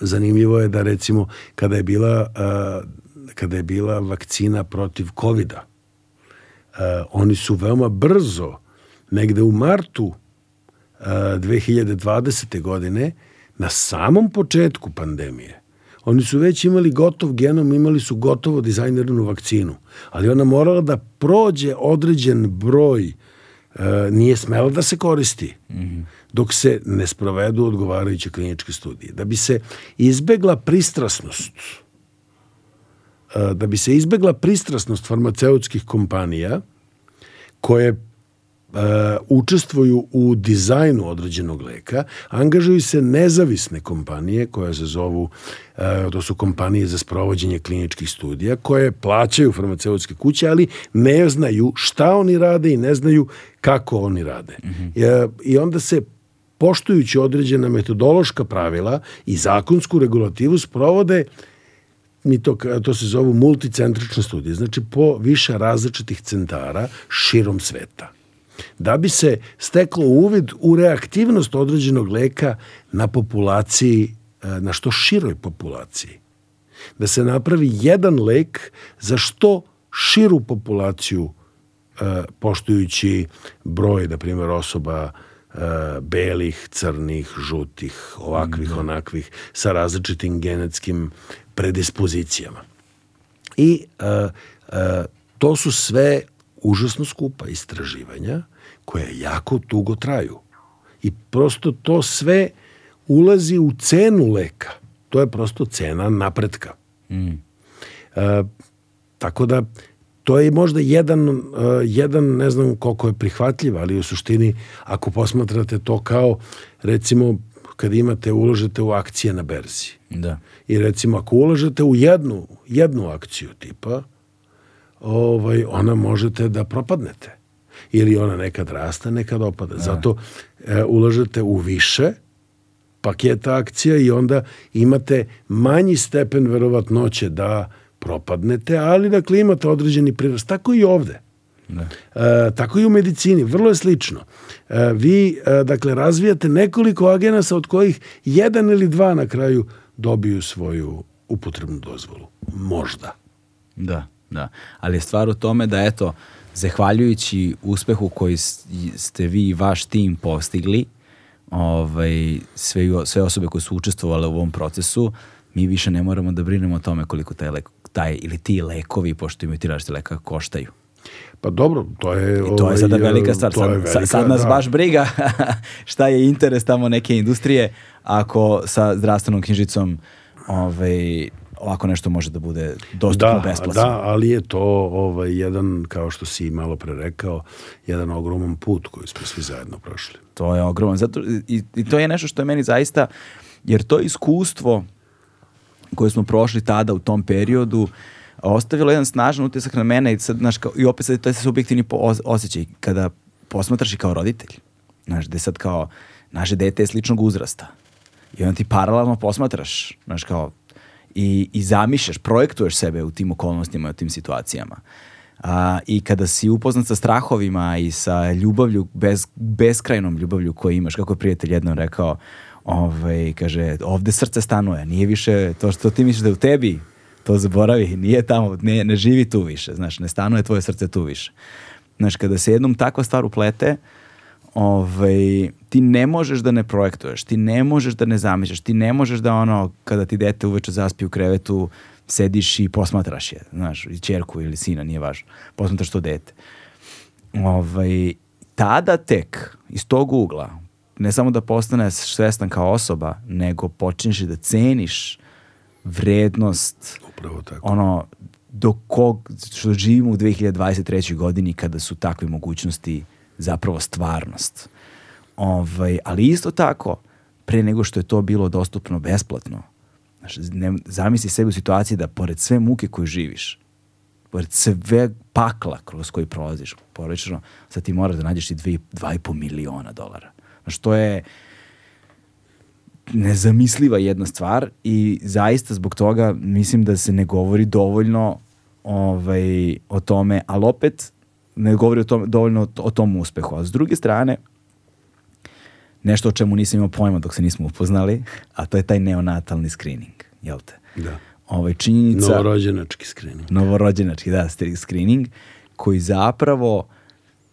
zanimljivo je da recimo kada je bila, uh, kada je bila vakcina protiv covida, uh, oni su veoma brzo, negde u martu uh, 2020. godine, na samom početku pandemije, Oni su već imali gotov genom, imali su gotovo dizajnernu vakcinu, ali ona morala da prođe određen broj, e, nije smela da se koristi, mm -hmm. dok se ne sprovedu odgovarajuće kliničke studije. Da bi se izbegla pristrasnost, e, da bi se izbegla pristrasnost farmaceutskih kompanija, koje uh, učestvuju u dizajnu određenog leka, angažuju se nezavisne kompanije koje se zovu, uh, to su kompanije za sprovođenje kliničkih studija, koje plaćaju farmaceutske kuće, ali ne znaju šta oni rade i ne znaju kako oni rade. Mm -hmm. uh, I onda se poštujući određena metodološka pravila i zakonsku regulativu sprovode mi to, to se zovu multicentrične studije, znači po više različitih centara širom sveta da bi se steklo uvid u reaktivnost određenog leka na populaciji, e, na što široj populaciji. Da se napravi jedan lek za što širu populaciju e, poštujući broj, na primjer, osoba e, belih, crnih, žutih, ovakvih, mm, onakvih, sa različitim genetskim predispozicijama. I to su sve užasno skupa istraživanja koje jako dugo traju. I prosto to sve ulazi u cenu leka. To je prosto cena napretka. Mm. E, tako da to je možda jedan, uh, jedan, ne znam koliko je prihvatljiv, ali u suštini ako posmatrate to kao recimo kad imate, uložete u akcije na berzi. Da. I recimo ako uložete u jednu, jednu akciju tipa, ovaj, ona možete da propadnete. Ili ona nekad rasta, nekad opada. Da. Zato e, ulažete u više paketa akcija i onda imate manji stepen verovatnoće da propadnete, ali dakle imate određeni prirast. Tako i ovde. Ne. E, tako i u medicini, vrlo je slično. E, vi, e, dakle, razvijate nekoliko agenasa od kojih jedan ili dva na kraju dobiju svoju upotrebnu dozvolu. Možda. Da, da. Ali je stvar u tome da, eto, zahvaljujući uspehu koji ste vi i vaš tim postigli, ovaj, sve, sve osobe koje su učestvovale u ovom procesu, mi više ne moramo da brinemo o tome koliko taj, lek, taj ili ti lekovi, pošto imaju ti različite leka, koštaju. Pa dobro, to je... I to je sada ovaj, velika stvar. Sad, velika, sad nas da. baš briga šta je interes tamo neke industrije ako sa zdravstvenom knjižicom ovaj, ovako nešto može da bude dostupno da, besplatno. Da, ali je to ovaj, jedan, kao što si malo pre rekao, jedan ogroman put koji smo svi zajedno prošli. To je ogroman. Zato, i, I to je nešto što je meni zaista, jer to iskustvo koje smo prošli tada u tom periodu, ostavilo jedan snažan utisak na mene i, sad, znaš, kao, i opet sad to je subjektivni osjećaj kada posmatraš i kao roditelj. Znaš, gde sad kao naše dete je sličnog uzrasta. I onda ti paralelno posmatraš, znaš, kao i, i zamišljaš, projektuješ sebe u tim okolnostima i u tim situacijama. A, I kada si upoznat sa strahovima i sa ljubavlju, bez, beskrajnom ljubavlju koju imaš, kako je prijatelj jednom rekao, ovaj, kaže, ovde srce stanuje, nije više to što ti misliš da je u tebi, to zaboravi, nije tamo, ne, ne živi tu više, znaš, ne stanuje tvoje srce tu više. Znaš, kada se jednom takva stvar uplete, ovaj, ti ne možeš da ne projektuješ, ti ne možeš da ne zamišljaš, ti ne možeš da ono, kada ti dete uveče zaspi u krevetu, sediš i posmatraš je, znaš, i čerku ili sina, nije važno, posmatraš to dete. Ovaj, tada tek, iz tog ugla, ne samo da postaneš svestan kao osoba, nego počneš da ceniš vrednost Upravo tako. ono do kog što živimo u 2023. godini kada su takve mogućnosti zapravo stvarnost. Ovaj, ali isto tako, pre nego što je to bilo dostupno besplatno, znaš, ne, zamisli sebi u situaciji da pored sve muke koje živiš, pored sve pakla kroz koji prolaziš, porodično, sad ti moraš da nađeš i 2,5 miliona dolara. Znaš, to je nezamisliva jedna stvar i zaista zbog toga mislim da se ne govori dovoljno ovaj, o tome, ali opet ne govori o tome, dovoljno o, o tom uspehu. A s druge strane, nešto o čemu nisam imao pojma dok se nismo upoznali, a to je taj neonatalni screening, jel te? Da. Ovaj, činjenica... Novorođenački screening. Novorođenački, da, screening, koji zapravo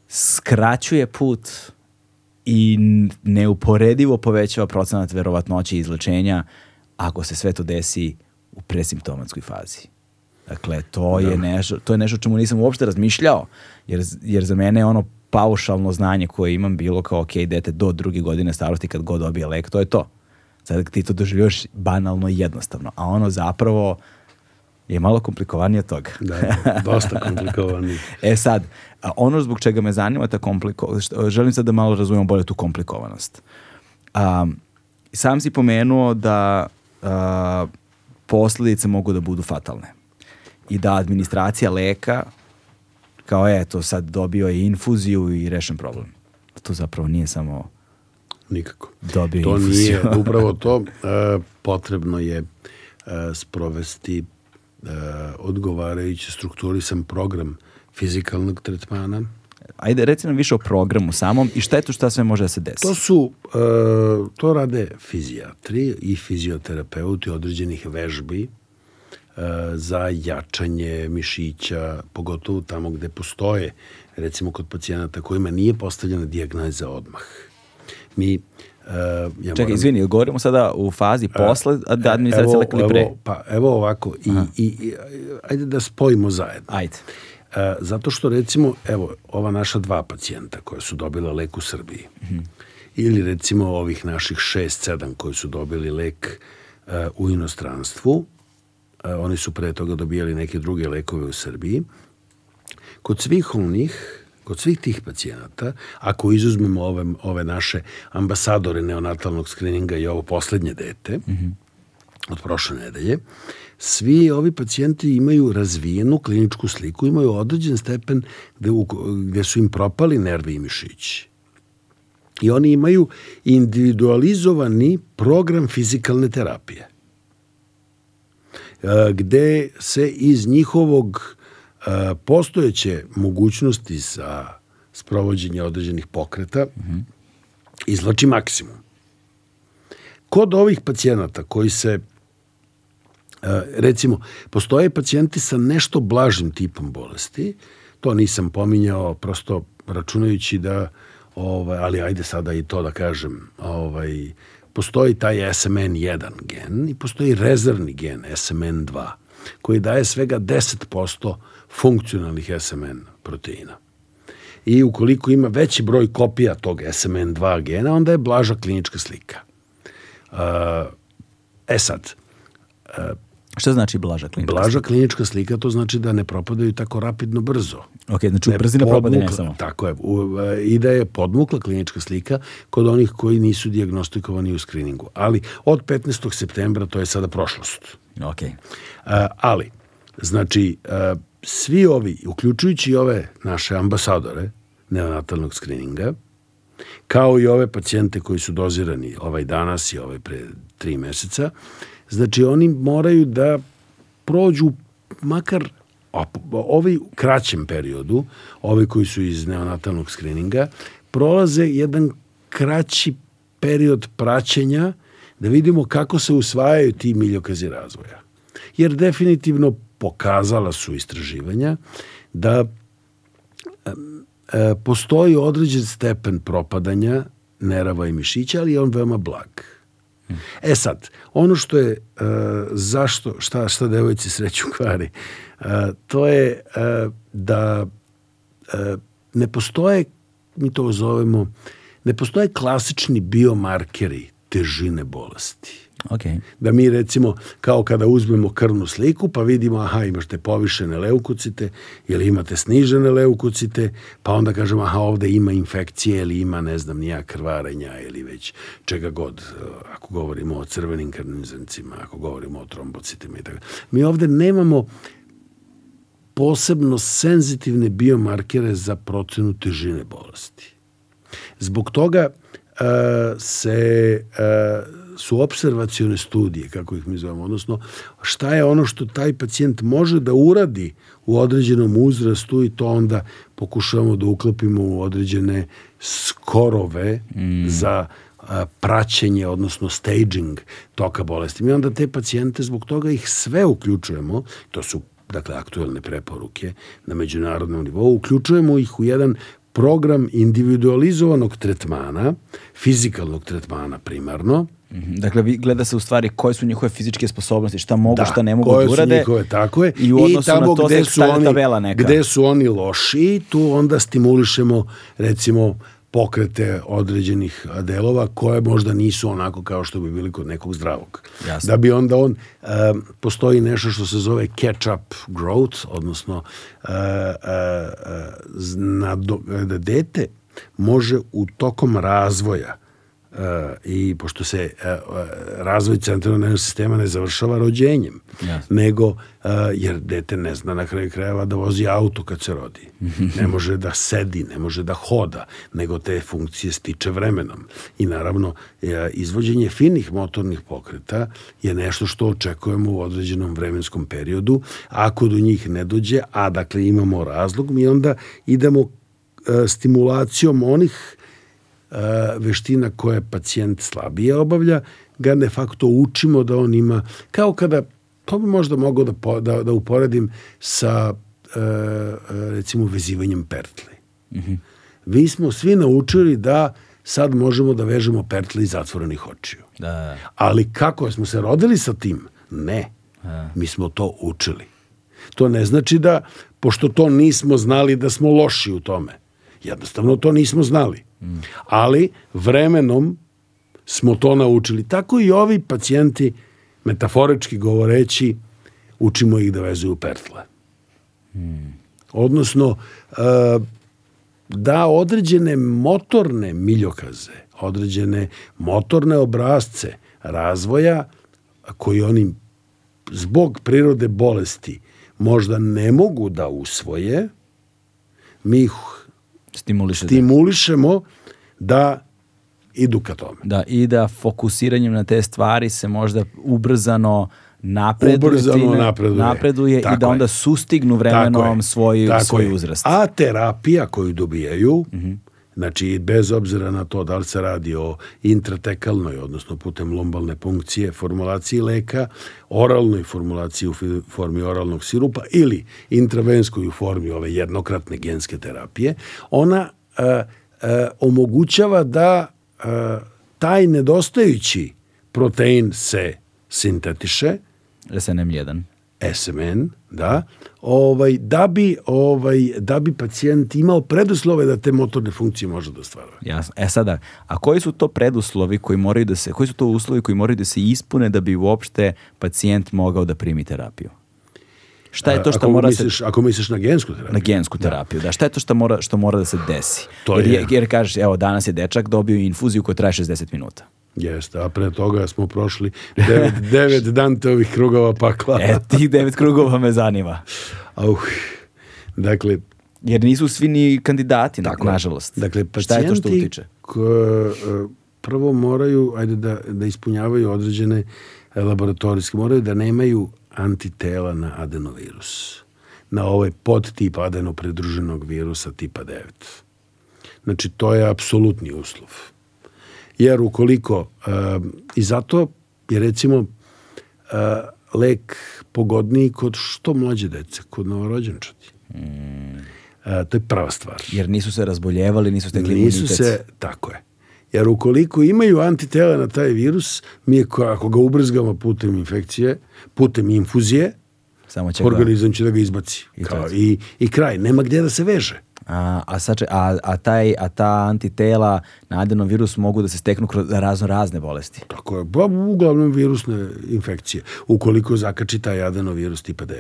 skraćuje put i neuporedivo povećava procenat verovatnoće izlečenja ako se sve to desi u presimptomatskoj fazi. Dakle, to da. je nešto, to je nešto čemu nisam uopšte razmišljao, jer, jer za mene je ono paušalno znanje koje imam bilo kao, ok, dete do druge godine starosti kad god dobije lek, to je to. Sad ti to doživljaš banalno i jednostavno, a ono zapravo je malo komplikovanije od toga. Da, dosta komplikovanije. e sad, ono zbog čega me zanima ta komplikovanost, želim sad da malo razumemo bolje tu komplikovanost. Um, sam si pomenuo da uh, posledice mogu da budu fatalne i da administracija leka kao eto sad dobio je infuziju i rešen problem. To zapravo nije samo nikako. Dobio to infuziju. nije upravo to. E, potrebno je e, sprovesti e, odgovarajući strukturisan program fizikalnog tretmana. Ajde, reci nam više o programu samom i šta je to šta sve može da se desi? To su, e, to rade fizijatri i fizioterapeuti određenih vežbi za jačanje mišića, pogotovo tamo gde postoje, recimo kod pacijenata kojima nije postavljena dijagnoza odmah. Mi Uh, ja Čekaj, moram... izvini, govorimo sada u fazi posle da administracija leka ili pre? Evo, pa, evo ovako, i, i, i, ajde da spojimo zajedno. Ajde. Uh, zato što recimo, evo, ova naša dva pacijenta koja su dobila lek u Srbiji, mm -hmm. ili recimo ovih naših šest, sedam koji su dobili lek uh, u inostranstvu, oni su pre toga dobijali neke druge lekove u Srbiji. Kod svih onih kod svih tih pacijenata, ako izuzmemo ove, ove naše ambasadore neonatalnog skrininga i ovo poslednje dete, mm -hmm. od prošle nedelje, svi ovi pacijenti imaju razvijenu kliničku sliku, imaju određen stepen gde, u, gde su im propali nervi i mišići. I oni imaju individualizovani program fizikalne terapije gde se iz njihovog postojeće mogućnosti za sprovođenje određenih pokreta mm -hmm. izlači maksimum. Kod ovih pacijenata koji se recimo, postoje pacijenti sa nešto blažim tipom bolesti, to nisam pominjao prosto računajući da ovaj, ali ajde sada i to da kažem, ovaj, postoji taj SMN1 gen i postoji rezervni gen SMN2 koji daje svega 10% funkcionalnih SMN proteina. I ukoliko ima veći broj kopija tog SMN2 gena, onda je blaža klinička slika. Uh, e sad, uh, Šta znači blaža klinička Blaža slika? klinička slika to znači da ne propadaju tako rapidno brzo. Ok, znači brzina propadanja samo. Tako je. U, e, I da je podmukla klinička slika kod onih koji nisu diagnostikovani u skriningu. Ali od 15. septembra to je sada prošlost. Ok. Uh, ali, znači, uh, svi ovi, uključujući ove naše ambasadore neonatalnog skrininga, kao i ove pacijente koji su dozirani ovaj danas i ovaj pre tri meseca, znači oni moraju da prođu makar ovi u kraćem periodu, ovi koji su iz neonatalnog skrininga, prolaze jedan kraći period praćenja da vidimo kako se usvajaju ti miljokazi razvoja. Jer definitivno pokazala su istraživanja da e, postoji određen stepen propadanja nerava i mišića, ali je on veoma blag. E sad, ono što je, uh, zašto, šta, šta devojci sreću kvari, uh, to je uh, da ne postoje, mi to zovemo, ne postoje klasični biomarkeri težine bolesti. Okay. Da mi recimo, kao kada uzmemo krvnu sliku, pa vidimo, aha, imate povišene leukocite, ili imate snižene leukocite, pa onda kažemo, aha, ovde ima infekcije, ili ima, ne znam, nija krvarenja, ili već čega god, ako govorimo o crvenim krvnim zrncima, ako govorimo o trombocitima i tako. Mi ovde nemamo posebno senzitivne biomarkere za procenu težine bolesti. Zbog toga uh, se uh, su observacione studije, kako ih mi zovemo, odnosno šta je ono što taj pacijent može da uradi u određenom uzrastu i to onda pokušavamo da uklopimo u određene skorove mm. za a, praćenje, odnosno staging toka bolesti. Mi onda te pacijente, zbog toga ih sve uključujemo, to su dakle aktuelne preporuke na međunarodnom nivou, uključujemo ih u jedan program individualizovanog tretmana, fizikalnog tretmana primarno. Dakle, vi gleda se u stvari koje su njihove fizičke sposobnosti, šta mogu, da, šta ne mogu da urade. Njihove, tako je. I u odnosu I tamo na to gde su oni, tabela neka. Gde su oni loši, tu onda stimulišemo, recimo, pokrete određenih delova koje možda nisu onako kao što bi bili kod nekog zdravog. Jasne. Da bi onda on, um, postoji nešto što se zove catch-up growth, odnosno uh, uh, uh, da dete može u tokom razvoja i pošto se e, razvoj centralnog nervnog sistema ne završava rođenjem, yes. nego jer dete ne zna na kraju krajeva da vozi auto kad se rodi. ne može da sedi, ne može da hoda, nego te funkcije stiče vremenom. I naravno, izvođenje finih motornih pokreta je nešto što očekujemo u određenom vremenskom periodu. Ako do njih ne dođe, a dakle imamo razlog, mi onda idemo stimulacijom onih veština koje pacijent slabije obavlja, ga de facto učimo da on ima, kao kada, to bi možda mogao da, da, da uporedim sa recimo vezivanjem pertli. Mm -hmm. Vi smo svi naučili da sad možemo da vežemo pertle iz zatvorenih očiju. Da. Ali kako smo se rodili sa tim? Ne. Da. Mi smo to učili. To ne znači da, pošto to nismo znali, da smo loši u tome. Jednostavno to nismo znali. Ali vremenom smo to naučili. Tako i ovi pacijenti, metaforički govoreći, učimo ih da vezuju pertle. Odnosno, e, da određene motorne miljokaze, određene motorne obrazce razvoja koji oni zbog prirode bolesti možda ne mogu da usvoje, mi ih Stimulišete. stimulišemo da idu ka tome. Da, i da fokusiranjem na te stvari se možda ubrzano napreduje, Ubrzano napreduje. napreduje i da je. onda sustignu vremenom svoj, Tako svoj je. uzrast. A terapija koju dobijaju, Mhm. Znači bez obzira na to da li se radi o intratekalnoj, odnosno putem lumbalne punkcije, formulaciji leka, oralnoj formulaciji u formi oralnog sirupa ili intravenskoj u formi ove jednokratne genske terapije, ona e, e, omogućava da e, taj nedostajući protein se sintetiše, SNM1. SMN, da, ovaj, da, bi, ovaj, da bi pacijent imao preduslove da te motorne funkcije može da ostvaruje. Jasno. E sada, a koji su to preduslovi koji moraju da se, koji su to uslovi koji moraju da se ispune da bi uopšte pacijent mogao da primi terapiju? Šta je to što mora misliš, se Ako misliš na gensku terapiju. na gensku terapiju, da. Šta je to što mora, što mora da se desi? To jer, je- jer kažeš, evo, danas je dečak dobio infuziju koja traje 60 minuta. Jeste, a pre toga smo prošli devet, devet Danteovih krugova pakla. E, tih devet krugova me zanima. Auh. Dakle, Jer nisu svi ni kandidati, Tako nažalost. Dakle, Šta je to što utiče? ko- e, prvo moraju ajde da, da ispunjavaju određene laboratorijske, moraju da nemaju antitela na adenovirus, na ovaj podtip adenopridruženog virusa tipa 9. Znači, to je apsolutni uslov. Jer ukoliko, e, i zato je recimo e, lek pogodniji kod što mlađe dece, kod novorođenčadi. E, to je prva stvar. Jer nisu se razboljevali, nisu stekli Nisu imunitet. se, tako je. Jer ukoliko imaju antitela na taj virus, mi ako ga ubrzgamo putem infekcije, putem infuzije, Samo će ga... organizam će da ga izbaci. I Kao, i, I kraj, nema gdje da se veže. A, a, sače, a, a, taj, a ta antitela na adenovirus mogu da se steknu kroz razno razne bolesti. Tako je, ba, uglavnom virusne infekcije, ukoliko zakači taj adenovirus tipa 9.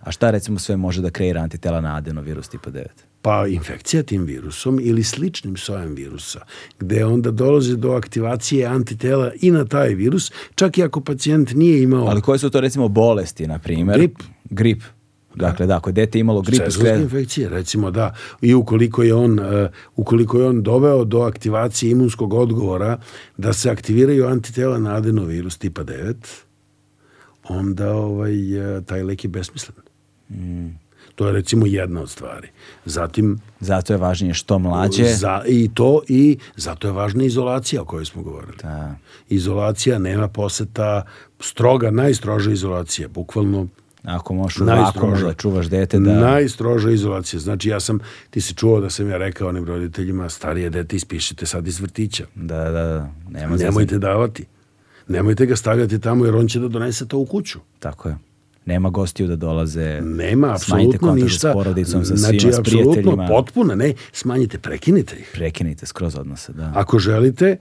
A šta recimo sve može da kreira antitela na adenovirus tipa 9? Pa infekcija tim virusom ili sličnim sojem virusa, gde onda dolazi do aktivacije antitela i na taj virus, čak i ako pacijent nije imao Ali koje su to recimo bolesti, na primjer? Grip. Grip. Dakle, da, ako je dete imalo grip, skre... infekcije, recimo da. I ukoliko je on e, ukoliko je on doveo do aktivacije imunskog odgovora da se aktiviraju antitela na adenovirus tipa 9, onda ovaj, e, taj lek je besmislen. Mm. To je recimo jedna od stvari. Zatim Zato je važnije što mlađe. za, i to i zato je važna izolacija o kojoj smo govorili. Da. Izolacija nema poseta, stroga, najstroža izolacija, bukvalno Ako možeš u vakumu da čuvaš dete, da... Najstroža izolacija. Znači ja sam, ti si čuo da sam ja rekao onim roditeljima, starije dete ispišite sad iz vrtića. Da, da, da. Nema. Nemojte davati. Nemojte ga stavljati tamo jer on će da donese to u kuću. Tako je. Nema gostiju da dolaze. Nema apsolutno ništa. s porodicom, sa znači, svima, s apsolutno, prijateljima. potpuno, ne, smanjite, prekinite ih. Prekinite skroz odnose, da. Ako želite,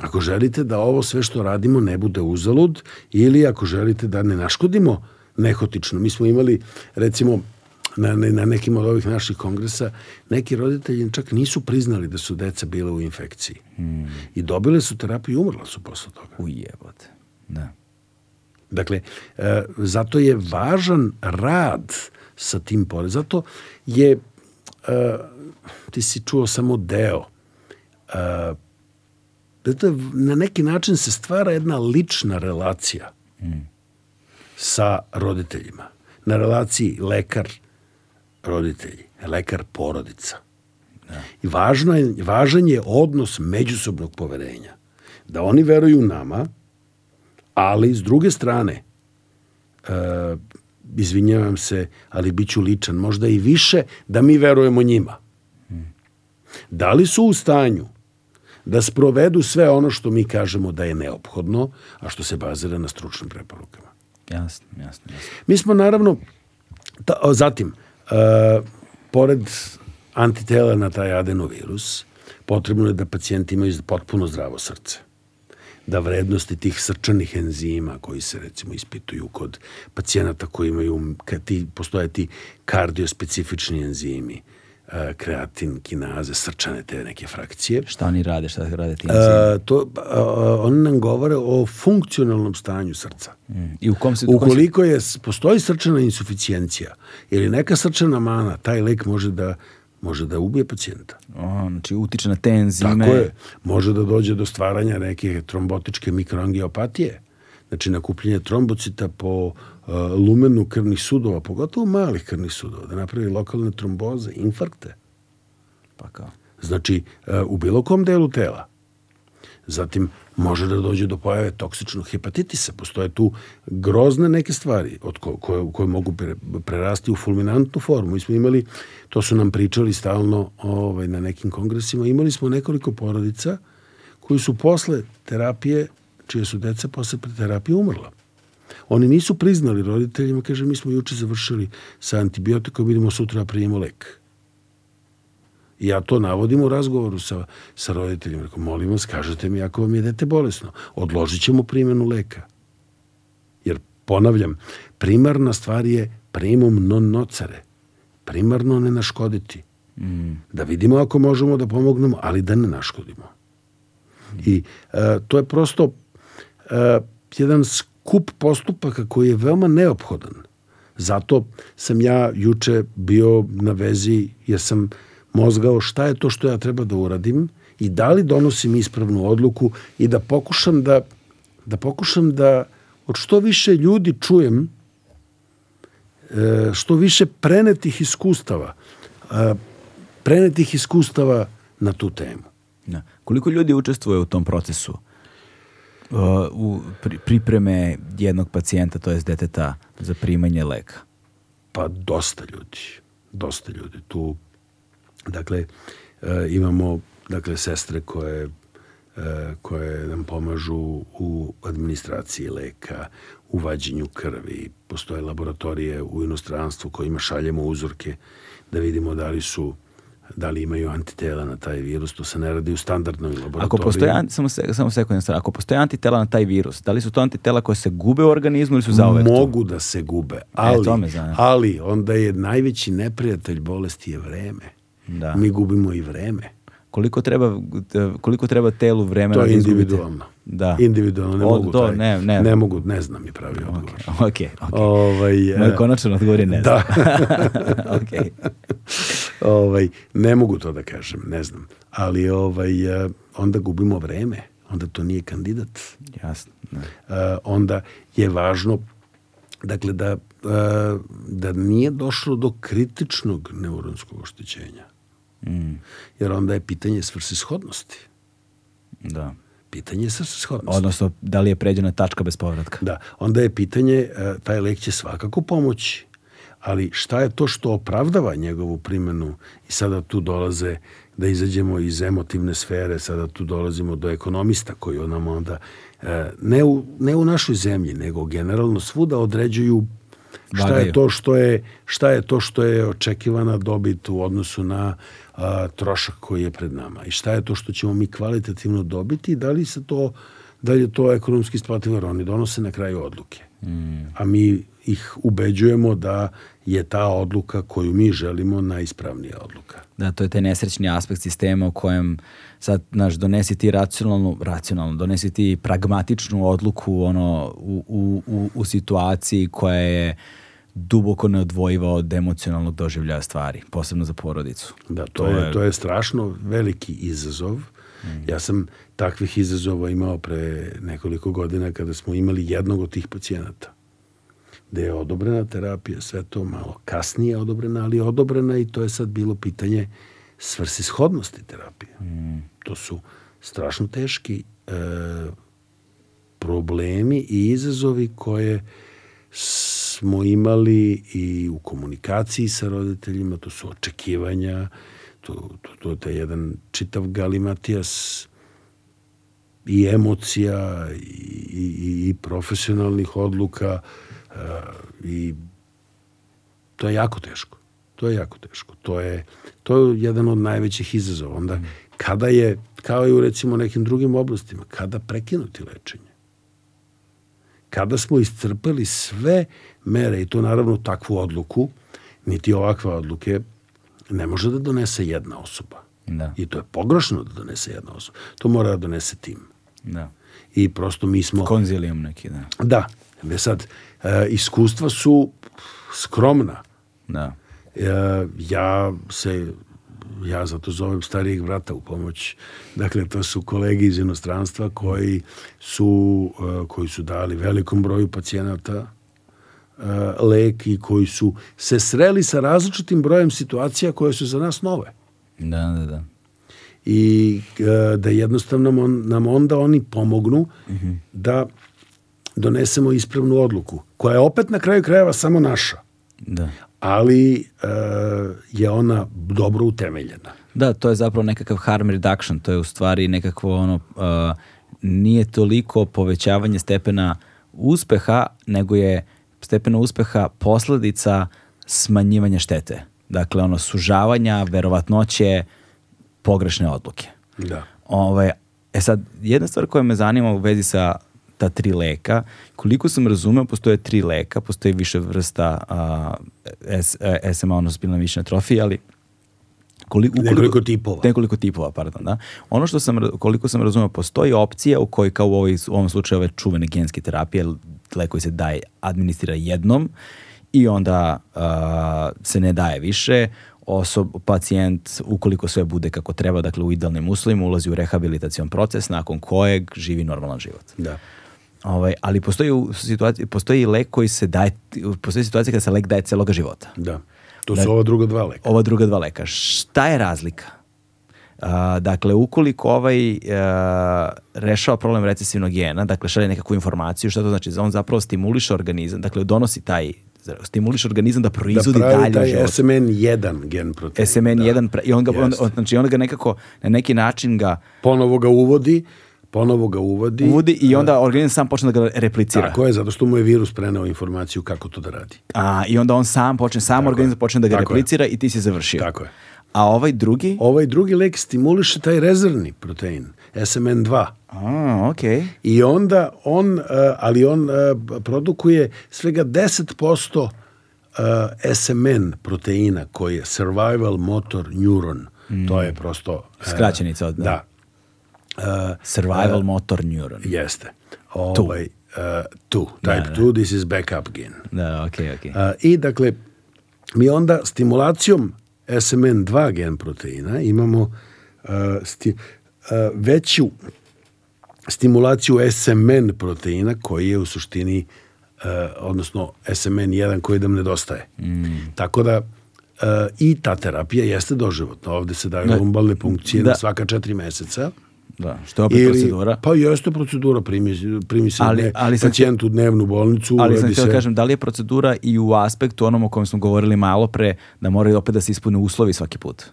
ako želite da ovo sve što radimo ne bude uzalud ili ako želite da ne naškodimo nehotično. Mi smo imali, recimo, na, na nekim od ovih naših kongresa, neki roditelji čak nisu priznali da su deca bile u infekciji. I dobile su terapiju i umrla su posle toga. Ujebote. Da. Dakle, e, zato je važan rad sa tim pored. Zato je, e, ti si čuo samo deo, e, zato je, na neki način se stvara jedna lična relacija sa roditeljima. Na relaciji lekar roditelji, lekar porodica. I važno je, važan je odnos međusobnog poverenja. Da oni veruju nama, ali s druge strane, e, izvinjavam se, ali bit ću ličan, možda i više da mi verujemo njima. Da li su u stanju da sprovedu sve ono što mi kažemo da je neophodno, a što se bazira na stručnim preporukama. Jasno, jasno. Mi smo naravno, ta, o, zatim, e, pored antitela na taj adenovirus, potrebno je da pacijenti imaju potpuno zdravo srce. Da vrednosti tih srčanih enzima koji se recimo ispituju kod pacijenata koji imaju, kad ti, postoje ti kardiospecifični enzimi, kreatin, kinaze, srčane te neke frakcije. Šta oni rade, šta rade ti? E, to, a, a, oni nam govore o funkcionalnom stanju srca. Mm. I u kom se... u kom se- Ukoliko je, postoji srčana insuficijencija ili neka srčana mana, taj lek može da može da ubije pacijenta. O, znači utiče na te enzime. Tako je. Može da dođe do stvaranja neke trombotičke mikroangiopatije. Znači nakupljenje trombocita po lumenu krvnih sudova, pogotovo malih krvnih sudova, da napravi lokalne tromboze, infarkte. Pa kao. Znači, uh, u bilo kom delu tela. Zatim, može da dođe do pojave toksičnog hepatitisa. Postoje tu grozne neke stvari od ko, koje, koje mogu pre, prerasti u fulminantnu formu. Mi smo imali, to su nam pričali stalno ovaj, na nekim kongresima, imali smo nekoliko porodica koji su posle terapije, čije su deca posle terapije umrla. Oni nisu priznali roditeljima, kaže, mi smo juče završili sa antibiotikom, vidimo sutra da primimo lek. I ja to navodim u razgovoru sa, sa roditeljima. Rekao, molim vas, kažete mi ako vam je dete bolesno. Odložit ćemo primjenu leka. Jer, ponavljam, primarna stvar je primum non nocere. Primarno ne naškoditi. Mm. Da vidimo ako možemo da pomognemo, ali da ne naškodimo. Mm. I uh, to je prosto uh, jedan skup postupaka koji je veoma neophodan. Zato sam ja juče bio na vezi, jer sam mozgao šta je to što ja treba da uradim i da li donosim ispravnu odluku i da pokušam da, da pokušam da od što više ljudi čujem e, što više prenetih iskustava e, prenetih iskustava na tu temu. Da. Koliko ljudi učestvuje u tom procesu? Uh, u pripreme jednog pacijenta, to je deteta za primanje leka? Pa dosta ljudi. Dosta ljudi. Tu Dakle, e, imamo dakle, sestre koje e, koje nam pomažu u administraciji leka, u vađenju krvi. Postoje laboratorije u inostranstvu kojima šaljemo uzorke da vidimo da li su da li imaju antitela na taj virus, to se ne radi u standardnoj laboratoriji. Ako postoje, samo, samo sekundno, ako postoje antitela na taj virus, da li su to antitela koje se gube u organizmu ili su zauvek Mogu da se gube, ali, e, to me ali onda je najveći neprijatelj bolesti je vreme. Da. Mi gubimo i vreme. Koliko treba, koliko treba telu vremena to je da individualno. Da. Individualno, ne o, mogu to, taj, ne, ne. ne mogu, ne znam mi pravi odgovor. Ok, ok. okay. Ovaj, Moj e, konačan odgovor je ne. Da. ok. ovaj, ne mogu to da kažem, ne znam. Ali ovaj, e, onda gubimo vreme. Onda to nije kandidat. Jasno. Ne. Uh, onda je važno dakle da da nije došlo do kritičnog neuronskog oštećenja. Mm. Jer onda je pitanje svrsishodnosti. Da. Pitanje svrsishodnosti. Odnosno, da li je pređena tačka bez povratka? Da. Onda je pitanje, e, taj lek će svakako pomoći, ali šta je to što opravdava njegovu primenu i sada tu dolaze da izađemo iz emotivne sfere, sada tu dolazimo do ekonomista koji nam onda e, ne u, ne u našoj zemlji, nego generalno svuda određuju šta je to što je šta je to što je očekivana dobit u odnosu na a, trošak koji je pred nama i šta je to što ćemo mi kvalitativno dobiti i da li se to da li je to ekonomski isplativo jer oni donose na kraju odluke. Mm. A mi ih ubeđujemo da je ta odluka koju mi želimo najispravnija odluka. Da, to je taj nesrećni aspekt sistema u kojem sad, znaš, donesi ti racionalnu, racionalno, donesi ti pragmatičnu odluku ono, u, u, u, u situaciji koja je duboko neodvojiva od emocionalnog doživljaja stvari, posebno za porodicu. Da, to, to je, je, to je strašno veliki izazov. Mm. Ja sam takvih izazova imao pre nekoliko godina kada smo imali jednog od tih pacijenata gde je odobrena terapija, sve to malo kasnije odobrena, ali je odobrena i to je sad bilo pitanje svrsishodnosti terapije. Mm. To su strašno teški e, problemi i izazovi koje smo imali i u komunikaciji sa roditeljima, to su očekivanja, to, to, to je jedan čitav galimatijas i emocija i, i, i profesionalnih odluka uh, i to je jako teško. To je jako teško. To je, to je jedan od najvećih izazova. Onda, kada je, kao i u recimo nekim drugim oblastima, kada prekinuti lečenje? Kada smo iscrpeli sve mere i to naravno takvu odluku, niti ovakve odluke, ne može da donese jedna osoba. Da. I to je pogrešno da donese jedna osoba. To mora da donese tim. Da. I prosto mi smo... Konzilijum neki, da. Da. Ne sad, e, iskustva su skromna. Da. E, ja se ja zato zovem starijeg brata u pomoć. Dakle, to su kolege iz inostranstva koji su, uh, koji su dali velikom broju pacijenata lek i koji su se sreli sa različitim brojem situacija koje su za nas nove. Da, da, da. I uh, da jednostavno nam onda oni pomognu mm -hmm. da donesemo ispravnu odluku, koja je opet na kraju krajeva samo naša. Da ali uh, je ona dobro utemeljena. Da, to je zapravo nekakav harm reduction, to je u stvari nekakvo ono, uh, nije toliko povećavanje stepena uspeha, nego je stepena uspeha posledica smanjivanja štete. Dakle, ono, sužavanja verovatnoće pogrešne odluke. Da. Ove, ovaj, e sad, jedna stvar koja me zanima u vezi sa ta tri leka. Koliko sam razumeo, postoje tri leka, postoji više vrsta a, S, e, SMA, ono spilna mišićna atrofija, ali koliko, nekoliko tipova. Nekoliko tipova, pardon, da. Ono što sam, koliko sam razumeo, postoji opcija u kojoj kao u, ovoj, u ovom slučaju ove čuvene genske terapije, lek koji se daje, administrira jednom i onda uh, se ne daje više, osob, pacijent, ukoliko sve bude kako treba, dakle u idealnim uslovima, ulazi u rehabilitacijon proces nakon kojeg živi normalan život. Da. Ovaj, ali postoji, u situaciji, postoji lek koji se daje, postoji situacija kada se lek daje celoga života. Da. To su da, ova druga dva leka. Ova druga dva leka. Šta je razlika? Uh, dakle, ukoliko ovaj uh, rešava problem recesivnog gena, dakle šalje nekakvu informaciju, šta to znači? On zapravo stimuliše organizam, dakle donosi taj stimuliš organizam da proizvodi da dalje taj život. SMN1 gen protein. SMN1 da. i on ga on, on, znači on ga nekako na neki način ga ponovo ga uvodi ponovo ga uvodi. Uvodi i onda organizam sam počne da ga replicira. Tako je, zato što mu je virus preneo informaciju kako to da radi. A, I onda on sam počne, sam Tako organizam počne da ga Tako replicira je. i ti si završio. Tako je. A ovaj drugi? Ovaj drugi lek stimuliše taj rezervni protein, SMN2. A, okej. Okay. I onda on, uh, ali on uh, produkuje svega 10% uh, SMN proteina koji je Survival Motor Neuron. Mm. To je prosto... Uh, Skraćenica od... Da. Uh, Survival uh, motor neuron. Jeste. Ovaj, uh, tu, type 2, this is backup gen. Da, ok, ok. Uh, I dakle, mi onda stimulacijom SMN2 gen proteina imamo uh, sti, uh, veću stimulaciju SMN proteina koji je u suštini uh, odnosno SMN1 koji nam nedostaje. Mm. Tako da uh, i ta terapija jeste doživotna. Ovde se daju da. lumbalne punkcije da. na svaka četiri meseca. Da, što je opet Ili, procedura? Pa jeste procedura, primi, primi se ali, ali pacijent u dnevnu bolnicu. Ali sam htio da kažem, da li je procedura i u aspektu onom o kojem smo govorili malo pre, da moraju opet da se ispune uslovi svaki put?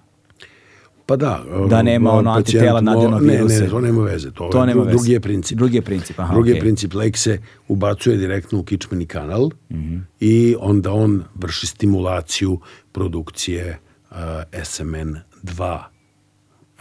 Pa da. Da nema ono antitela na adenoviruse. Ne, ne, to nema veze. To, to nema veze. Drugi je princip. Drugi je princip, aha, Drugi okay. je princip. Lek se ubacuje direktno u kičmeni kanal mm -hmm. i onda on vrši stimulaciju produkcije uh, SMN2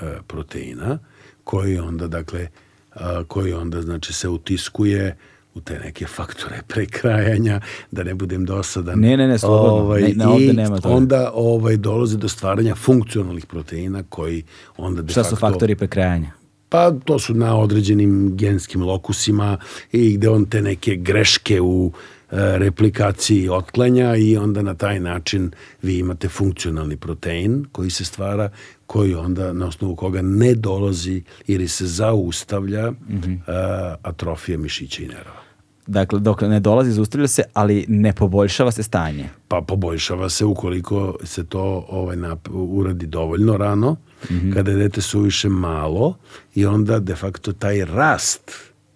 uh, proteina koji onda, dakle, a, koji onda, znači, se utiskuje u te neke faktore prekrajanja, da ne budem dosadan. Ne, ne, ne, slobodno. Ovaj, ne, ne, ovde nema toga. onda ovaj, dolazi do stvaranja funkcionalnih proteina koji onda de Šta su faktori prekrajanja? Pa to su na određenim genskim lokusima i gde on te neke greške u replikaciji otklanja i onda na taj način vi imate funkcionalni protein koji se stvara, koji onda na osnovu koga ne dolazi ili se zaustavlja mm -hmm. atrofija mišića i nerva. Dakle, dok ne dolazi, zaustavlja se, ali ne poboljšava se stanje. Pa poboljšava se ukoliko se to ovaj, uradi dovoljno rano, mm -hmm. kada je dete suviše malo i onda de facto taj rast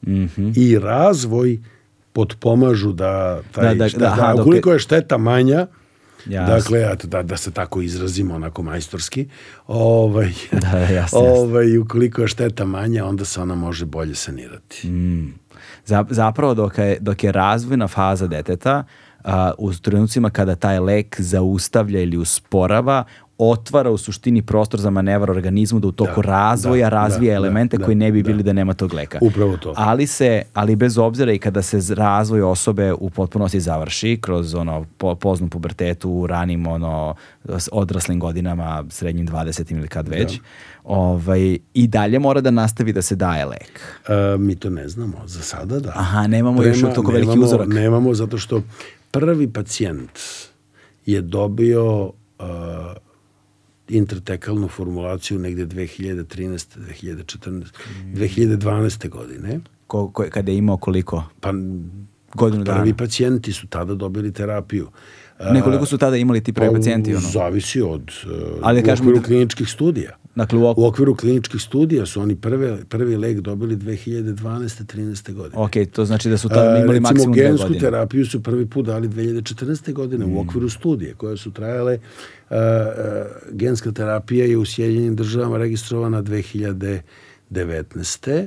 mm -hmm. i razvoj potpomažu da, taj, da, da, da, aha, da ukoliko je šteta manja, Jasne. Dakle, da, da se tako izrazimo onako majstorski, ovaj, da, jasne, ovaj, ukoliko je šteta manja, onda se ona može bolje sanirati. Mm. Zapravo dok je, dok je razvojna faza deteta, uh, u trenucima kada taj lek zaustavlja ili usporava, otvara u suštini prostor za manevar organizmu da u toku da, razvoja da, razvija da, elemente da, koji ne bi bili da. da nema tog leka. Upravo to. Ali se, ali bez obzira i kada se razvoj osobe u potpunosti završi kroz ono po, poznu pubertetu, ranim ono odraslim godinama, srednjim 20 ili kad već, da. ovaj, i dalje mora da nastavi da se daje lek. A, mi to ne znamo, za sada da. Aha, nemamo Prema, još toliko veliki uzorak. Nemamo, zato što prvi pacijent je dobio uh, intratekalnu formulaciju negde 2013. 2014. 2012. godine. Ko, ko, kada je imao koliko? Pa Godinu dana. prvi pacijenti su tada dobili terapiju. Nekoliko su tada imali ti prvi Pa, pacijenti? Ono? Zavisi od uh, Ali u okviru da- kliničkih studija. Dakle, u ok... U okviru kliničkih studija su oni prve, prvi lek dobili 2012. 13. godine. ok, to znači da su tada A, imali recimo, maksimum dve gensku godine. terapiju su prvi put dali 2014. godine Mm. u okviru studije koje su trajale. Uh, genska terapija je u Sjedinjenim državama registrovana 2019.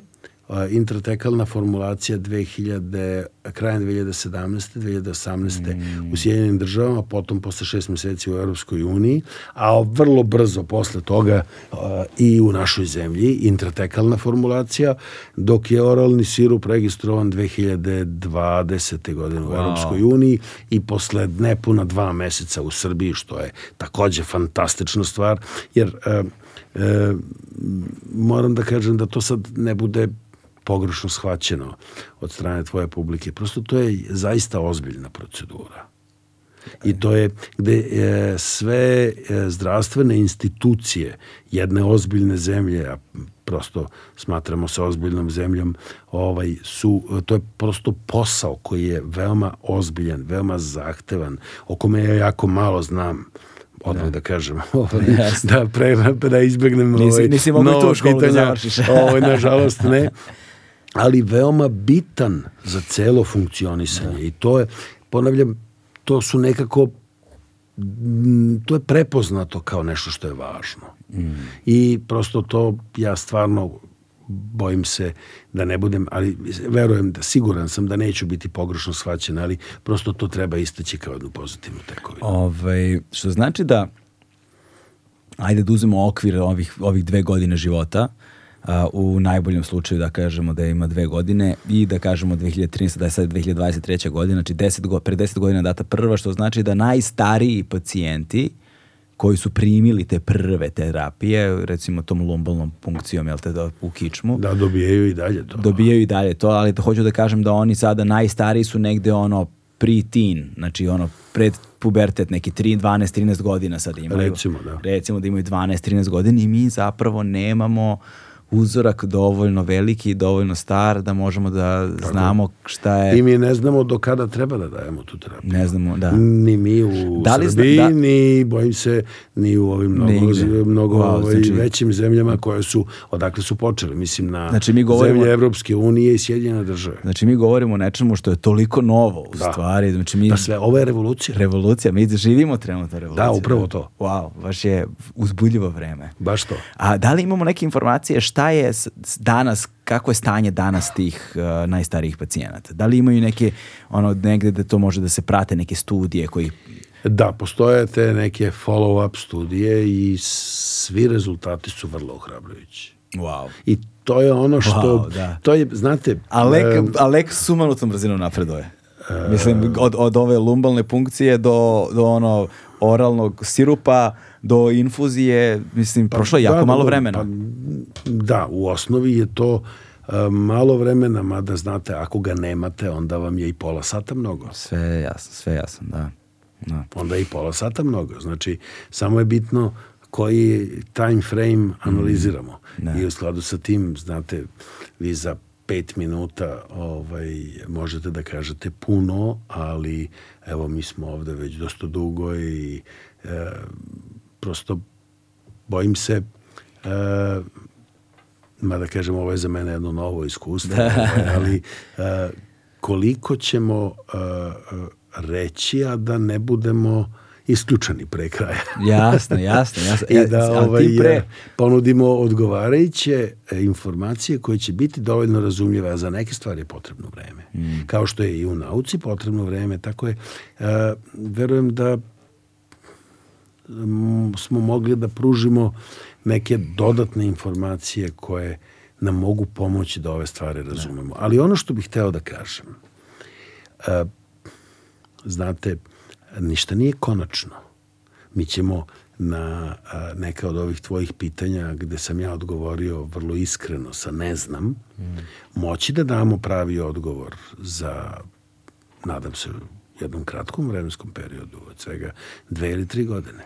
Uh, intratekalna formulacija 2000, krajem 2017. 2018. Mm. u Sjedinjenim državama, potom posle šest meseci u Europskoj uniji, a vrlo brzo posle toga uh, i u našoj zemlji intratekalna formulacija, dok je oralni sirup registrovan 2020. godine u Wow. Europskoj uniji i posle nepuna dva meseca u Srbiji, što je takođe fantastična stvar, jer e, e, moram da kažem da to sad ne bude pogrešno shvaćeno od strane tvoje publike. Prosto to je zaista ozbiljna procedura. I to je gde e, sve e, zdravstvene institucije jedne ozbiljne zemlje, a prosto smatramo se ozbiljnom zemljom, ovaj, su, to je prosto posao koji je veoma ozbiljan, veoma zahtevan, o kome ja jako malo znam odmah da, da kažem, ovaj, da, pre, da izbegnem Nisi- ovaj, nisi mogao i tu školu da završiš. ovaj, nažalost ne ali veoma bitan za celo funkcionisanje i to je, ponavljam, to su nekako m, to je prepoznato kao nešto što je važno. I prosto to ja stvarno bojim se da ne budem, ali verujem da siguran sam da neću biti pogrešno shvaćen, ali prosto to treba istaći kao jednu pozitivnu tekovinu. Ovaj, što znači da, ajde da uzmemo okvir ovih, ovih dve godine života, a, u najboljem slučaju da kažemo da ima dve godine i da kažemo 2013. da je sad 2023. godina, znači 10 go, pre 10 godina data prva, što znači da najstariji pacijenti koji su primili te prve terapije, recimo tom lumbalnom punkcijom, jel te, da, u kičmu, Da dobijaju i dalje to. dobijaju i dalje to, ali to hoću da kažem da oni sada najstariji su negde ono pre-teen, znači ono pred pubertet, neki 3, 12, 13 godina sada imaju. Recimo, da. Recimo da imaju 12, 13 godina i mi zapravo nemamo uzorak dovoljno veliki i dovoljno star da možemo da znamo šta je, I mi ne znamo do kada treba da dajemo tu terapiju. ne znamo, da. Ni mi u Da li zna- Srbiji, da- ni, bojim se, ni u ovim mnogo, Nigde. mnogo Wow, ovaj, znači- većim zemljama koje su, odakle su počeli, mislim na Znači, mi govorimo- zemlje Evropske unije i Sjedinjene države. Znači mi govorimo o nečemu što je toliko novo u Da. stvari, znači mi Da sve, ovo je revolucija. revolucija, mi živimo trenutno revoluciju. Da, upravo to. Wow, baš je uzbudljivo vreme. Baš to. A da li imamo neke informacije šta je s- s- danas, kako je stanje danas tih uh, najstarijih pacijenata? Da li imaju neke, ono, negde da to može da se prate neke studije koji... Da, postoje te neke follow-up studije i svi rezultati su vrlo ohrabrujući. Wow. I to je ono što, Wow, da. to je, znate, A lek, em, a lek sumanutom brzinom napreduje. Mislim, od, od ove lumbalne punkcije do, do ono oralnog sirupa, do infuzije, mislim, prošlo je jako Pa, Da, malo vremena. Pa, da, u osnovi je to e, malo vremena, mada znate, ako ga nemate, onda vam je i pola sata mnogo. Sve je jasno, sve je jasno, da. da. Onda je i pola sata mnogo. Znači, samo je bitno koji time frame analiziramo. Da. I u skladu sa tim, znate, vi za pet minuta ovaj, možete da kažete puno, ali evo mi smo ovde već dosta dugo i e, prosto bojim se e, mada kažem ovo je za mene jedno novo iskustvo, ovaj, ali e, koliko ćemo e, e, reći, a da ne budemo isključeni pre kraja. Jasno, jasno, jasno. I E, da a ovaj, pre, e, ponudimo odgovarajuće e, informacije koje će biti dovoljno razumljive, a za neke stvari je potrebno vreme. Mm. Kao što je i u nauci potrebno vreme, tako je, e, verujem da m, smo mogli da pružimo neke dodatne informacije koje nam mogu pomoći da ove stvari razumemo. Ali ono što bih hteo da kažem, e, znate, ništa nije konačno. Mi ćemo na neka od ovih tvojih pitanja gde sam ja odgovorio vrlo iskreno sa ne znam, moći da damo pravi odgovor za, nadam se, jednom kratkom vremenskom periodu, od svega dve ili tri godine.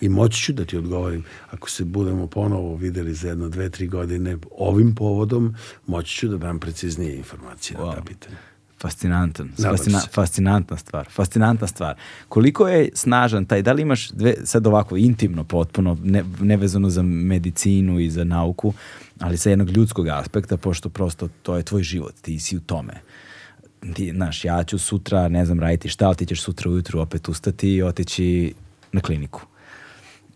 I moći ću da ti odgovorim, ako se budemo ponovo videli za jedno dve, tri godine ovim povodom, moći ću da dam preciznije informacije wow. na ta pitanja. Fascinantan, fascina, fascinantna stvar, fascinantna stvar. Koliko je snažan taj, da li imaš dve, sad ovako intimno potpuno, ne, nevezano za medicinu i za nauku, ali sa jednog ljudskog aspekta, pošto prosto to je tvoj život, ti si u tome. Ti, znaš, ja ću sutra, ne znam, raditi šta, ali ti ćeš sutra ujutru opet ustati i otići na kliniku.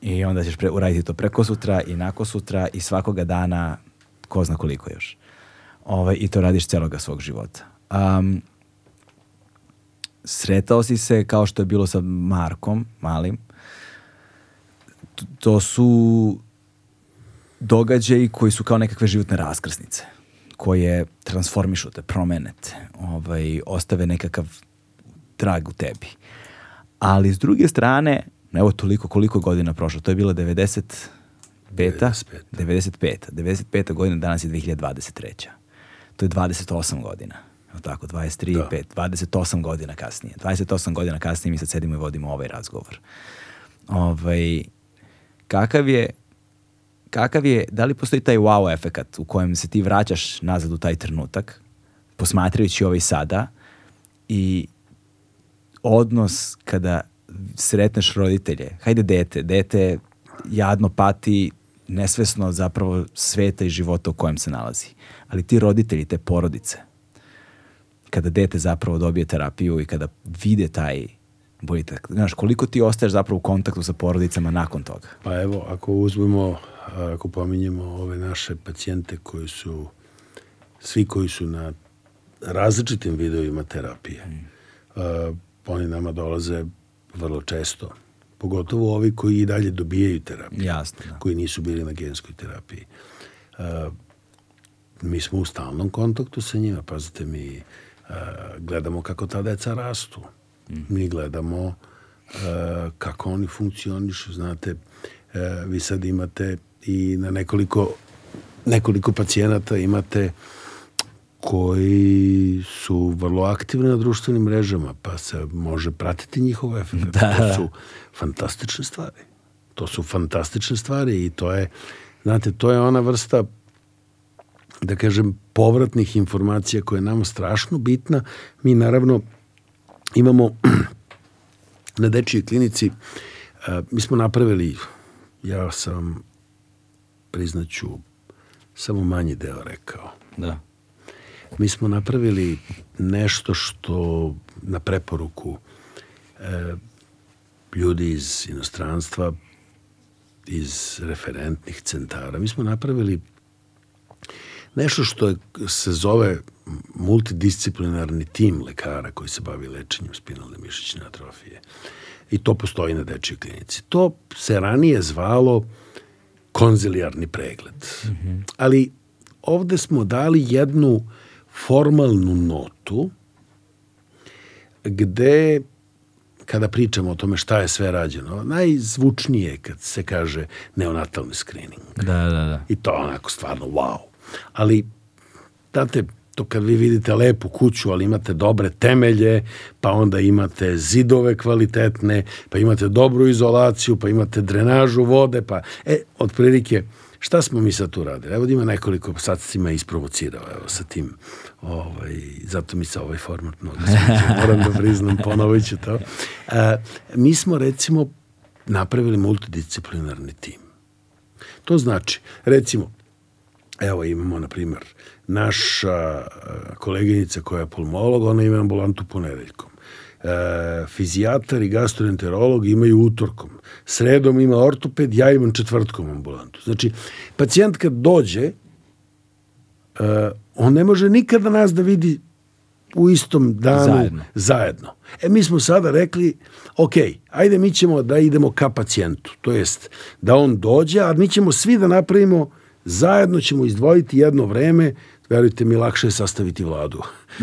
I onda ćeš pre, uraditi to preko sutra i nako sutra i svakoga dana ko zna koliko još. Ove, ovaj, I to radiš celoga svog života. Um, sretao si se kao što je bilo sa Markom, malim. To su događaji koji su kao nekakve životne raskrsnice koje transformišu te, promenete, ovaj, ostave nekakav trag u tebi. Ali s druge strane, evo toliko koliko godina prošlo, to je bilo 90 95. 95. 95. godina, danas je 2023. To je 28 godina. Tako, 23 da. 5, 28 godina kasnije. 28 godina kasnije mi sad sedimo i vodimo ovaj razgovor. Ovaj, kakav je kakav je, da li postoji taj wow efekat u kojem se ti vraćaš nazad u taj trenutak, posmatrajući ovaj sada i odnos kada sretneš roditelje, hajde dete, dete jadno pati nesvesno zapravo sveta i života u kojem se nalazi. Ali ti roditelji, te porodice, kada dete zapravo dobije terapiju i kada vide taj boljitak, znaš, koliko ti ostaješ zapravo u kontaktu sa porodicama nakon toga? Pa evo, ako uzmemo, ako pominjemo ove naše pacijente koji su, svi koji su na različitim videovima terapije, mm. uh, oni nama dolaze vrlo često pogotovo ovi koji i dalje dobijaju terapiju, Jasno, da. koji nisu bili na genskoj terapiji. Uh, mi smo u stalnom kontaktu sa njima, pazite, mi uh, gledamo kako ta deca rastu. Mm. Mi gledamo uh, kako oni funkcionišu, znate, uh, vi sad imate i na nekoliko nekoliko pacijenata imate koji su vrlo aktivni na društvenim mrežama, pa se može pratiti njihov efekt. Da. To su fantastične stvari. To su fantastične stvari i to je, znate, to je ona vrsta da kažem, povratnih informacija koja je nama strašno bitna. Mi naravno imamo na dečijoj klinici, mi smo napravili, ja sam priznaću, samo manji deo rekao. Da mi smo napravili nešto što na preporuku e, ljudi iz inostranstva, iz referentnih centara. Mi smo napravili nešto što je, se zove multidisciplinarni tim lekara koji se bavi lečenjem spinalne mišićne atrofije. I to postoji na dečjoj klinici. To se ranije zvalo konzilijarni pregled. Mm -hmm. Ali ovde smo dali jednu formalnu notu gde kada pričamo o tome šta je sve rađeno, najzvučnije kad se kaže neonatalni screening. Da, da, da. I to onako stvarno wow. Ali, znate, to kad vi vidite lepu kuću, ali imate dobre temelje, pa onda imate zidove kvalitetne, pa imate dobru izolaciju, pa imate drenažu vode, pa, e, otprilike, šta smo mi sad tu radili? Evo da ima nekoliko, sad si me isprovocirao, evo, sa tim Ovaj, zato mi se ovaj format mnogo sviđa. Moram da priznam, ponovit ću to. E, mi smo recimo napravili multidisciplinarni tim. To znači, recimo, evo imamo, na primjer, naša koleginica koja je pulmolog, ona ima ambulantu ponedeljkom. E, fizijatar i gastroenterolog imaju utorkom. Sredom ima ortoped, ja imam četvrtkom ambulantu. Znači, pacijent kad dođe, e, on ne može nikada nas da vidi u istom danu zajedno. zajedno. E mi smo sada rekli, ok, ajde mi ćemo da idemo ka pacijentu, to jest da on dođe, a mi ćemo svi da napravimo, zajedno ćemo izdvojiti jedno vreme, verujte mi, lakše je sastaviti vladu.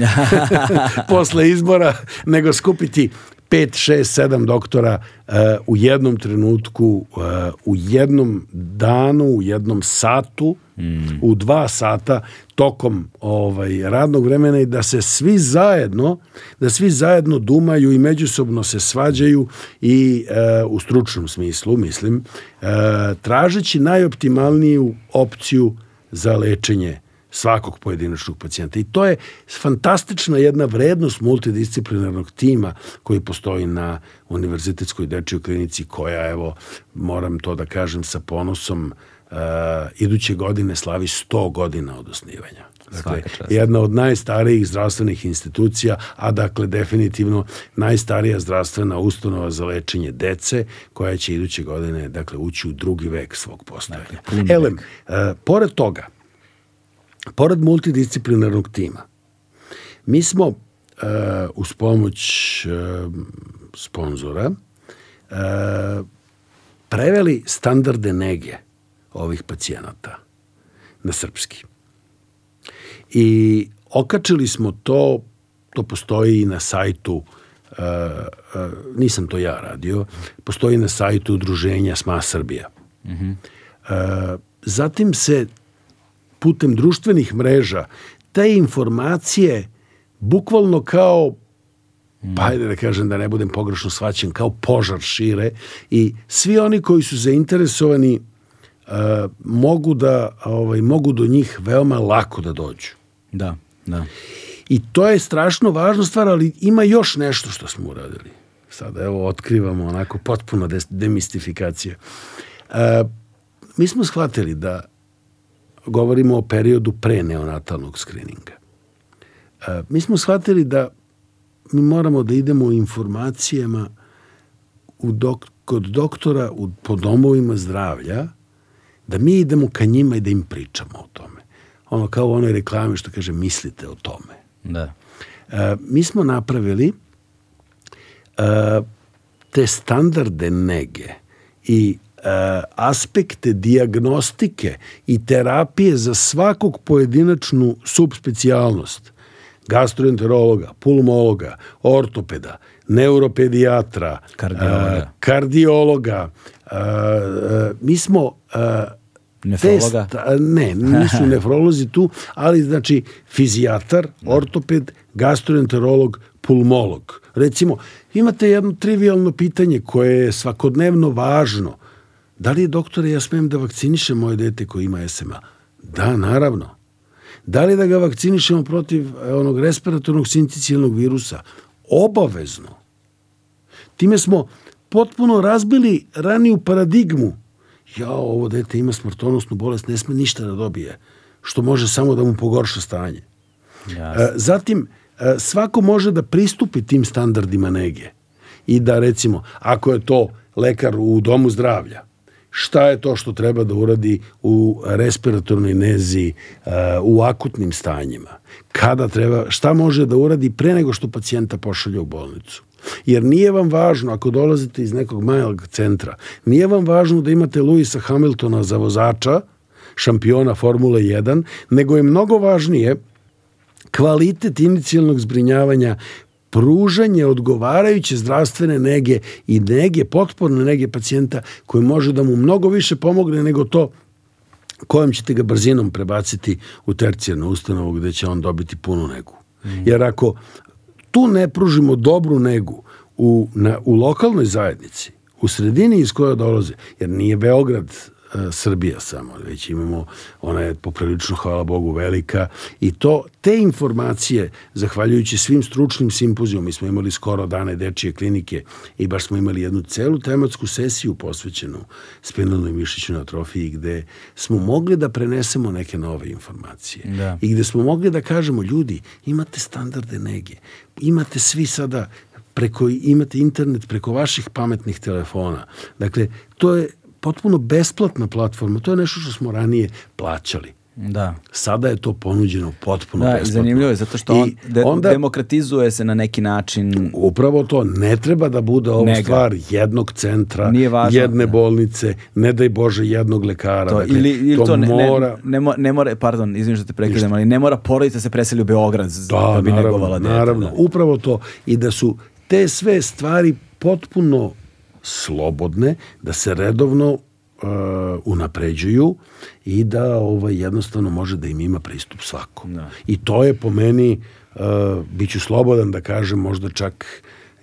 Posle izbora nego skupiti 5, 6, 7 doktora uh, u jednom trenutku, uh, u jednom danu, u jednom satu, mm. u dva sata tokom ovaj radnog vremena i da se svi zajedno da svi zajedno dumaju i međusobno se svađaju i uh, u stručnom smislu mislim tražeći najoptimalniju opciju za lečenje svakog pojedinačnog pacijenta. I to je fantastična jedna vrednost multidisciplinarnog tima koji postoji na Univerzitetskoj dečjoj klinici koja, evo, moram to da kažem sa ponosom, uh, iduće godine slavi 100 godina od osnivanja. Dakle, jedna od najstarijih zdravstvenih institucija, a dakle definitivno najstarija zdravstvena ustanova za lečenje dece, koja će iduće godine dakle, ući u drugi vek svog postojanja. Dakle, Elem, uh, pored toga, pored multidisciplinarnog tima, mi smo uh, uz pomoć uh, sponzora uh, preveli standarde nege ovih pacijenata na srpski. I okačili smo to, to postoji i na sajtu, uh, uh, nisam to ja radio, postoji na sajtu udruženja SMA Srbija. Mm -hmm. uh, zatim se putem društvenih mreža te informacije bukvalno kao pa ajde da kažem da ne budem pogrešno svaćen, kao požar šire i svi oni koji su zainteresovani uh, mogu da ovaj, mogu do njih veoma lako da dođu. Da, da. I to je strašno važna stvar, ali ima još nešto što smo uradili. Sada evo otkrivamo onako potpuno demistifikacija. Uh, mi smo shvatili da govorimo o periodu pre neonatalnog skrininga. E, mi smo shvatili da mi moramo da idemo u informacijama u dok, kod doktora u, po domovima zdravlja, da mi idemo ka njima i da im pričamo o tome. Ono kao u onoj reklami što kaže mislite o tome. Da. E, mi smo napravili e, te standarde nege i aspekte diagnostike i terapije za svakog pojedinačnu subspecijalnost gastroenterologa, pulmologa, ortopeda, neuropedijatra, kardiologa, uh, kardiologa uh, mi smo Nefrologa? Test, ne, nisu nefrolozi tu, ali znači fizijatar, ortoped, gastroenterolog, pulmolog. Recimo, imate jedno trivialno pitanje koje je svakodnevno važno Da li, doktore, ja smem da vakcinišem moje dete koje ima SMA? Da, naravno. Da li da ga vakcinišemo protiv e, onog respiratornog sincicijalnog virusa? Obavezno. Time smo potpuno razbili raniju paradigmu. Ja, ovo dete ima smrtonosnu bolest, ne sme ništa da dobije, što može samo da mu pogorša stanje. Jasne. E, zatim, e, svako može da pristupi tim standardima nege i da recimo, ako je to lekar u domu zdravlja, šta je to što treba da uradi u respiratornoj nezi, uh, u akutnim stanjima, kada treba, šta može da uradi pre nego što pacijenta pošalje u bolnicu. Jer nije vam važno, ako dolazite iz nekog malog centra, nije vam važno da imate Luisa Hamiltona za vozača, šampiona Formule 1, nego je mnogo važnije kvalitet inicijalnog zbrinjavanja pružanje odgovarajuće zdravstvene nege i nege, potporne nege pacijenta koji može da mu mnogo više pomogne nego to kojom ćete ga brzinom prebaciti u tercijarnu ustanovu gde će on dobiti punu negu. Mm. Jer ako tu ne pružimo dobru negu u, na, u lokalnoj zajednici, u sredini iz koje dolaze, jer nije Beograd Srbija samo, već imamo, ona je poprilično, hvala Bogu, velika i to, te informacije, zahvaljujući svim stručnim simpozijom, mi smo imali skoro dane dečije klinike i baš smo imali jednu celu tematsku sesiju posvećenu spinalnoj mišićnoj atrofiji gde smo mogli da prenesemo neke nove informacije da. i gde smo mogli da kažemo ljudi, imate standarde nege, imate svi sada preko, imate internet preko vaših pametnih telefona. Dakle, to je potpuno besplatna platforma. To je nešto što smo ranije plaćali. Da. Sada je to ponuđeno potpuno da, besplatno. zanimljivo je, zato što on de onda, demokratizuje se na neki način. Upravo to, ne treba da bude ovo Nega. stvar jednog centra, Nije važno, jedne da. bolnice, ne daj Bože jednog lekara. To, dakle, ili, ili to, to ne, mora... Ne, ne, ne mora, pardon, izvinite što te prekidam, ali ne mora porodica se preseli u Beograd da, da bi naravno, negovala dete. Naravno, da. upravo to. I da su te sve stvari potpuno slobodne, da se redovno uh, unapređuju i da ovaj, jednostavno može da im ima pristup svako. Da. I to je po meni, uh, bit ću slobodan da kažem, možda čak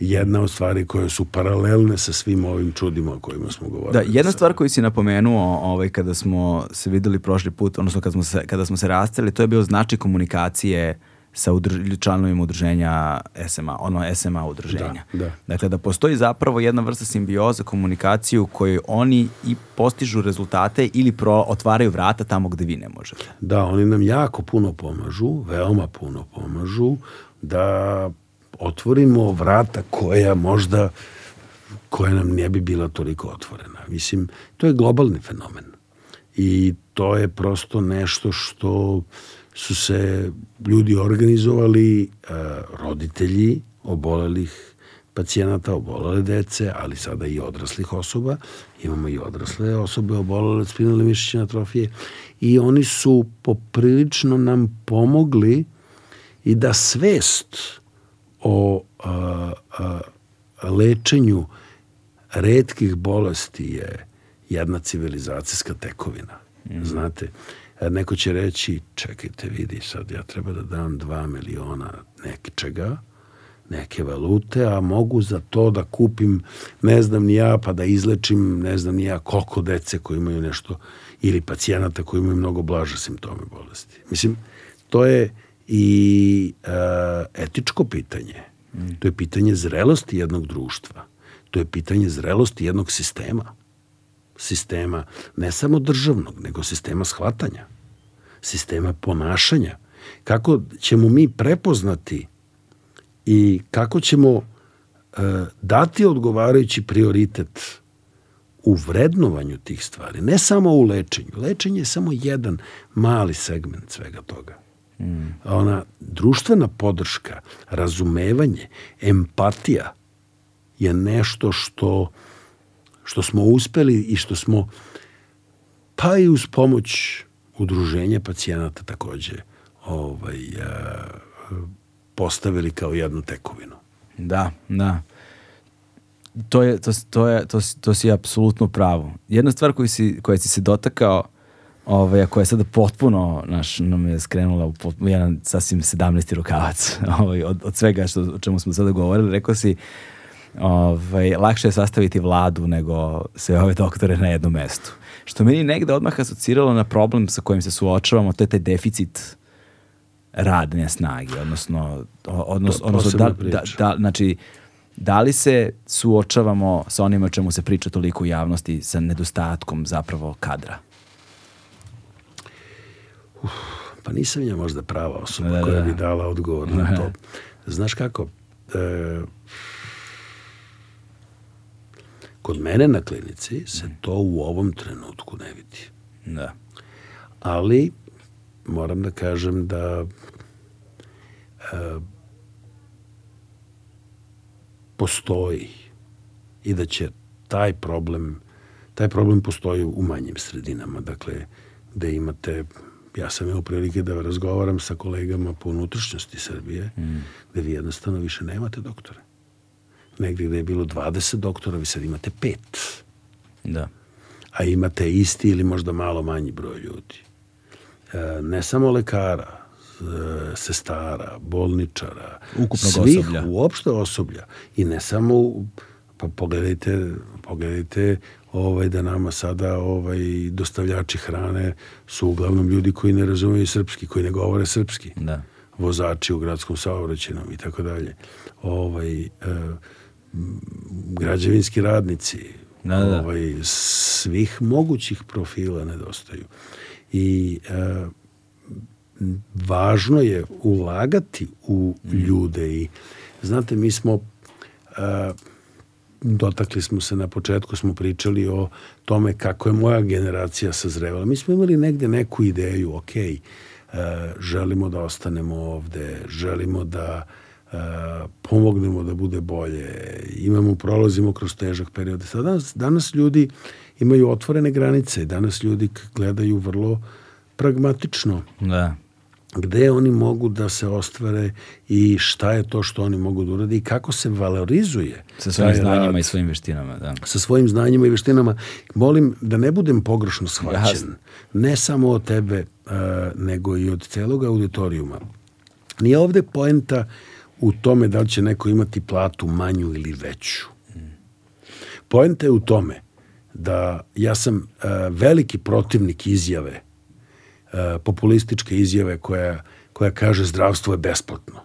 jedna od stvari koje su paralelne sa svim ovim čudima o kojima smo govorili. Da, jedna stvar koju si napomenuo ovaj, kada smo se videli prošli put, odnosno kada smo se, kada smo se rastali, to je bio značaj komunikacije sa udrž, članovima udruženja SMA, ono SMA udruženja. Da, da. Dakle, da postoji zapravo jedna vrsta simbioza komunikacije u kojoj oni i postižu rezultate ili pro, otvaraju vrata tamo gde vi ne možete. Da, oni nam jako puno pomažu, veoma puno pomažu da otvorimo vrata koja možda koja nam ne bi bila toliko otvorena. Mislim, to je globalni fenomen. I to je prosto nešto što su se ljudi organizovali, e, roditelji obolelih pacijenata, obolele dece, ali sada i odraslih osoba. Imamo i odrasle osobe obolele od spinalne mišićne atrofije i oni su poprilično nam pomogli i da svest o a, a, lečenju redkih bolesti je jedna civilizacijska tekovina. Mm. Znate, neko će reći, čekajte, vidi, sad ja treba da dam 2 miliona nečega, neke valute, a mogu za to da kupim, ne znam ni ja, pa da izlečim, ne znam ni ja, koliko dece koji imaju nešto, ili pacijenata koji imaju mnogo blaže simptome bolesti. Mislim, to je i e, etičko pitanje. Mm. To je pitanje zrelosti jednog društva. To je pitanje zrelosti jednog sistema. Sistema ne samo državnog, nego sistema shvatanja. Sistema ponašanja. Kako ćemo mi prepoznati i kako ćemo e, dati odgovarajući prioritet u vrednovanju tih stvari, ne samo u lečenju. Lečenje je samo jedan mali segment svega toga. Mm. Ona društvena podrška, razumevanje, empatija je nešto što što smo uspeli i što smo pa i uz pomoć udruženja pacijenata takođe ovaj, a, postavili kao jednu tekovinu. Da, da. To je, to, to je, to, to si apsolutno pravo. Jedna stvar koju si, koja si se dotakao ovaj, koja je sada potpuno naš, nam je skrenula u, u jedan sasvim 17. rukavac ovaj, od, od svega što, o čemu smo sada govorili. Rekao si, ovaj, lakše je sastaviti vladu nego sve ove doktore na jednom mestu. Što meni negde odmah asociralo na problem sa kojim se suočavamo, to je taj deficit radne snage, odnosno, odnos, to, odnosno da, da, da, znači, da li se suočavamo sa onim o čemu se priča toliko u javnosti sa nedostatkom zapravo kadra? Uf, pa nisam ja možda prava osoba da, koja da. bi dala odgovor na to. Znaš kako, e, kod mene na klinici se mm. to u ovom trenutku ne vidi. Da. Ali moram da kažem da e, postoji i da će taj problem taj problem postoji u manjim sredinama, dakle, gde imate ja sam imao prilike da razgovaram sa kolegama po unutrašnjosti Srbije, mm. gde vi jednostavno više nemate doktore. Negde gde je bilo 20 doktora, vi sad imate pet. Da. A imate isti ili možda malo manji broj ljudi. E, ne samo lekara, e, sestara, bolničara, Ukupnog svih osoblja. uopšte osoblja. I ne samo, pa pogledajte, pogledajte ovaj, da nama sada ovaj, dostavljači hrane su uglavnom ljudi koji ne razumeju srpski, koji ne govore srpski. Da. Vozači u gradskom saobraćenom i tako dalje. Ovaj, e, građevinski radnici, da, da. Ovaj, svih mogućih profila nedostaju. I e, važno je ulagati u ljude i znate, mi smo e, dotakli smo se na početku, smo pričali o tome kako je moja generacija sazrevala. Mi smo imali negde neku ideju, ok, e, želimo da ostanemo ovde, želimo da pomognemo da bude bolje, imamo, prolazimo kroz težak period. Sada danas, danas ljudi imaju otvorene granice, danas ljudi gledaju vrlo pragmatično. Da. gde oni mogu da se ostvare i šta je to što oni mogu da urade i kako se valorizuje sa svojim znanjima rad i svojim veštinama, da. sa svojim znanjima i veštinama. Molim da ne budem pogrešno shvaćen. Jasno. Ne samo od tebe, uh, nego i od celog auditorijuma. Nije ovde poenta u tome da li će neko imati platu manju ili veću. Poenta je u tome da ja sam uh, veliki protivnik izjave, uh, populističke izjave koja, koja kaže zdravstvo je besplatno.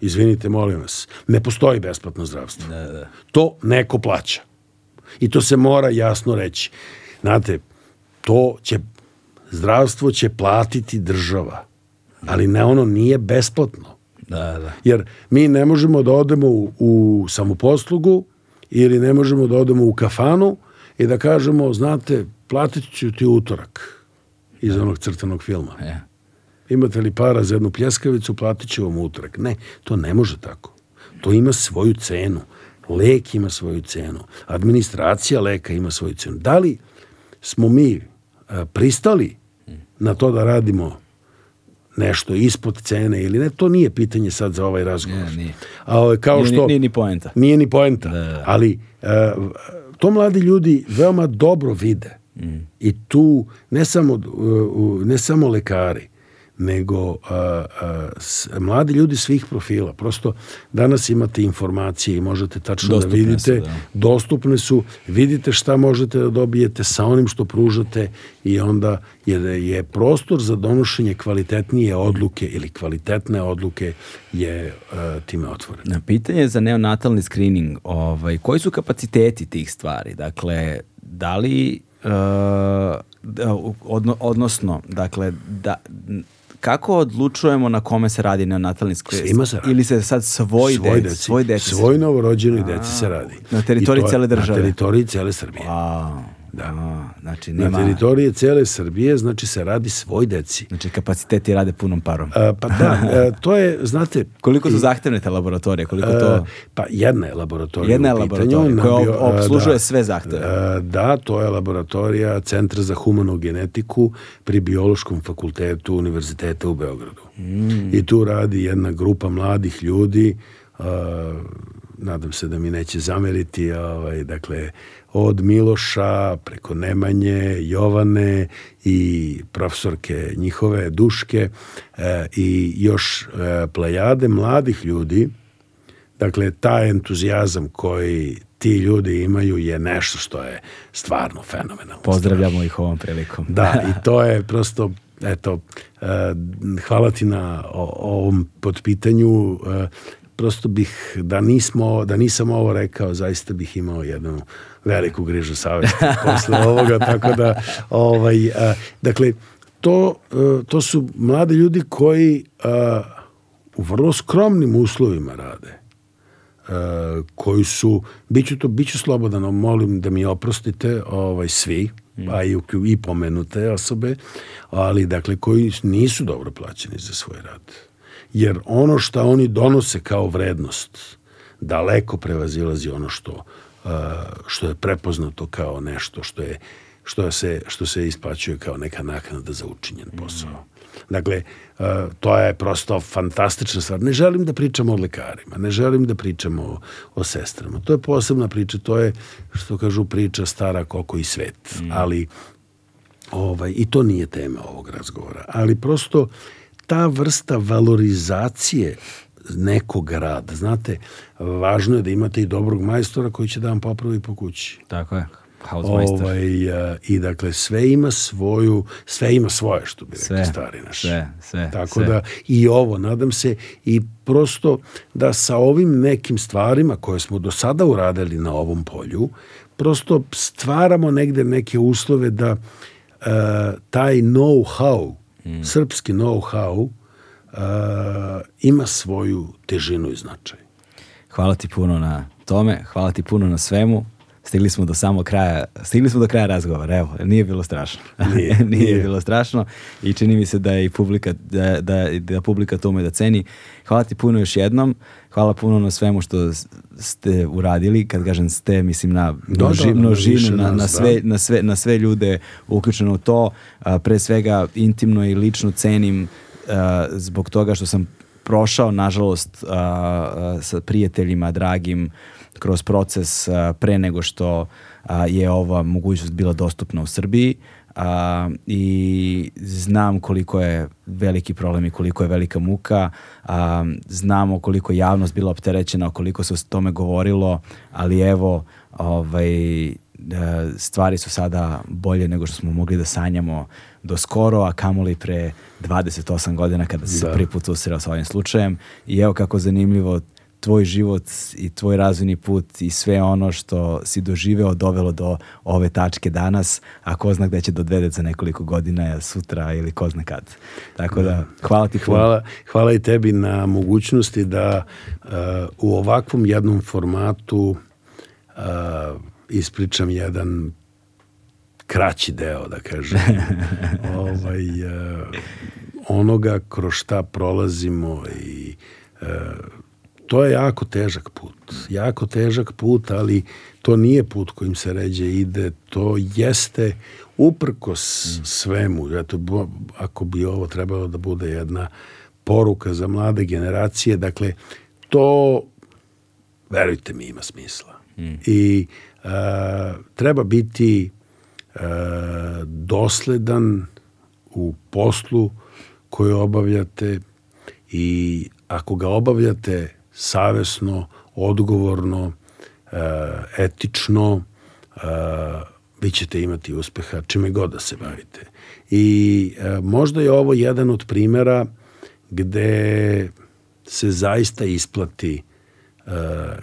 Izvinite, molim vas, ne postoji besplatno zdravstvo. Da, da. To neko plaća. I to se mora jasno reći. Znate, to će, zdravstvo će platiti država, ali ne ono nije besplatno. Da, da. Jer mi ne možemo da odemo u, u samoposlugu ili ne možemo da odemo u kafanu i da kažemo, znate, platit ću ti utorak iz onog crtanog filma. E. Imate li para za jednu pljeskavicu, platit ću vam utorak. Ne, to ne može tako. To ima svoju cenu. Lek ima svoju cenu. Administracija leka ima svoju cenu. Da li smo mi a, pristali na to da radimo nešto ispod cene ili ne, to nije pitanje sad za ovaj razgovor. Ne, nije. A ovaj, kao Nije, što nije ni poenta. nije ni poenta. Da, da. Ali e, to mladi ljudi veoma dobro vide. I tu ne samo, uh, ne samo lekari, nego uh, uh, s- mladi ljudi svih profila. Prosto danas imate informacije i možete tačno Dostupne da vidite. su, da. Dostupne su. Vidite šta možete da dobijete sa onim što pružate i onda je, je prostor za donošenje kvalitetnije odluke ili kvalitetne odluke je uh, time otvoren. Na pitanje za neonatalni screening, ovaj, koji su kapaciteti tih stvari? Dakle, da li, uh, da, odno, odnosno, dakle, da, kako odlučujemo na kome se radi neonatalni screening? Svima se radi. Ili se sad svoj, svoj deci, svoj deci? svoj novorođenoj deci se radi. na teritoriji cele države? Na teritoriji cele Srbije. A, da. znači, Na nema, teritoriji cele Srbije, znači se radi svoj deci. znači kapaciteti rade punom parom. A, pa da, e, to je, znate... Koliko su zahtevne te laboratorije? Koliko e, to... Pa jedna je laboratorija Jedna je u pitanju, laboratorija na koja bio- ob- e, obslužuje da. sve zahteve. Da, to je laboratorija Centra za humanu genetiku pri Biološkom fakultetu Univerziteta u Beogradu. Mm. I tu radi jedna grupa mladih ljudi, nadam se da mi neće zameriti, ovaj, dakle, od Miloša preko Nemanje, Jovane i profesorke njihove Duške e, i još e, plejade mladih ljudi Dakle, taj entuzijazam koji ti ljudi imaju je nešto što je stvarno fenomenalno. Pozdravljamo ih ovom prilikom. Da, i to je prosto, eto, e, hvala ti na o- ovom podpitanju. Prosto bih, da, nismo, da nisam ovo rekao, zaista bih imao jednu veliku grižu savjesti posle ovoga, tako da, ovaj, e, dakle, to, e, to su mladi ljudi koji e, u vrlo skromnim uslovima rade e, koji su, bit ću to, bit ću slobodan, molim da mi oprostite ovaj, svi, a i, i pomenute osobe, ali dakle koji nisu dobro plaćeni za svoj rad. Jer ono što oni donose kao vrednost daleko prevazilazi ono što, e, što je prepoznato kao nešto što je što se, što se isplaćuje kao neka naknada za učinjen posao. Dakle, e, to je prosto fantastična stvar. Ne želim da pričamo o lekarima, ne želim da pričamo o, o sestrama. To je posebna priča, to je, što kažu, priča stara koliko i svet. Ali, ovaj, i to nije tema ovog razgovora. Ali prosto ta vrsta valorizacije nekog rada. Znate, važno je da imate i dobrog majstora koji će da vam popravi po kući. Tako je. Ovaj, a, I dakle, sve ima svoju, sve ima svoje, što bi rekli Sve, stari naši. sve, sve, Tako sve. da i ovo, nadam se, i prosto da sa ovim nekim stvarima koje smo do sada uradili na ovom polju, prosto stvaramo negde neke uslove da e, taj know-how, Mm. srpski know-how, e, ima svoju težinu i značaj. Hvala ti puno na tome, hvala ti puno na svemu. Stigli smo do samog kraja, stigli smo do kraja razgovora, evo, nije bilo strašno. Nije, nije, nije. bilo strašno i čini mi se da je i publika, da, da, da publika to ume da ceni. Hvala ti puno još jednom, hvala puno na svemu što ste uradili, kad kažem ste, mislim na Da, množi, da, da, množinu, na, na, sve, na, sve, na sve ljude uključeno u to, a, pre svega intimno i lično cenim zbog toga što sam prošao, nažalost, sa prijateljima dragim kroz proces pre nego što je ova mogućnost bila dostupna u Srbiji a, i znam koliko je veliki problem i koliko je velika muka. A, znamo koliko je javnost bila opterećena, koliko se o tome govorilo, ali evo, ovaj, e, stvari su sada bolje nego što smo mogli da sanjamo do skoro, a kamoli pre 28 godina kada se da. prvi put usreo sa ovim slučajem. I evo kako zanimljivo tvoj život i tvoj razvojni put i sve ono što si doživeo dovelo do ove tačke danas, a ko zna gde će dodvedeti za nekoliko godina, sutra ili ko zna kad. Tako da, hvala ti. Hvala, hvala i tebi na mogućnosti da uh, u ovakvom jednom formatu uh, ispričam jedan kraći deo, da kažem, ovaj, uh, onoga kroz šta prolazimo i uh, to je jako težak put. Jako težak put, ali to nije put kojim se ređe ide. To jeste uprkos mm. svemu. Eto, ako bi ovo trebalo da bude jedna poruka za mlade generacije, dakle, to, verujte mi, ima smisla. Mm. I a, treba biti a, dosledan u poslu koju obavljate i ako ga obavljate savesno, odgovorno, e, etično, e, vi ćete imati uspeha čime god da se bavite. I e, možda je ovo jedan od primera gde se zaista isplati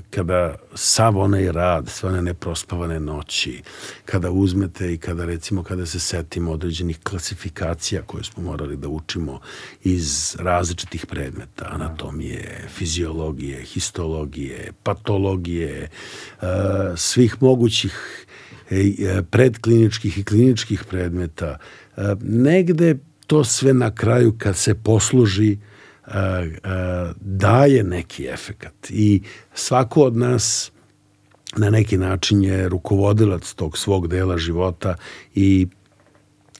kada sav onaj rad, sve one neprospavane noći, kada uzmete i kada recimo kada se setimo određenih klasifikacija koje smo morali da učimo iz različitih predmeta, anatomije, fiziologije, histologije, patologije, svih mogućih e, predkliničkih i kliničkih predmeta, negde to sve na kraju kad se posluži daje neki efekat i svako od nas na neki način je rukovodilac tog svog dela života i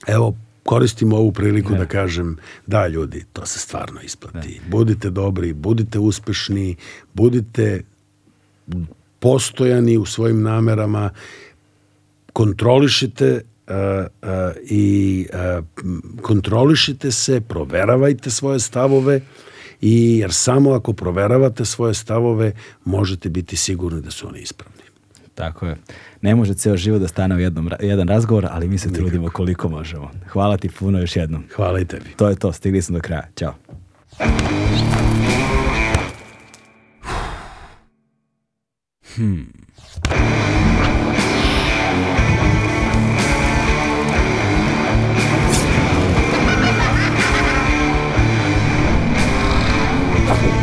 evo koristim ovu priliku ne. da kažem da ljudi, to se stvarno isplati. Ne. Budite dobri, budite uspešni, budite postojani u svojim namerama, kontrolišite i kontrolišite se, proveravajte svoje stavove i jer samo ako proveravate svoje stavove možete biti sigurni da su oni ispravni. Tako je. Ne može ceo život da stane u jednom, jedan razgovor, ali mi se Nikako. trudimo koliko možemo. Hvala ti puno još jednom. Hvala i tebi. To je to, stigli smo do kraja. Ćao. Hmm. 苦。